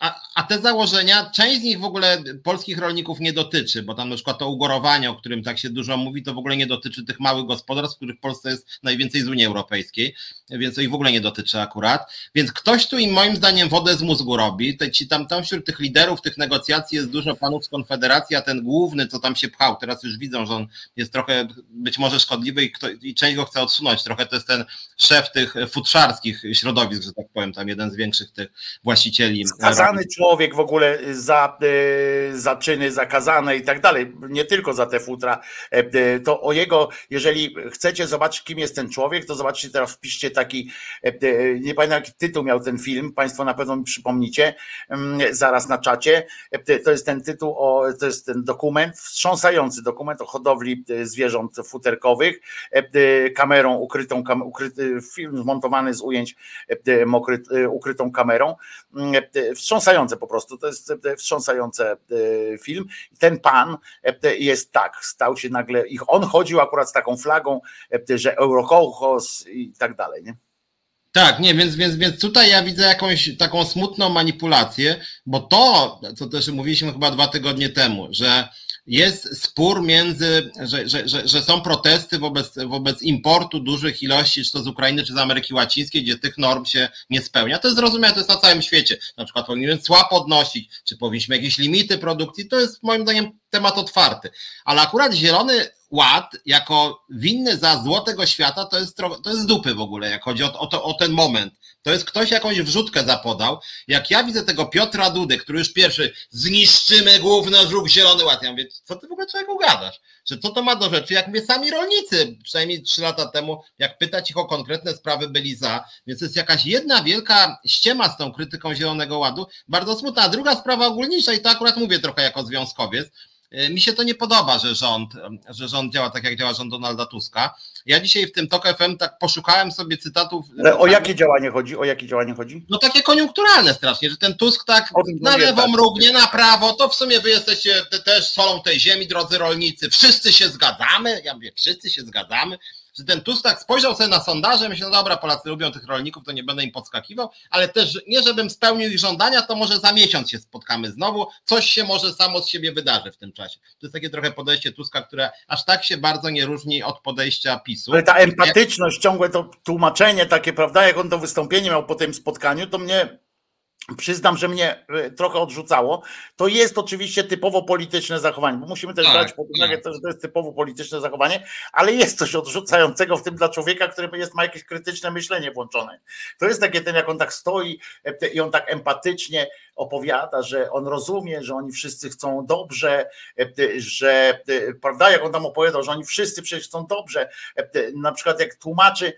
a, a, te założenia, część z nich w ogóle polskich rolników nie dotyczy, bo tam na przykład to ugorowanie, o którym tak się dużo mówi, to w ogóle nie dotyczy tych małych gospodarstw, których w Polsce jest najwięcej z Unii Europejskiej, więc to ich w ogóle nie dotyczy akurat. Więc ktoś tu im moim zdaniem wodę z mózgu robi. Te, ci tam, tam wśród tych liderów tych negocjacji jest dużo panów z Konfederacji, a ten główny, co tam się pchał, teraz już widzą, że on jest trochę być może szkodliwy i, kto, i część go chce odsunąć. Trochę to jest ten szef tych futrzarskich środowisk, że tak powiem, tam jeden z większych tych właścicieli skazany człowiek w ogóle za, e, za czyny zakazane i tak dalej, nie tylko za te futra, e, e, to o jego, jeżeli chcecie zobaczyć, kim jest ten człowiek, to zobaczcie teraz, wpiszcie taki, nie pamiętam jaki tytuł miał ten film, Państwo na pewno mi przypomnicie, mm, zaraz na czacie, to jest ten tytuł, o, to jest ten dokument, wstrząsający dokument o hodowli zwierząt futerkowych, kamerą ukrytą, ukryty, film zmontowany z ujęć ukrytą kamerą, mm, wstrząsające po prostu, to jest e, wstrząsające e, film. Ten pan e, jest tak, stał się nagle, ich on chodził akurat z taką flagą, że Eurokołchos i tak dalej, nie? Tak, nie, więc, więc, więc tutaj ja widzę jakąś taką smutną manipulację, bo to, co też mówiliśmy chyba dwa tygodnie temu, że jest spór między, że, że, że, że, są protesty wobec, wobec importu dużych ilości, czy to z Ukrainy, czy z Ameryki Łacińskiej, gdzie tych norm się nie spełnia. To jest zrozumiałe, to jest na całym świecie. Na przykład powinniśmy cła podnosić, czy powinniśmy jakieś limity produkcji. To jest moim zdaniem temat otwarty. Ale akurat Zielony Ład, jako winny za złotego świata, to jest, to jest dupy w ogóle, jak chodzi o, o, to, o ten moment. To jest ktoś jakąś wrzutkę zapodał. Jak ja widzę tego Piotra Dudy, który już pierwszy zniszczymy główny żuk Zielony Ład. Ja mówię, co ty w ogóle człowieku gadasz? Że co to ma do rzeczy? Jak mówię, sami rolnicy, przynajmniej trzy lata temu, jak pytać ich o konkretne sprawy, byli za. Więc jest jakaś jedna wielka ściema z tą krytyką Zielonego Ładu. Bardzo smutna. A druga sprawa ogólniejsza, i to akurat mówię trochę jako związkowiec, mi się to nie podoba, że rząd, że rząd działa tak, jak działa rząd Donalda Tuska. Ja dzisiaj w tym TOK FM tak poszukałem sobie cytatów. Ale o jakie działanie chodzi? O jakie działanie chodzi? No takie koniunkturalne strasznie, że ten Tusk tak na lewo tak. mrugnie, na prawo, to w sumie wy jesteście też solą tej ziemi, drodzy rolnicy. Wszyscy się zgadzamy. Ja mówię, wszyscy się zgadzamy że ten Tusk tak spojrzał sobie na sondaże, myślał, no dobra, Polacy lubią tych rolników, to nie będę im podskakiwał, ale też nie żebym spełnił ich żądania, to może za miesiąc się spotkamy znowu, coś się może samo z siebie wydarzy w tym czasie. To jest takie trochę podejście Tuska, które aż tak się bardzo nie różni od podejścia PiSu. Ale ta empatyczność, ciągłe to tłumaczenie takie, prawda, jak on to wystąpienie miał po tym spotkaniu, to mnie Przyznam, że mnie e, trochę odrzucało. To jest oczywiście typowo polityczne zachowanie, bo musimy też tak, brać pod uwagę tak. to, że to jest typowo polityczne zachowanie, ale jest coś odrzucającego w tym dla człowieka, który jest, ma jakieś krytyczne myślenie włączone. To jest takie ten, jak on tak stoi e, i on tak empatycznie opowiada, że on rozumie, że oni wszyscy chcą dobrze, e, że prawda, jak on tam opowiadał, że oni wszyscy przecież chcą dobrze. Na przykład jak tłumaczy,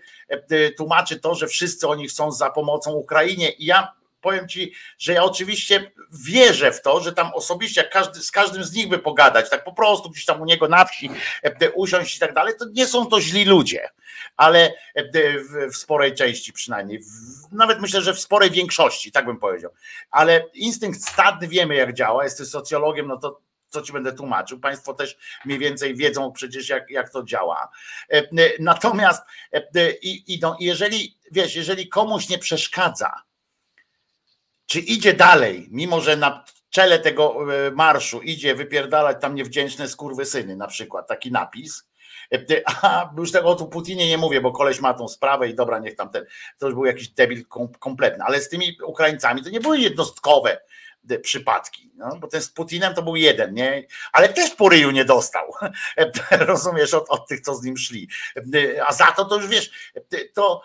tłumaczy to, że wszyscy oni chcą za pomocą Ukrainie i ja powiem ci, że ja oczywiście wierzę w to, że tam osobiście jak każdy, z każdym z nich by pogadać, tak po prostu gdzieś tam u niego na wsi e, usiąść i tak dalej, to nie są to źli ludzie, ale e, w, sporej części przynajmniej, nawet myślę, że w sporej większości, tak bym powiedział, ale instynkt stadny wiemy jak działa, jesteś socjologiem, no to co ci będę tłumaczył. Państwo też mniej więcej wiedzą przecież, jak, jak to działa. E, natomiast i, idą, jeżeli wiesz, jeżeli komuś nie przeszkadza, czy idzie dalej, mimo że na czele tego e, marszu idzie wypierdalać tam niewdzięczne skurwysyny, na przykład taki napis, e, a już tego o tu Putinie nie mówię, bo koleś ma tą sprawę i dobra, niech tam ten, to już był jakiś debil kompletny, ale z tymi Ukraińcami to nie były jednostkowe e, przypadki, no, bo ten z Putinem to był jeden, nie? ale też po ryju nie dostał, rozumiesz, od, od tych, co z nim szli, a za to to już wiesz, to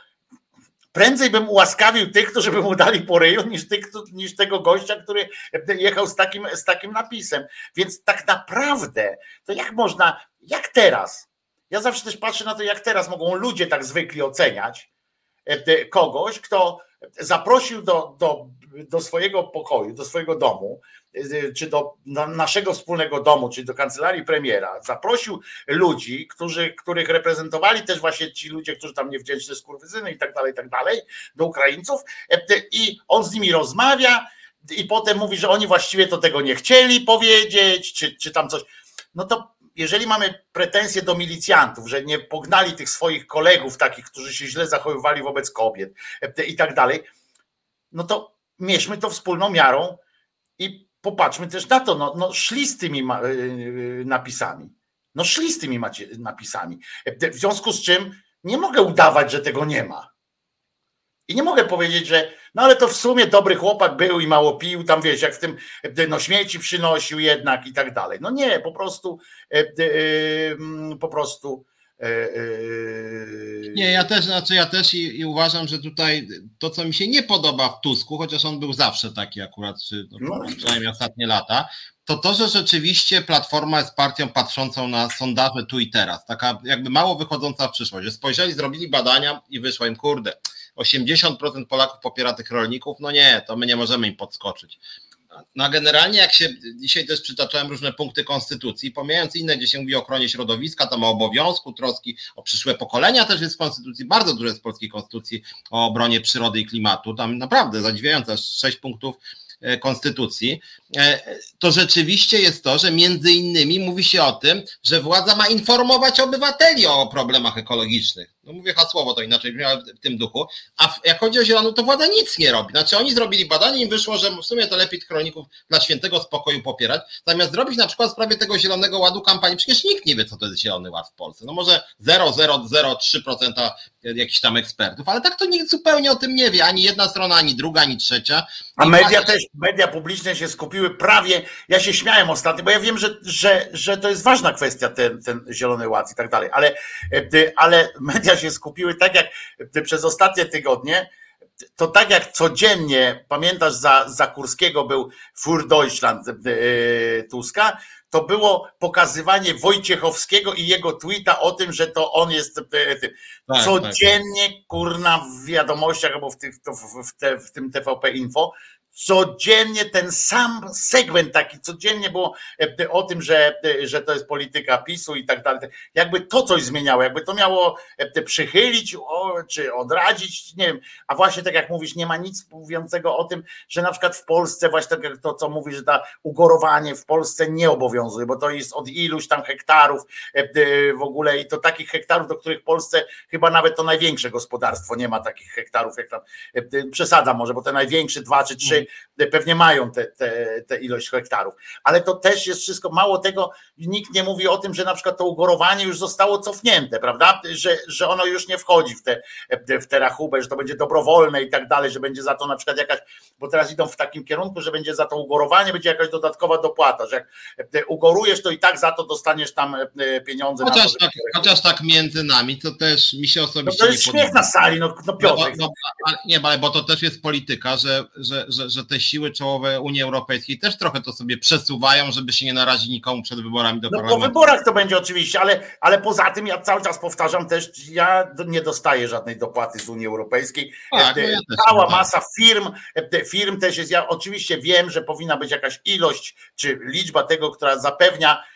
prędzej bym ułaskawił tych, którzy by mu dali po ryju, niż, tych, niż tego gościa, który jechał z takim, z takim napisem. Więc tak naprawdę, to jak można, jak teraz, ja zawsze też patrzę na to, jak teraz mogą ludzie tak zwykli oceniać e, kogoś, kto zaprosił do, do, do swojego pokoju, do swojego domu, czy do naszego wspólnego domu, czyli do kancelarii premiera, zaprosił ludzi, którzy, których reprezentowali też właśnie ci ludzie, którzy tam niewdzięczne skurwyzyny i tak dalej, i tak dalej, do Ukraińców i on z nimi rozmawia i potem mówi, że oni właściwie to tego nie chcieli powiedzieć, czy, czy tam coś. No to jeżeli mamy pretensje do milicjantów, że nie pognali tych swoich kolegów, takich, którzy się źle zachowywali wobec kobiet i tak dalej, no to mierzmy to wspólną miarą i popatrzmy też na to. No, no szli z tymi y, napisami. No szli z tymi napisami. W związku z czym nie mogę udawać, że tego nie ma. I nie mogę powiedzieć, że no ale to w sumie dobry chłopak był i mało pił, tam wiesz, jak w tym no śmieci przynosił jednak i tak dalej. No nie, po prostu e, e, mm, po prostu e, nie, ja też, znaczy ja też i, i, uważam, że tutaj to, co mi się nie podoba w Tusku, chociaż on był zawsze taki akurat, czy, no, przynajmniej ostatnie lata, to to, że rzeczywiście Platforma jest partią patrzącą na sondaże tu i teraz, taka jakby mało wychodząca w przyszłość, że spojrzeli, zrobili badania i wyszło im, kurde, 80% Polaków popiera tych rolników, no nie, to my nie możemy im podskoczyć. No a generalnie jak się, dzisiaj też przytaczałem różne punkty konstytucji, pomijając inne, gdzie się mówi o ochronie środowiska, tam o obowiązku, troski o przyszłe pokolenia też jest w konstytucji, bardzo dużo jest w polskiej konstytucji o obronie przyrody i klimatu, tam naprawdę zadziwiające, sześć punktów E, konstytucji, to rzeczywiście jest to, że między innymi mówi się o tym, że władza ma informować obywateli o problemach ekologicznych. No mówię hasłowo to inaczej brzmiało w tym duchu, a jak chodzi o zieloną, to władza nic nie robi. Znaczy oni zrobili badanie i im wyszło, że w sumie to lepiej chroników dla świętego spokoju popierać, zamiast zrobić na przykład w sprawie tego zielonego ładu kampanii. Przecież nikt nie wie, co to jest zielony ład w Polsce. No może 0,003% jakichś tam ekspertów, ale tak to nikt zupełnie o tym nie wie, ani jedna strona, ani druga, ani trzecia. A media też, media publiczne się skupiły prawie, ja się śmiałem ostatnio, bo ja wiem, że, że, że to jest ważna kwestia, ten, ten zielony ład i tak dalej, ale, e, ale media się skupiły tak jak przez ostatnie tygodnie, to tak jak codziennie, pamiętasz, za, za Kurskiego był Fur Deutschland e, Tuska, to było pokazywanie Wojciechowskiego i jego tweeta o tym, że to on jest e, tak, tak, codziennie, tak. kurna, w wiadomościach albo w, tych, w, te, w tym TVP Info codziennie ten sam segment taki, codziennie było e, o tym, że, e, że to jest polityka PiSu i tak dalej. Jakby to coś zmieniało, jakby to miało e, przychylić czy odradzić, nie wiem. A właśnie tak jak mówisz, nie ma nic mówiącego o tym, że na przykład w Polsce, właśnie tak jak to, co mówisz, że ta ugorowanie w Polsce nie obowiązuje, bo to jest od iluś tam hektarów w ogóle i to takich hektarów, do których w Polsce chyba nawet to największe gospodarstwo nie ma takich hektarów, jak tam przesada może, bo te największe dwa czy trzy pewnie mają tę te, te, ilość hektarów. Ale to też jest wszystko, mało tego, nikt nie mówi o tym, że na przykład to ugorowanie już zostało cofnięte, prawda? Że, że ono już nie wchodzi w tę w te rachubę, że to będzie dobrowolne i tak dalej, że będzie za to na przykład jakaś, bo teraz idą w takim kierunku, że będzie za to ugorowanie, będzie jakaś dodatkowa dopłata, że jak ugorujesz, to i tak za to dostaniesz tam pieniądze. Chociaż, to, tak, chociaż tak między nami, to też mi się osobiście no to jest śmiech na sali, no, no Piotr. No, no, nie, ale bo to też jest polityka, że, że, że, że te siły czołowe Unii Europejskiej też trochę to sobie przesuwają, żeby się nie narazić nikomu przed wyborami do no, parlamentu. Po wyborach to będzie oczywiście, ale, ale poza tym ja cały czas powtarzam też, ja nie dostaję żadnej dopłaty z Unii Europejskiej. Tak, no ja Cała tak. masa firm, firm też jest, ja oczywiście wiem, że powinna być jakaś ilość czy liczba tego, która zapewnia E,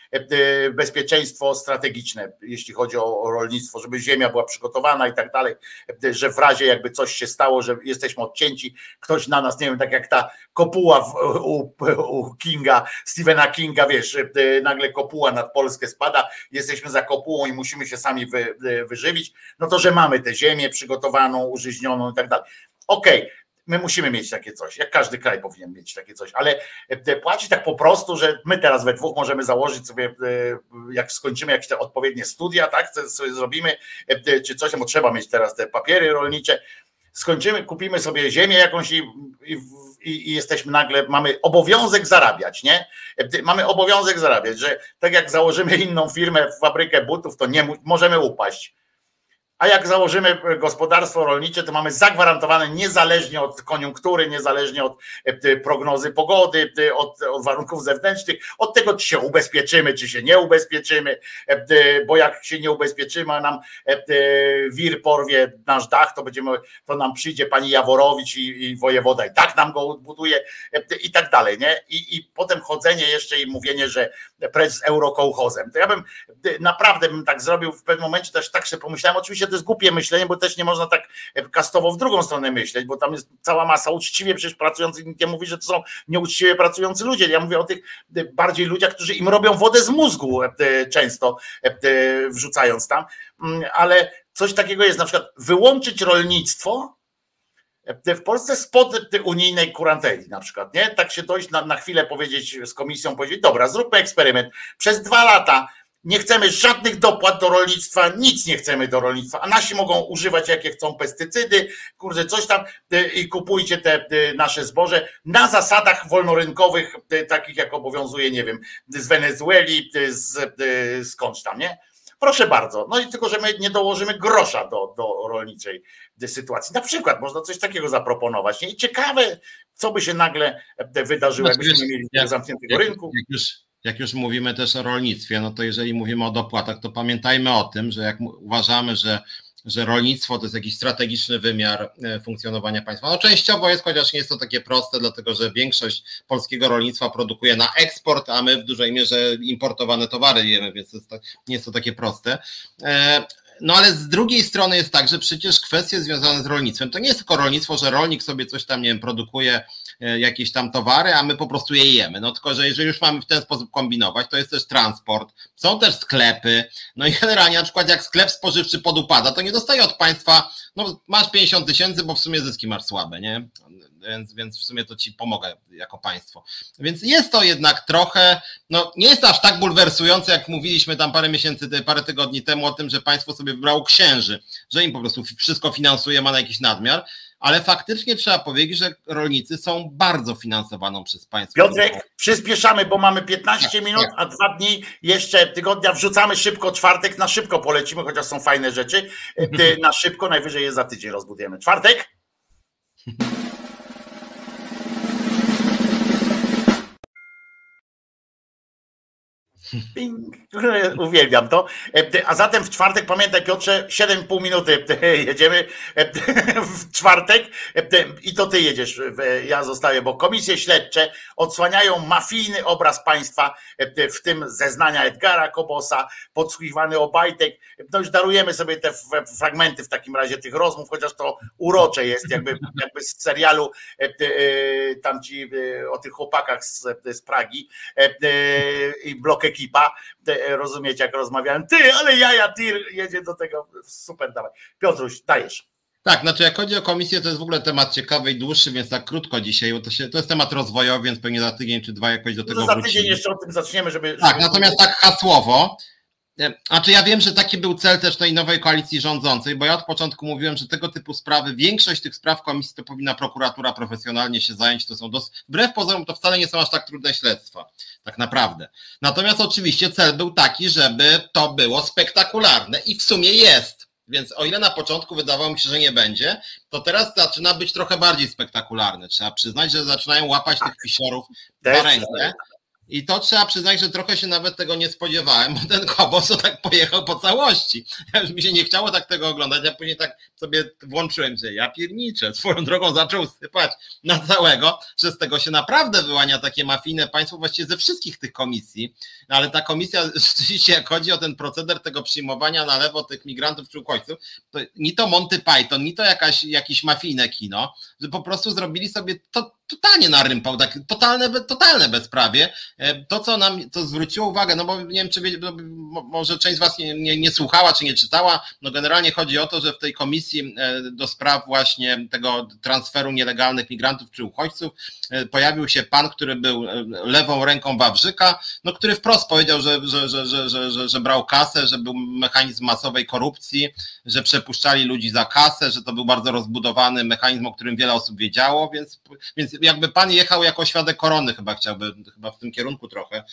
bezpieczeństwo strategiczne, jeśli chodzi o rolnictwo, żeby ziemia była przygotowana i tak dalej, e, że w razie jakby coś się stało, że jesteśmy odcięci, ktoś na nas, nie wiem, tak jak ta kopuła u, u Kinga, Stephena Kinga, wiesz, e, nagle kopuła nad Polskę spada, jesteśmy za kopułą i musimy się sami wy, wyżywić, no to, że mamy tę ziemię przygotowaną, użyźnioną i tak dalej. Okej, okay My musimy mieć takie coś, jak każdy kraj powinien mieć takie coś, ale e, płacić tak po prostu, że my teraz we dwóch możemy założyć sobie, e, jak skończymy jakieś te odpowiednie studia, tak, sobie zrobimy, e, czy coś, bo trzeba mieć teraz te papiery rolnicze, skończymy, kupimy sobie ziemię jakąś i, i, i, jesteśmy nagle, mamy obowiązek zarabiać, nie? Mamy obowiązek zarabiać, że tak jak założymy inną firmę, fabrykę butów, to nie możemy upaść a jak założymy gospodarstwo rolnicze, to mamy zagwarantowane niezależnie od koniunktury, niezależnie od e, prognozy pogody, od, warunków zewnętrznych, od tego, czy się ubezpieczymy, czy się nie ubezpieczymy, e, bo jak się nie ubezpieczymy, a nam e, wir porwie nasz dach, to będziemy, to nam przyjdzie pani Jaworowicz i, i wojewoda i tak nam go odbuduje i tak dalej, nie? I, I potem chodzenie jeszcze i mówienie, że precz z eurokołchozem. To ja bym naprawdę bym tak zrobił w pewnym momencie, też tak sobie pomyślałem, oczywiście to jest głupie myślenie, bo też nie można tak kastowo w drugą stronę myśleć, bo tam jest cała masa uczciwie przecież pracujących, nikt nie mówi, że to są nieuczciwie pracujący ludzie. Ja mówię o tych bardziej ludziach, którzy im robią wodę z mózgu e, często e, wrzucając tam, mm, ale coś takiego jest, na przykład wyłączyć rolnictwo, e, w Polsce spod unijnej kuranteli na przykład, nie? Tak się dojść na, na chwilę powiedzieć z komisją, powiedzieć, dobra, zróbmy eksperyment. Przez dwa lata nie chcemy żadnych dopłat do rolnictwa, nic nie chcemy do rolnictwa, a nasi mogą używać jakie chcą pestycydy, kurde, coś tam y, i kupujcie te y, nasze zboże na zasadach wolnorynkowych, y, takich jak obowiązuje, nie wiem, z Wenezueli, z, skądś tam, nie? Proszę bardzo. No i tylko, że my nie dołożymy grosza do, do rolniczej sytuacji. Na przykład można coś takiego zaproponować. Nie? I ciekawe, co by się nagle wydarzyło, znaczy, jakbyśmy mieli zamkniętego jak, rynku. Jak już jak już mówimy też o rolnictwie, no to jeżeli mówimy o dopłatach, to pamiętajmy o tym, że jak uważamy, że, że rolnictwo to jest jakiś strategiczny wymiar e, funkcjonowania państwa. No częściowo jest, chociaż nie jest to takie proste, dlatego że większość polskiego rolnictwa produkuje na eksport, a my w dużej mierze importowane towary jemy, więc jest to, nie jest to takie proste. E, no ale z drugiej strony jest tak, że przecież kwestie związane z rolnictwem to nie jest tylko rolnictwo, że rolnik sobie coś tam, nie wiem, produkuje jakieś tam towary, a my po prostu je jemy. No tylko, że jeżeli już mamy w ten sposób kombinować, to jest też transport, są też sklepy, no i generalnie na przykład jak sklep spożywczy podupada, to nie dostaje od państwa, no masz 50 tysięcy, bo w sumie zyski masz słabe, nie? więc, więc w sumie to ci pomogę jako państwo. Więc jest to jednak trochę, no nie jest aż tak bulwersujące, jak mówiliśmy tam parę miesięcy, parę tygodni temu o tym, że państwo sobie wybrało księży, że im po prostu wszystko finansuje, ma na jakiś nadmiar, ale faktycznie trzeba powiedzieć, że rolnicy są bardzo finansowaną przez państwo. Piotrek, przyspieszamy, bo mamy 15 tak, minut, tak. a dwa dni jeszcze tygodnia wrzucamy szybko, czwartek na szybko polecimy, chociaż są fajne rzeczy. Na szybko, najwyżej je za tydzień rozbudujemy. Czwartek? Uwielbiam to. E, a zatem w czwartek, pamiętaj Piotrze, 7,5 minuty jedziemy e, w czwartek e, i to ty jedziesz, ja zostaję, bo komisje śledcze odsłaniają mafijny obraz państwa, w tym zeznania Edgara Kobosa, podsłuchiwany Obajtek. No już darujemy sobie te fragmenty w takim razie tych rozmów, chociaż to urocze jest, jakby, jakby z serialu tam ci o tych chłopakach z, z Pragi i blok ekipa, rozumiecie, jak rozmawiałem, ty, ale jaja, tir, jedzie do tego, super, dawaj. Piotruś, dajesz. Tak, znaczy jak chodzi o komisję, to jest w ogóle temat ciekawy i dłuższy, więc tak krótko dzisiaj, bo to, się, to jest temat rozwojowy, więc pewnie za tydzień czy dwa jakoś do tego no Za tydzień jeszcze o tym zaczniemy, żeby... Tak, żeby... natomiast tak hasłowo, znaczy ja wiem, że taki był cel też tej nowej koalicji rządzącej, bo ja od początku mówiłem, że tego typu sprawy, większość tych spraw komisji to powinna prokuratura profesjonalnie się zająć, to są dos- wbrew pozorom to wcale nie są aż tak trudne śledztwa, tak naprawdę. Natomiast oczywiście cel był taki, żeby to było spektakularne i w sumie jest. Więc o ile na początku wydawało mi się, że nie będzie, to teraz zaczyna być trochę bardziej spektakularne. Trzeba przyznać, że zaczynają łapać tych pisiorów za rękę. I to trzeba przyznać, że trochę się nawet tego nie spodziewałem, bo ten Kobos to tak pojechał po całości. Ja już mi się nie chciało tak tego oglądać, ja później tak sobie włączyłem, że ja pierniczę, swoją drogą zaczął sypać na całego, że z tego się naprawdę wyłania takie mafijne państwo właściwie ze wszystkich tych komisji, ale ta komisja rzeczywiście jak chodzi o ten proceder tego przyjmowania na lewo tych migrantów czy uchodźców, to ni to Monty Python, ni to jakaś, jakieś mafijne kino, że po prostu zrobili sobie to totalnie na rympał, tak, totalne, totalne bezprawie. E, to, co nam to zwróciło uwagę, no bo nie wiem, czy no, może część z Was nie, nie, nie, słuchała, czy nie czytała, no generalnie chodzi o to, że w tej komisji e, do spraw właśnie tego transferu nielegalnych migrantów czy uchodźców e, pojawił się pan, który był lewą ręką Wawrzyka, no który wprost powiedział, że, że, że, że, że, że, że brał kasę, że był mechanizm masowej korupcji, że przepuszczali ludzi za kasę, że to był bardzo rozbudowany mechanizm, o którym wiele osób wiedziało, więc, więc jakby pan jechał jako świadek korony chyba chciałby, chyba w tym kierunku trochę.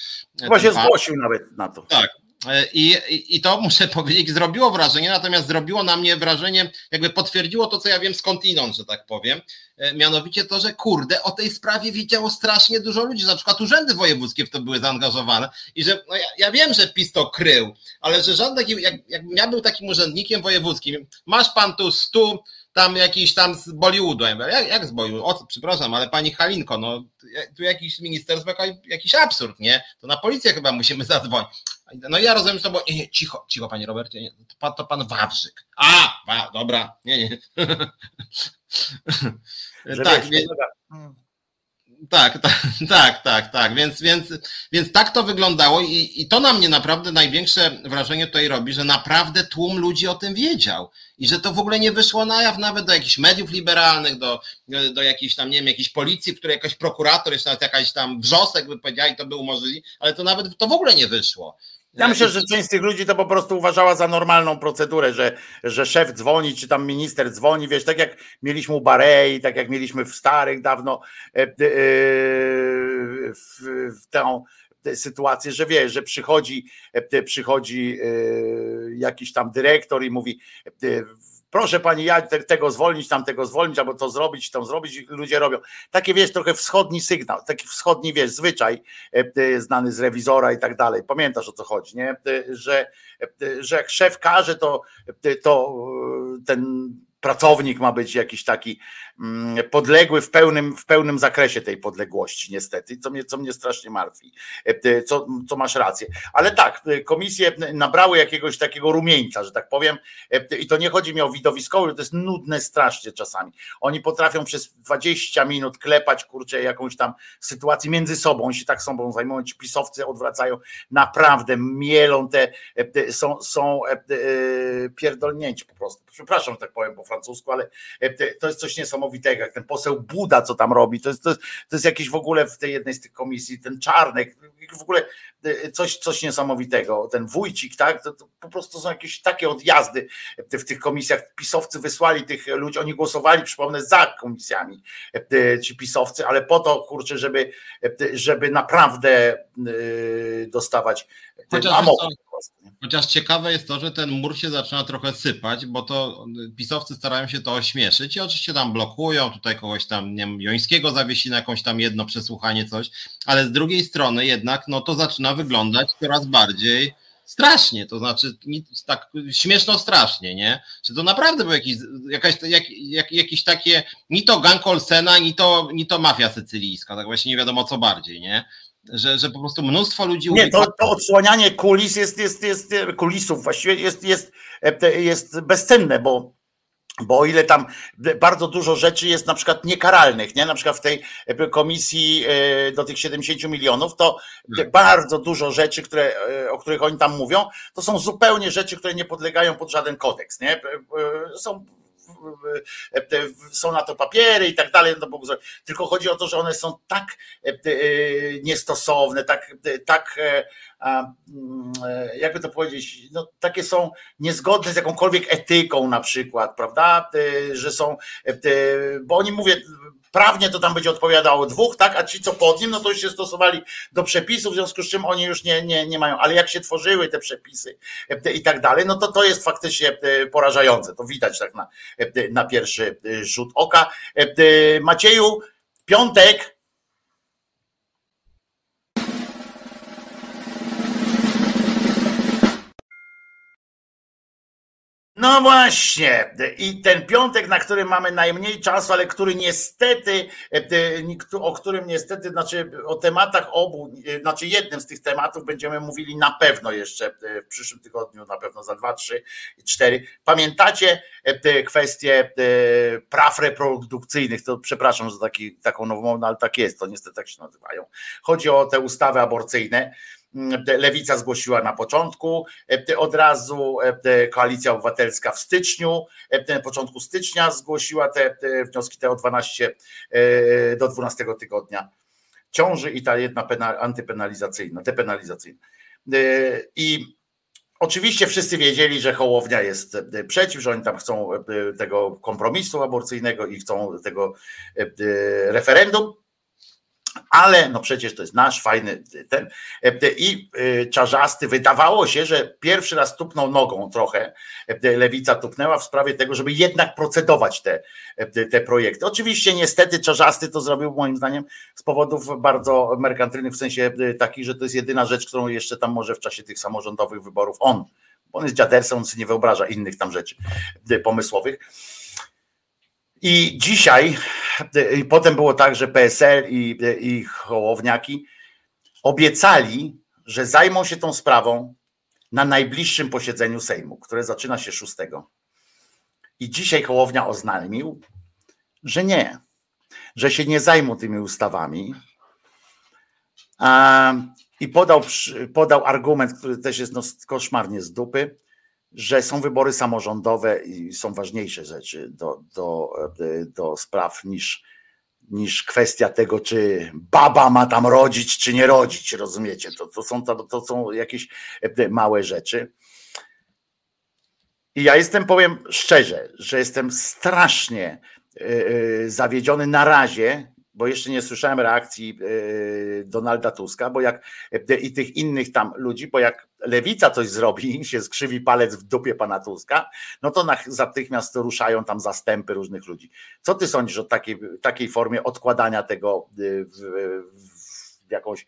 Chyba się pan. zgłosił nawet na to. Tak, I, I to muszę powiedzieć, zrobiło wrażenie, natomiast zrobiło na mnie wrażenie, jakby potwierdziło to, co ja wiem skądinąd, że tak powiem. Mianowicie to, że kurde, o tej sprawie wiedziało strasznie dużo ludzi, na przykład urzędy wojewódzkie w to były zaangażowane i że no ja, ja wiem, że PiS to krył, ale że żaden taki, jak, jakbym ja był takim urzędnikiem wojewódzkim, masz pan tu stu tam jakiś tam z Bollywoodu. Jak, jak z Bollywoodu? O, przepraszam, ale pani Halinko, no tu jakiś ministerstwo, jakiś absurd, nie? To na policję chyba musimy zadzwonić. No ja rozumiem, że to było, nie, nie, cicho, cicho panie Robercie, nie, to, pan, to pan Wawrzyk. A, wa, dobra, nie, nie. tak, nie, tak, tak, tak, tak, tak. Więc, więc, więc tak to wyglądało i, i to na mnie naprawdę największe wrażenie tutaj robi, że naprawdę tłum ludzi o tym wiedział i że to w ogóle nie wyszło na jaw nawet do jakichś mediów liberalnych, do, do jakiejś tam, nie wiem, jakiejś policji, w której jakiś prokurator, jeszcze nawet jakaś tam wrzosek by powiedział i to by umożliwi, ale to nawet to w ogóle nie wyszło. Ja myślę, że część z tych ludzi to po prostu uważała za normalną procedurę, że, że szef dzwoni, czy tam minister dzwoni, wiesz, tak jak mieliśmy u Barei, tak jak mieliśmy w starych dawno e, e, w, w tę sytuację, że wiesz, że przychodzi, e, przychodzi jakiś tam dyrektor i mówi proszę pani, ja tego zwolnić, tam tego zwolnić, albo to zrobić, tam zrobić, ludzie robią. Takie wiesz, trochę wschodni sygnał, taki wschodni wiesz, zwyczaj e, e, znany z rewizora i tak dalej. Pamiętasz o co chodzi, nie? E, że, że jak szef każe, to, to ten pracownik ma być jakiś taki mm, podległy w pełnym, w pełnym zakresie tej podległości, niestety, co mnie, co mnie strasznie martwi. E, co, co masz rację. Ale tak, e, komisje nabrały jakiegoś takiego rumieńca, że tak powiem, e, i to nie chodzi mi o widowiskowe, to jest nudne strasznie czasami. Oni potrafią przez 20 minut klepać, kurczę, jakąś tam sytuację między sobą, oni się tak sobą zajmują, ci pisowcy odwracają, naprawdę mielą te, są, są pierdolnięci po prostu. Przepraszam, tak powiem, bo francusku, ale e, to jest coś niesamowitego, jak ten poseł Buda, co tam robi, to jest, to jest, to jest jakiś w ogóle w tej jednej z tych komisji, ten Czarnek, w ogóle e, coś, coś niesamowitego, ten Wójcik, tak, to, to po prostu są jakieś takie odjazdy w tych komisjach, pisowcy wysłali tych ludzi, oni głosowali, przypomnę, za komisjami, e, ci pisowcy, ale po to, kurczę, żeby, żeby naprawdę dostawać Chociaż amok. Chociaż ciekawe jest to, że ten mur się zaczyna trochę sypać, bo to pisowcy starają się to ośmieszyć i oczywiście tam blokują, tutaj kogoś tam, nie wiem, Jońskiego zawiesi na jakąś tam jedno przesłuchanie, coś, ale z drugiej strony jednak, no to zaczyna wyglądać coraz bardziej strasznie, to znaczy tak śmieszno strasznie, nie? Czy to naprawdę był jakiś, jakaś, jak, jak, jakiś takie, ni to gang Olsena, ni to, ni to mafia sycylijska, tak właśnie nie wiadomo co bardziej, nie? Że, że po prostu mnóstwo ludzi. Nie, to, to odsłanianie kulis jest, jest, jest, kulisów właściwie jest, jest, jest bezcenne, bo bo o ile tam bardzo dużo rzeczy jest na przykład niekaralnych, nie? na przykład w tej komisji e, do tych 70 milionów, to tak. bardzo dużo rzeczy, które, e, o których oni tam mówią, to są zupełnie rzeczy, które nie podlegają pod żaden kodeks. Nie? E, są są na to papiery i tak dalej, no tylko chodzi o to, że one są tak e, e, niestosowne, tak, tak e, jakby to powiedzieć, no, takie są niezgodne z jakąkolwiek etyką na przykład, prawda, że są, bo oni mówię, prawnie to tam będzie odpowiadało dwóch, tak, a ci co pod nim, no to już się stosowali do przepisów, w związku z czym oni już nie, nie, nie mają, ale jak się tworzyły te przepisy e, i tak dalej, no to to jest faktycznie e, porażające, to widać tak na, e, na pierwszy rzut oka. Macieju, piątek, No właśnie. I ten piątek, na który mamy najmniej czasu, ale który niestety, e, o którym niestety, znaczy o tematach obu, e, znaczy jednym z tych tematów będziemy mówili na pewno jeszcze e, w przyszłym tygodniu, na pewno za dwa, trzy, cztery. Pamiętacie kwestie praw reprodukcyjnych? To przepraszam za taki, taką nową, ale tak jest, to niestety tak się nazywają. Chodzi o te ustawy aborcyjne Lewica zgłosiła na początku, od razu Koalicja Obywatelska w styczniu, na początku stycznia zgłosiła te, wnioski te o 12 e, do 12 tygodnia ciąży i ta jedna antypenalizacyjna, depenalizacyjna. E, I Oczywiście wszyscy wiedzieli, że Hołownia jest przeciw, że oni tam chcą tego kompromisu aborcyjnego i chcą tego referendum ale no przecież to jest nasz fajny ten i czarzasty wydawało się, że pierwszy raz tupnął nogą trochę, lewica tupnęła w sprawie tego, żeby jednak procedować te, te projekty. Oczywiście niestety czarzasty to zrobił moim zdaniem z powodów bardzo merkantylnych, w sensie takich, że to jest jedyna rzecz, którą jeszcze tam może w czasie tych samorządowych wyborów on, on jest dziadersem, on sobie nie wyobraża innych tam rzeczy pomysłowych i dzisiaj, i potem było tak, że PSL i, i Hołowniaki obiecali, że zajmą się tą sprawą na najbliższym posiedzeniu Sejmu, które zaczyna się 6. I dzisiaj Hołownia oznajmił, że nie, że się nie zajmą tymi ustawami. I podał, podał argument, który też jest no, koszmarnie z dupy, że są wybory samorządowe i są ważniejsze rzeczy do, do, do spraw niż, niż kwestia tego, czy baba ma tam rodzić, czy nie rodzić, rozumiecie? To, to, są, to, to są jakieś małe rzeczy. I ja jestem, powiem szczerze, że jestem strasznie e, e, zawiedziony na razie, bo jeszcze nie słyszałem reakcji e, Donalda Tuska, bo jak i tych innych tam ludzi, bo jak lewica coś zrobi, się skrzywi palec w dupie pana Tuska, no to natychmiast ruszają tam zastępy różnych ludzi. Co ty sądzisz o takiej, takiej formie odkładania tego y, w, w jakąś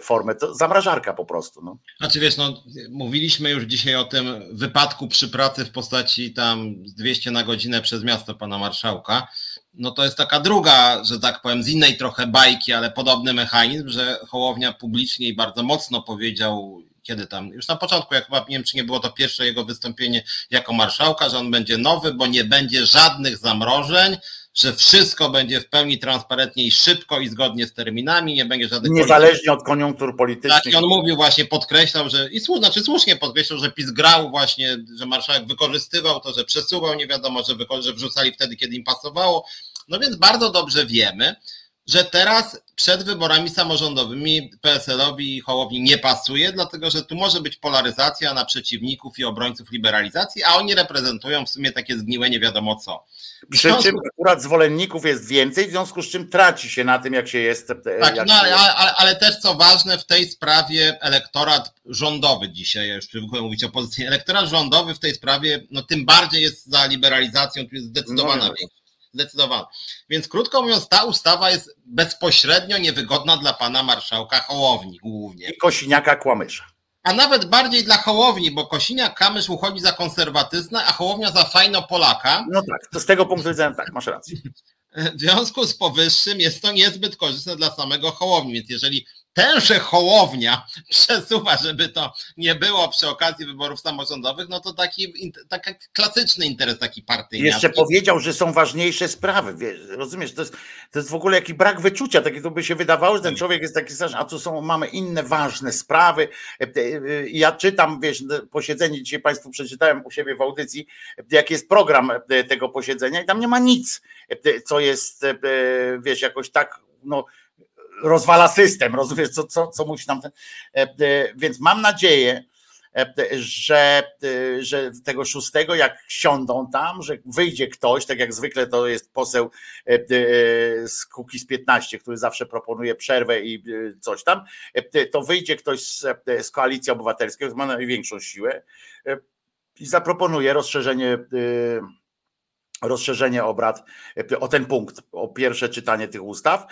formę, to zamrażarka po prostu. No. Znaczy wiesz, no, mówiliśmy już dzisiaj o tym wypadku przy pracy w postaci tam 200 na godzinę przez miasto pana marszałka. No to jest taka druga, że tak powiem, z innej trochę bajki, ale podobny mechanizm, że Hołownia publicznie i bardzo mocno powiedział kiedy tam, już na początku, jak chyba nie wiem, czy nie było to pierwsze jego wystąpienie jako marszałka, że on będzie nowy, bo nie będzie żadnych zamrożeń, że wszystko będzie w pełni transparentnie i szybko i zgodnie z terminami, nie będzie żadnych. Niezależnie od koniunktur politycznych. Tak, i on mówił właśnie, podkreślał, że i słusznie, znaczy słusznie podkreślał, że PiS grał właśnie, że marszałek wykorzystywał to, że przesuwał, nie wiadomo, że, że wrzucali wtedy, kiedy im pasowało. No więc bardzo dobrze wiemy, że teraz przed wyborami samorządowymi PSL-owi i Hołowni nie pasuje, dlatego że tu może być polaryzacja na przeciwników i obrońców liberalizacji, a oni reprezentują w sumie takie zgniłe nie wiadomo co. Przy czym akurat zwolenników jest więcej, w związku z czym traci się na tym, jak się jest. E, tak, no, ale, ale, ale, też co ważne, w tej sprawie elektorat rządowy dzisiaj, ja już zwykle mówić opozycji, elektorat rządowy w tej sprawie, no tym bardziej jest za liberalizacją, tu jest zdecydowana no, większość zdecydowanie. Więc krótko mówiąc, ta ustawa jest bezpośrednio niewygodna dla pana marszałka Hołowni głównie. I Kosiniaka Kłamysza. A nawet bardziej dla Hołowni, bo Kosiniak Kamysz uchodzi za konserwatystę, a Hołownia za fajno Polaka. No tak, to z tego punktu widzenia tak, masz rację. W związku z powyższym jest to niezbyt korzystne dla samego Hołowni, więc jeżeli tenże Hołownia przesuwa, żeby to nie było przy okazji wyborów samorządowych, no to taki, taki klasyczny interes taki partyjny. Jeszcze powiedział, że są ważniejsze sprawy, wiesz, rozumiesz, to jest, to jest w ogóle jakiś brak wyczucia, takie to by się wydawało, że ten człowiek jest taki straszny, a tu są, mamy inne ważne sprawy. E, e, ja czytam, wiesz, posiedzenie, dzisiaj Państwu przeczytałem u siebie w audycji, jaki jest program e, tego posiedzenia i tam nie ma nic, co jest, wiesz, jakoś tak, no rozwala system, rozumiesz, co, co, co musi tam. E, e, więc mam nadzieję, e, że, że tego szóstego, jak siądą tam, że wyjdzie ktoś, tak jak zwykle to jest poseł z Kukiz 15, który zawsze proponuje przerwę i coś tam, to wyjdzie ktoś z, z Koalicji Obywatelskiej, który ma największą siłę i zaproponuje rozszerzenie rozszerzenie obrad e, o ten punkt, o pierwsze czytanie tych ustaw,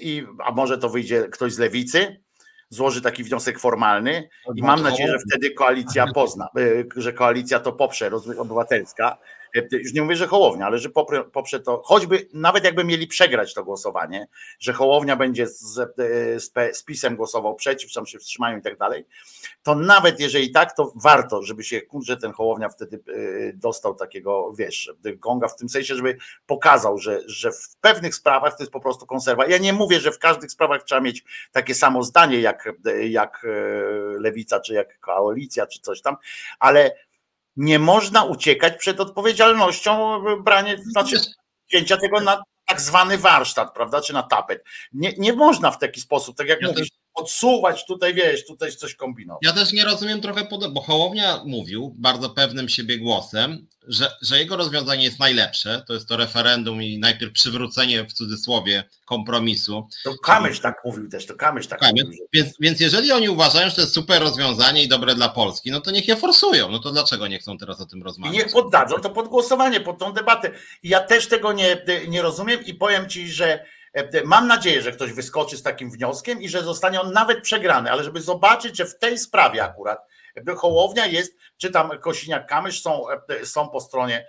i, a może to wyjdzie ktoś z lewicy, złoży taki wniosek formalny i mam nadzieję, że wtedy koalicja pozna, e, że koalicja to poprze, obywatelska, E, już nie mówię, że Hołownia, ale że poprze, poprze to, choćby nawet jakby mieli przegrać to głosowanie, że Hołownia będzie z, z, z PiSem głosował przeciw, tam się wstrzymają i tak dalej, to nawet jeżeli tak, to warto, żeby się, kurczę, ten Hołownia wtedy e, dostał takiego, wiesz, gonga w tym sensie, żeby pokazał, że, że w pewnych sprawach to jest po prostu konserwa. Ja nie mówię, że w każdych sprawach trzeba mieć takie samo zdanie jak, jak e, lewica, czy jak koalicja, czy coś tam, ale nie można uciekać przed odpowiedzialnością brania, znaczy wzięcia tego na tak zwany warsztat, prawda, czy na tapet. Nie, nie można w taki sposób, tak jak ja mówisz, odsuwać, tutaj wiesz, tutaj coś kombinować. Ja też nie rozumiem trochę, bo Hołownia mówił bardzo pewnym siebie głosem, że, że jego rozwiązanie jest najlepsze, to jest to referendum i najpierw przywrócenie w cudzysłowie kompromisu. To Kamysz tak mówił też, to Kamysz tak Kamysz. mówił. Więc, więc jeżeli oni uważają, że to jest super rozwiązanie i dobre dla Polski, no to niech je forsują, no to dlaczego nie chcą teraz o tym rozmawiać? I niech poddadzą to pod głosowanie, pod tą debatę. I ja też tego nie, nie rozumiem i powiem Ci, że mam nadzieję, że ktoś wyskoczy z takim wnioskiem i że zostanie on nawet przegrany, ale żeby zobaczyć, że w tej sprawie akurat e, Hołownia jest, czy tam Kosiniak-Kamysz są, e, są po stronie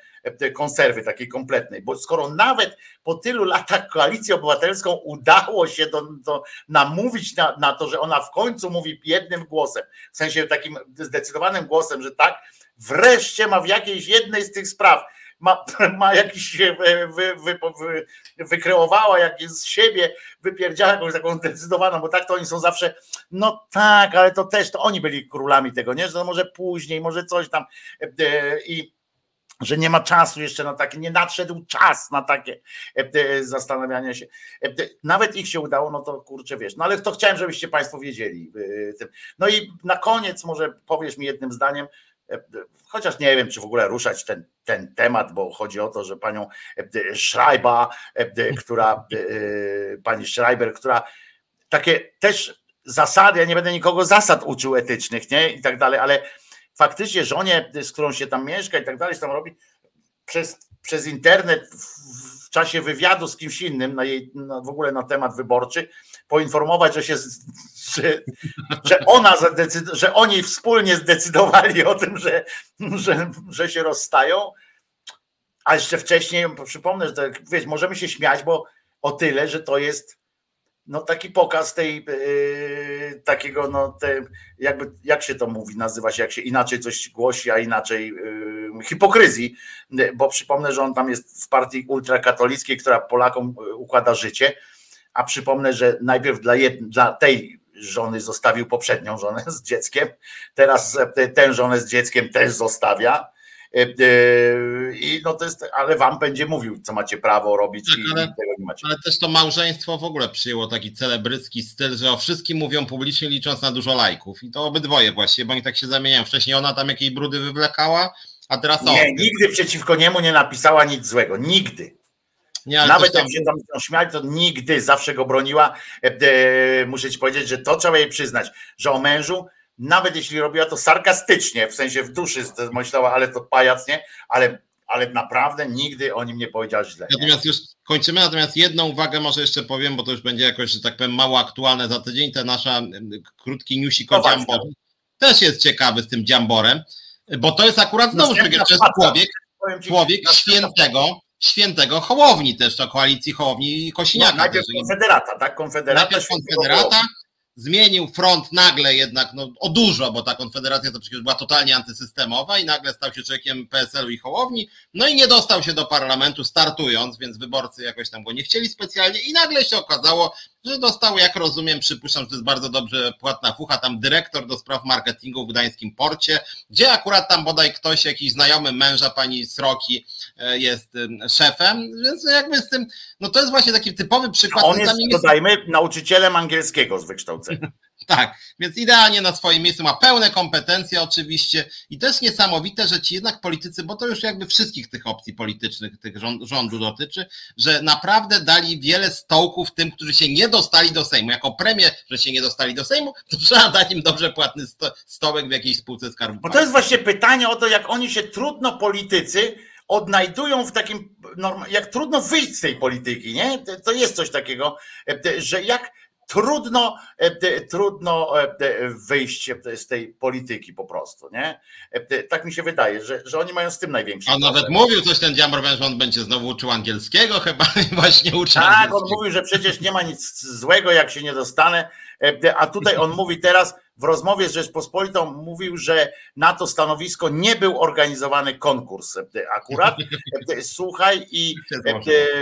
konserwy takiej kompletnej, bo skoro nawet po tylu latach koalicję obywatelską udało się do, do namówić na, na to, że ona w końcu mówi jednym głosem, w sensie takim zdecydowanym głosem, że tak, wreszcie ma w jakiejś jednej z tych spraw ma, ma jakiś, wy, wy, wy, wykreowała jakieś z siebie, wypierdziała jakąś taką zdecydowaną, bo tak to oni są zawsze, no tak, ale to też, to oni byli królami tego, nie, że może później, może coś tam e, i że nie ma czasu jeszcze na takie, nie nadszedł czas na takie e, zastanawiania się. E, nawet ich się udało, no to kurczę wiesz. No ale to chciałem, żebyście Państwo wiedzieli. No i na koniec może powiesz mi jednym zdaniem, chociaż nie wiem, czy w ogóle ruszać ten, ten temat, bo chodzi o to, że panią Schreiber, która, pani Schreiber, która takie też zasady, ja nie będę nikogo zasad uczył etycznych, nie, i tak dalej, ale faktycznie żonie, z którą się tam mieszka i tak dalej, tam robi przez, przez internet w czasie wywiadu z kimś innym, na jej, na, w ogóle na temat wyborczy, poinformować, że się, że, że ona że oni wspólnie zdecydowali o tym, że, że, że się rozstają. A jeszcze wcześniej przypomnę, że tak, wiesz, możemy się śmiać, bo o tyle, że to jest no taki pokaz tej yy, takiego, no te, jakby, jak się to mówi, nazywa się, jak się inaczej coś głosi, a inaczej yy, hipokryzji, bo przypomnę, że on tam jest w partii ultrakatolickiej, która Polakom układa życie, a przypomnę, że najpierw dla, dla tej żony zostawił poprzednią żonę z dzieckiem, teraz tę żonę z dzieckiem też zostawia. E, e, I no to jest, ale wam będzie mówił, co macie prawo robić tak, i ale, tego nie macie. Ale też to małżeństwo w ogóle przyjęło taki celebrycki styl, że o wszystkim mówią publicznie, licząc na dużo lajków. I to obydwoje właściwie, bo oni tak się zamieniają. Wcześniej ona tam jakieś brudy wywlekała, a teraz Nie, on. nigdy przeciwko niemu nie napisała nic złego. Nigdy. Nie, Nawet jak tam... się tam śmiali, to nigdy zawsze go broniła. E, muszę ci powiedzieć, że to trzeba jej przyznać, że o mężu, nawet jeśli robiła to sarkastycznie, w sensie w duszy myślała, ale to pajac, nie? Ale, ale naprawdę nigdy o nim nie powiedziała źle. Nie? Natomiast już kończymy, natomiast jedną uwagę może jeszcze powiem, bo to już będzie jakoś, że tak powiem, mało aktualne za tydzień. Ten nasza krótki newsik o Dziambor też jest ciekawy z tym Dziamborem, bo to jest akurat znowu, to jest człowiek, człowiek świętego, świętego Hołowni też, to koalicji Hołowni i Kosiniaka. No, najpierw Konfederata, tak? Konfederata. Najpierw Konfederata, zmienił front nagle jednak no, o dużo, bo ta konfederacja to przecież była totalnie antysystemowa i nagle stał się człowiekiem PSL-u i Hołowni, no i nie dostał się do parlamentu startując, więc wyborcy jakoś tam go nie chcieli specjalnie i nagle się okazało, że dostał, jak rozumiem, przypuszczam, że to jest bardzo dobrze płatna fucha, tam dyrektor do spraw marketingu w Gdańskim Porcie, gdzie akurat tam bodaj ktoś, jakiś znajomy męża pani Sroki jest szefem, więc jakby z tym, no to jest właśnie taki typowy przykład. On jest, dodajmy, nauczycielem angielskiego z wykształcenia. Tak, więc idealnie na swoim miejscu ma pełne kompetencje oczywiście i to jest niesamowite, że ci jednak politycy, bo to już jakby wszystkich tych opcji politycznych, tych rząd, rządu dotyczy, że naprawdę dali wiele stołków tym, którzy się nie dostali do Sejmu. Jako premię, że się nie dostali do Sejmu, to trzeba dać im dobrze płatny sto, stołek w jakiejś spółce skarbu. Bo to jest właśnie pytanie o to, jak oni się trudno politycy odnajdują w takim, jak trudno wyjść z tej polityki, nie? To jest coś takiego, że jak trudno, e, trudno e, wyjść z tej polityki po prostu, nie? E, tak mi się wydaje, że, że oni mają z tym największy On nawet mówił coś ten Dziambor, że on będzie znowu uczył angielskiego, chyba właśnie uczy Tak, on mówił, że przecież nie ma nic złego, jak się nie dostanę, a tutaj on mówi teraz, w rozmowie z Rzeczpospolitą mówił, że na to stanowisko nie był organizowany konkurs akurat. Słuchaj, i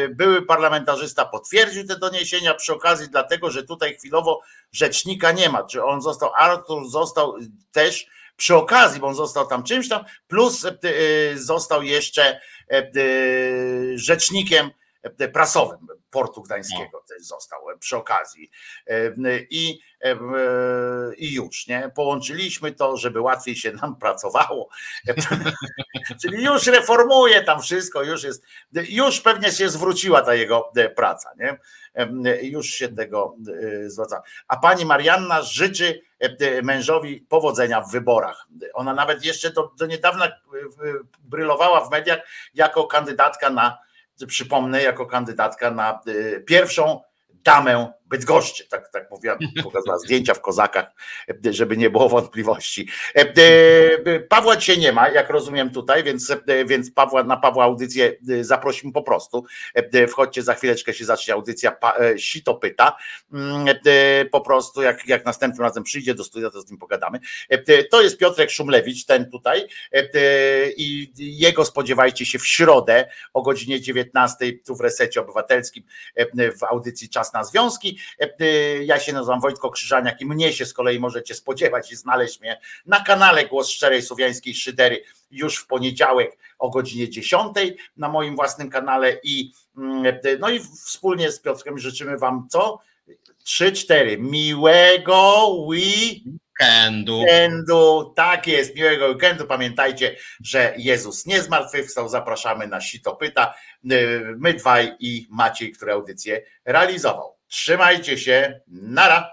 były parlamentarzysta potwierdził te doniesienia przy okazji, dlatego że tutaj chwilowo rzecznika nie ma. Czy on został, Artur został też przy okazji, bo on został tam czymś tam, plus został jeszcze rzecznikiem prasowym portu gdańskiego no. też został przy okazji. I, I już, nie? Połączyliśmy to, żeby łatwiej się nam pracowało. Czyli już reformuje tam wszystko, już jest, już pewnie się zwróciła ta jego praca, nie? Już się tego zwraca. A pani Marianna życzy mężowi powodzenia w wyborach. Ona nawet jeszcze do, do niedawna brylowała w mediach jako kandydatka na przypomnę, jako kandydatka na y, pierwszą damę Bydgoszczy, tak, tak mówiła, pokazała zdjęcia w kozakach, żeby nie było wątpliwości. E, e, Pawła dzisiaj nie ma, jak rozumiem tutaj, więc, e, więc Pawła, na Pawła audycję zaprosimy po prostu. Wchodźcie, za chwileczkę się zacznie audycja Sito pyta. Mm, po prostu, jak, jak następnym razem przyjdzie do studia, to z nim pogadamy. To jest Piotrek Szumlewicz, ten tutaj i jego spodziewajcie się w środę o godzinie 19 tu w Resecie Obywatelskim w audycji Czas na Związki. E, e, ja się nazywam Wojtko Krzyżaniak i mnie się z kolei możecie spodziewać i znaleźć mnie na kanale Głos Szczerej Słowiańskiej Szydery już w poniedziałek o godzinie 10 na moim własnym kanale i mm, e, no i wspólnie z Piotrem życzymy wam co? 3-4 miłego weekendu. weekendu. Tak jest, miłego weekendu. Pamiętajcie, że Jezus nie zmartwychwstał. Zapraszamy na Sito Pyta. My dwaj i Maciej, który audycję realizował. Trzymajcie się. Nara.